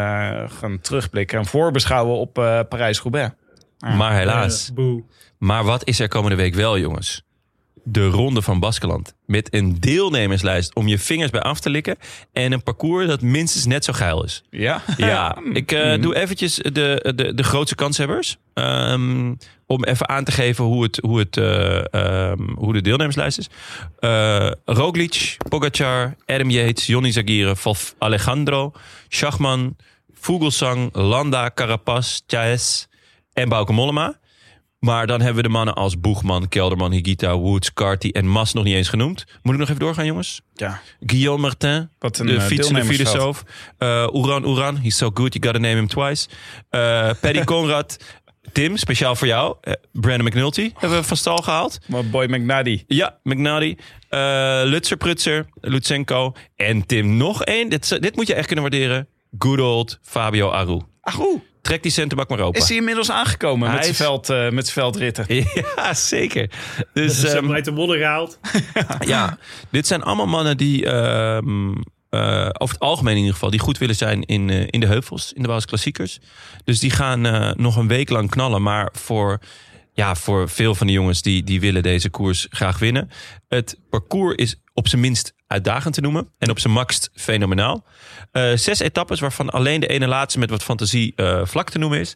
gaan terugblikken en voorbeschouwen op eh, Parijs-Roubaix. Maar helaas. Boe. Maar wat is er komende week wel, jongens? De Ronde van Baskeland. Met een deelnemerslijst om je vingers bij af te likken. En een parcours dat minstens net zo geil is. Ja? Ja, ik eh, doe eventjes de, de, de grootste kanshebbers. Ehm, om even aan te geven hoe, het, hoe, het, eh, ehm, hoe de deelnemerslijst is. Eh Roglic, Pogacar, Adam Yates, Johnny Zagire, Valf Alejandro, Schachman, Vogelsang, Landa, Carapaz, Chaes en Bauke Mollema. Maar dan hebben we de mannen als Boegman, Kelderman, Higita, Woods, Carty en Mas nog niet eens genoemd. Moet ik nog even doorgaan, jongens? Ja. Guillaume Martin, Wat een, de eh, fietsende filosoof. Uh, Oeran Oeran, he's so good, you gotta name him twice. Uh, Paddy Conrad, Tim, speciaal voor jou. Uh, Brandon McNulty hebben we van stal gehaald. Maar Boy McNaddy. Ja, McNally. Uh, Lutzer Prutser, Lutsenko. En Tim, nog één. Dit, dit moet je echt kunnen waarderen. Good old Fabio Aru. Agoe, Trek die centenbak maar open. is hij inmiddels aangekomen Hij met zijn is- veld, eh, met zijn veldritten? Ja, zeker. Dus Dus ze hebben hem uit de modder gehaald. ja, dit zijn allemaal mannen die ehm, eh, over het algemeen in ieder geval, die goed willen zijn in, eh, in de heuvels, in de Waalse klassiekers. Dus die gaan eh, nog een week lang knallen. Maar voor, ja, voor veel van de jongens die, die willen deze koers graag winnen. Het parcours is op zijn minst uitdagend te noemen. En op zijn maxst fenomenaal. Eh, zes etappes waarvan alleen de ene laatste met wat fantasie eh, vlak te noemen is.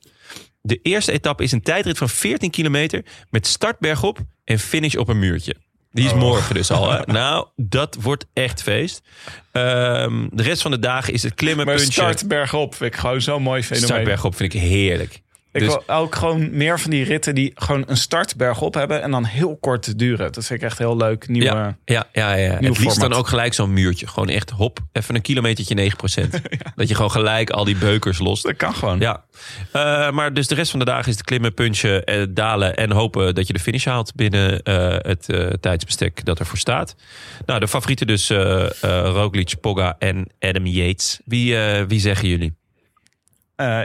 De eerste etappe is een tijdrit van 14 kilometer met start bergop en finish op een muurtje. Die is morgen dus al. Hè? Nou, dat wordt echt feest. Ehm, de rest van de dagen is het klimmen, Maar punchen. start bergop vind ik gewoon zo'n mooi fenomeen. Start bergop vind ik heerlijk. Ik Dus- wil ook gewoon meer van die ritten die gewoon een start bergop hebben en dan heel kort duren. Dat vind ik echt heel leuk. Nieuwe, Ja, ja, ja, ja. Nieuw Het liefst format. dan ook gelijk zo'n muurtje. Gewoon echt hop, even een kilometertje 9%. Dat je gewoon gelijk al die beukers lost. Dat kan gewoon. Ja, Eh, maar dus de rest van de dagen is het klimmen, punchen, eh, dalen en hopen dat je de finish haalt binnen eh, het tijdsbestek dat ervoor staat. Nou, de favorieten dus Roglic, Pogga en Adam Yates. Wie, wie zeggen jullie?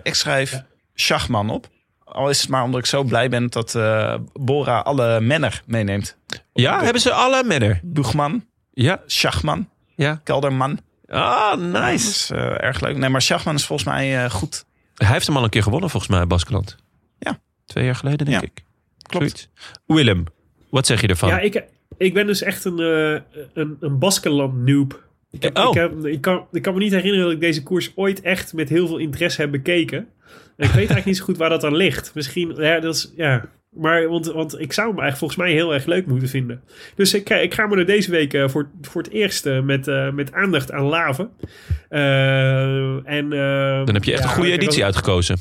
Ik schrijf Schachman op. Al is het maar omdat ik zo blij ben dat eh, Bora alle menner meeneemt. Ja, hebben ze alle menner? Boegman, Ja, Schachman, ja. Kelderman. Ah, nice. is eh, erg leuk. Nee, maar Schachman is volgens mij eh, goed. Hij heeft hem al een keer gewonnen volgens mij, Baskeland. Ja. Twee jaar geleden, denk Ja, ik. klopt. Zoiets. Willem, wat zeg je ervan? Ja, ik, ik ben dus echt een, eh een, een Baskeland noob. Ik, heb, Oh. ik, heb, ik, kan, ik kan me niet herinneren dat ik deze koers ooit echt met heel veel interesse heb bekeken. Ik weet eigenlijk niet zo goed waar dat aan ligt. Misschien, ja, dat is, ja. Maar, want, want ik zou hem eigenlijk volgens mij heel erg leuk moeten vinden. Dus ik, ik ga me er deze week eh, voor, voor het eerst eh, met, eh, met aandacht aan laven. En, Dan heb je echt ja, een goede als- editie uitgekozen.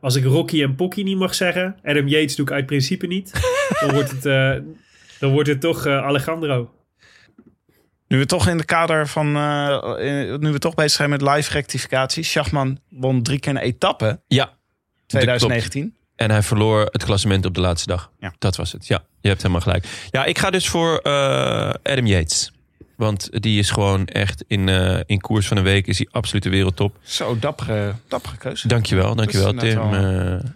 als ik Rocky en Pocky niet mag zeggen, Adam Yates doe ik uit principe niet, dan wordt het, dan wordt het toch Alejandro. Nu we toch in de kader van, eh, nu we toch bezig zijn met live rectificatie. Schachman won drie keer een etappe Ja, 2019. En hij verloor het klassement op de laatste dag. Ja. Dat was het. Ja, je hebt helemaal gelijk. Ja, ik ga dus voor eh, Adam Yates. Want die is gewoon echt in, eh, in koers van een week is hij absoluut de wereldtop. Zo, dappere, dappere keuze. Dankjewel, dankjewel Tim. wel- Eh,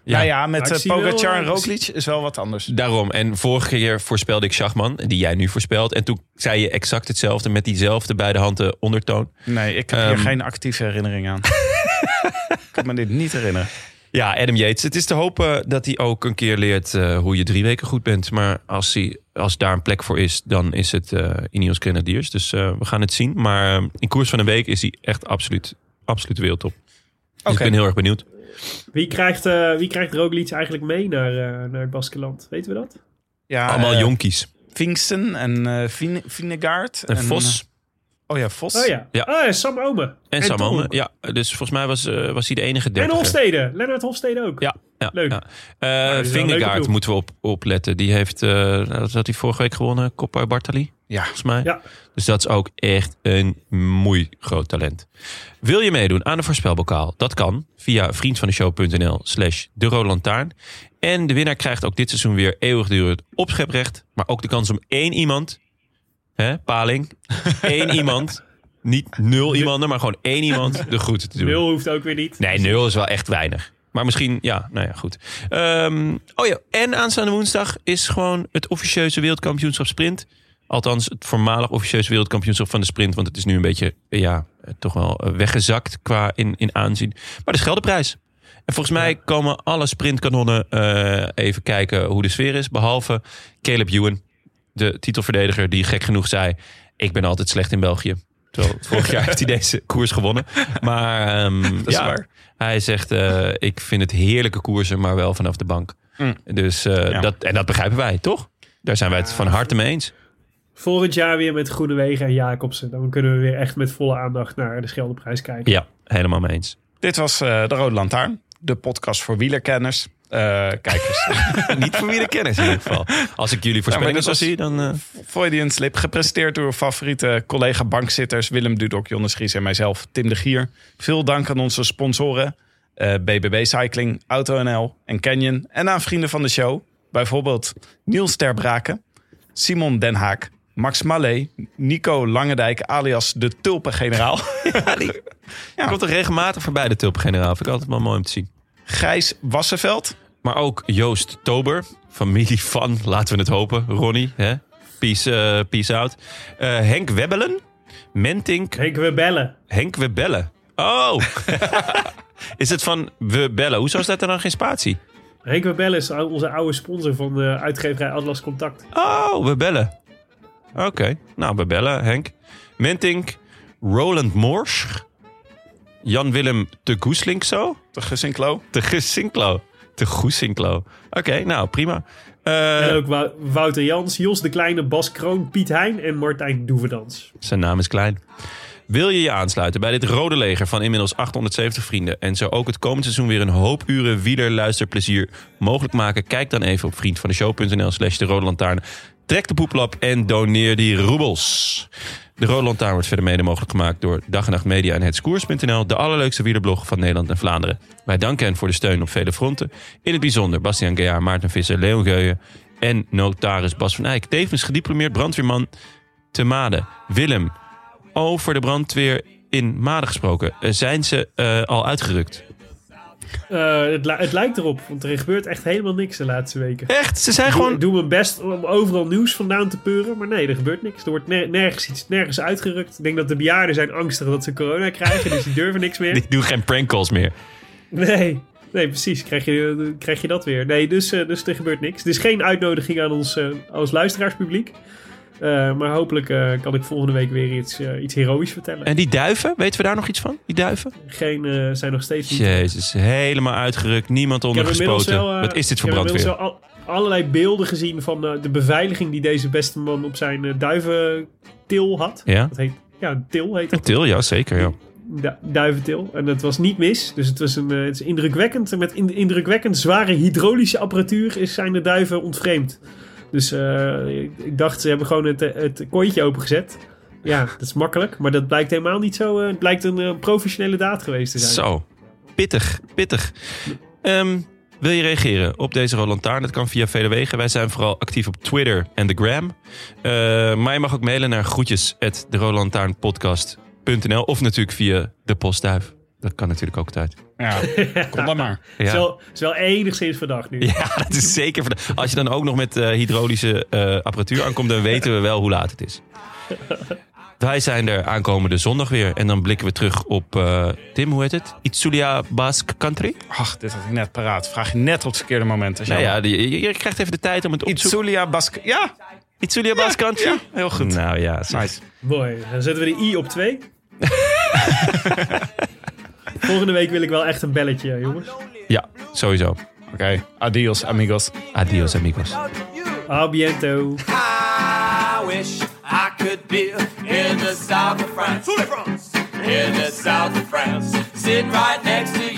Ja, ja, ja, met wel, Pogacar en Roglic is wel wat anders. Daarom. En vorige keer voorspelde ik Schachman, die jij nu voorspelt. En toen zei je exact hetzelfde met diezelfde bij de handen ondertoon. Nee, ik heb Ehm. hier geen actieve herinnering aan. ik kan me dit niet herinneren. Ja, Adam Yates. Het is te hopen dat hij ook een keer leert eh, hoe je drie weken goed bent. Maar als, hij, als daar een plek voor is, dan is het eh Ineos Grenadiers. Dus eh, we gaan het zien. Maar in koers van een week is hij echt absoluut, absoluut wereldtop. Dus Oké. ik ben heel erg benieuwd. Wie krijgt, wie krijgt Roglic eigenlijk mee naar, eh, naar het Baskeland? Weten we dat? Ja, Allemaal jonkies. Vinksten en eh Vine- Vinegaard. En Vos eh, oh ja, Vos. Oh ja. Ja. Oh ja, Sam Ome. en Sam Tom. Omen. Ja, dus volgens mij was, eh, was hij de enige En dertiger. Hofstede. Lennart Hofstede ook. Ja, ja, Leuk. Ja. Eh Vingegaard moeten we op, opletten. Die heeft, eh dat had hij vorige week gewonnen, Coppa Bartali, Ja. volgens mij. Ja. Dus dat is ook echt een moei groot talent. Wil je meedoen aan de voorspelbokaal? Dat kan via vriendvandeshow.nl slash de Rode Lantaarn. En de winnaar krijgt ook dit seizoen weer eeuwigdurend opscheprecht. Maar ook de kans om één iemand, hè, paling, één iemand, niet nul iemanden, maar gewoon één iemand de groeten te doen. Nul hoeft ook weer niet. Nee, nul is wel echt weinig. Maar misschien, ja, nou ja, goed. Ehm, oh ja, en aanstaande woensdag is gewoon het officieuze wereldkampioenschap sprint. Althans, het voormalig officieuze wereldkampioenschap van de sprint. Want het is nu een beetje, ja, eh, toch wel eh, weggezakt qua in, in aanzien. Maar de Scheldeprijs. En volgens mij komen alle sprintkanonnen eh, even kijken hoe de sfeer is. Behalve Caleb Ewan, de titelverdediger die gek genoeg zei... ik ben altijd slecht in België. Terwijl vorig jaar heeft hij deze koers gewonnen. Maar ehm, Dat is ja, waar. hij zegt, eh, ik vind het heerlijke koersen, maar wel vanaf de bank. Mm. Dus, eh, Ja. dat, en dat begrijpen wij, toch? Daar zijn wij het van harte mee eens. Volgend jaar weer met Groenewegen en Jacobsen. Dan kunnen we weer echt met volle aandacht naar de Scheldeprijs kijken. Ja, helemaal mee eens. Dit was eh, De Rode Lantaarn. De podcast voor wielerkenners. Eh, kijkers. Niet voor wie de kennis in ieder geval. Als ik jullie voorspellingen zo zie, dan... eh, Freudian Slip. Gepresenteerd door favoriete collega bankzitters Willem Dudok, Jonas Gries en mijzelf, Tim de Gier. Veel dank aan onze sponsoren. eh, BBB Cycling, AutoNL en Canyon. En aan vrienden van de show. Bijvoorbeeld Niels Terbraken, Simon Den Haak, Max Mallet, Nico Langendijk alias de Tulpengeneraal. ja, die komt er regelmatig voorbij, de tulpengeneraal. Vind ik altijd wel mooi om te zien. Gijs Wassenveld. Maar ook Joost Tober, familie van, laten we het hopen, Ronnie. Hè? Peace, eh, peace out. Eh, Henk Webbelen, Mentink, Henk, we bellen. Henk We Bellen. Oh! is het van We Bellen? Hoezo staat er dan geen spatie? Henk, we bellen is onze oude sponsor van de uitgeverij Atlas Contact. Oh, We Bellen. Oké, nou we bellen Henk. Mentink, Roland Morsch, Jan-Willem de Goeslink zo? De Gussinklo. De Gusinklo. De Goesinklo. Oké, nou prima. Eh, En ook Wou- Wouter Jans, Jos de Kleine, Bas Kroon, Piet Hein en Martijn Doeverdans. Zijn naam is klein. Wil je je aansluiten bij dit rode leger van inmiddels 870 vrienden... en zo ook het komend seizoen weer een hoop uren wielerluisterplezier mogelijk maken? Kijk dan even op vriendvandeshow.nl slash de rode lantaarn. Trek de poeplap en doneer die roebels. De Rode Lantaarn wordt verder mede mogelijk gemaakt door Dag en Nacht Media en Hetskoers.nl, de allerleukste wielerblog van Nederland en Vlaanderen. Wij danken hen voor de steun op vele fronten. In het bijzonder Bastiaan Gejaar, Maarten Visser, Leon Geuyen en notaris Bas van Eyck. Tevens gediplomeerd brandweerman te Made. Willem, over de brandweer in Made gesproken. Eh, zijn ze eh, al uitgerukt? Eh, het, li- het lijkt erop, want er gebeurt echt helemaal niks de laatste weken. Echt? Ze zijn Ik doe, gewoon... ik doe mijn best om overal nieuws vandaan te peuren, maar nee, er gebeurt niks. Er wordt ner- nergens, iets, nergens uitgerukt. Ik denk dat de bejaarden zijn angstig dat ze corona krijgen, dus die durven niks meer. Die doen geen prankcalls meer. Nee, nee precies. Krijg je, krijg je dat weer. Nee, dus, eh, dus er gebeurt niks. Er is geen uitnodiging aan ons eh, als luisteraarspubliek. Eh, maar hopelijk eh, kan ik volgende week weer iets, eh, iets heroïs vertellen. En die duiven, weten we daar nog iets van? Die duiven? Geen, zijn nog steeds niet. Jezus, helemaal uitgerukt. Niemand Ik ondergespoten. Wat is dit voor ik brandweer? wel al- allerlei beelden gezien van de beveiliging die deze beste man op zijn duiventil had. Ja? Dat heet, ja, til heet Een dat. til, ja, zeker. Ja. Du- duiventil. En dat was niet mis. Dus het was een, het is indrukwekkend. Met in- indrukwekkend zware hydraulische apparatuur is, zijn de duiven ontvreemd. Dus eh, ik, dacht, ze hebben gewoon het, eh, het opengezet. Ja, dat is makkelijk. Maar dat blijkt helemaal niet zo. eh, het blijkt een professionele daad geweest te zijn. Zo, pittig, pittig. Ehm, wil je reageren op deze Roland Taarn? Dat kan via vele wegen. Wij zijn vooral actief op Twitter en de Gram. Maar je mag ook mailen naar groetjes of natuurlijk via de postduif. Dat kan natuurlijk ook altijd. Ja, kom dan maar. Het is Ja. wel, het is wel enigszins verdacht nu. Ja, dat is zeker. ver- Als je dan ook nog met eh, hydraulische eh, apparatuur aankomt, dan weten we wel hoe laat het is. Wij zijn er aankomende zondag weer. En dan blikken we terug op, eh, Tim, hoe heet het? Itzulia Basque Country? Ach, dit had ik net paraat. Vraag je net op het verkeerde moment. Als Nou ja, die- je, je krijgt even de tijd om het op te zoeken. Itzulia Basque. Ja, Itzulia Basque Country? ja, heel goed. Nou ja. Nice. Mooi. Dan zetten we de i op 2. Volgende week wil ik wel echt een belletje, jongens. ja, sowieso. Oké, adios amigos. Adios amigos. A biento. I wish I could be in the south of France. In the south of France. Sitting right next to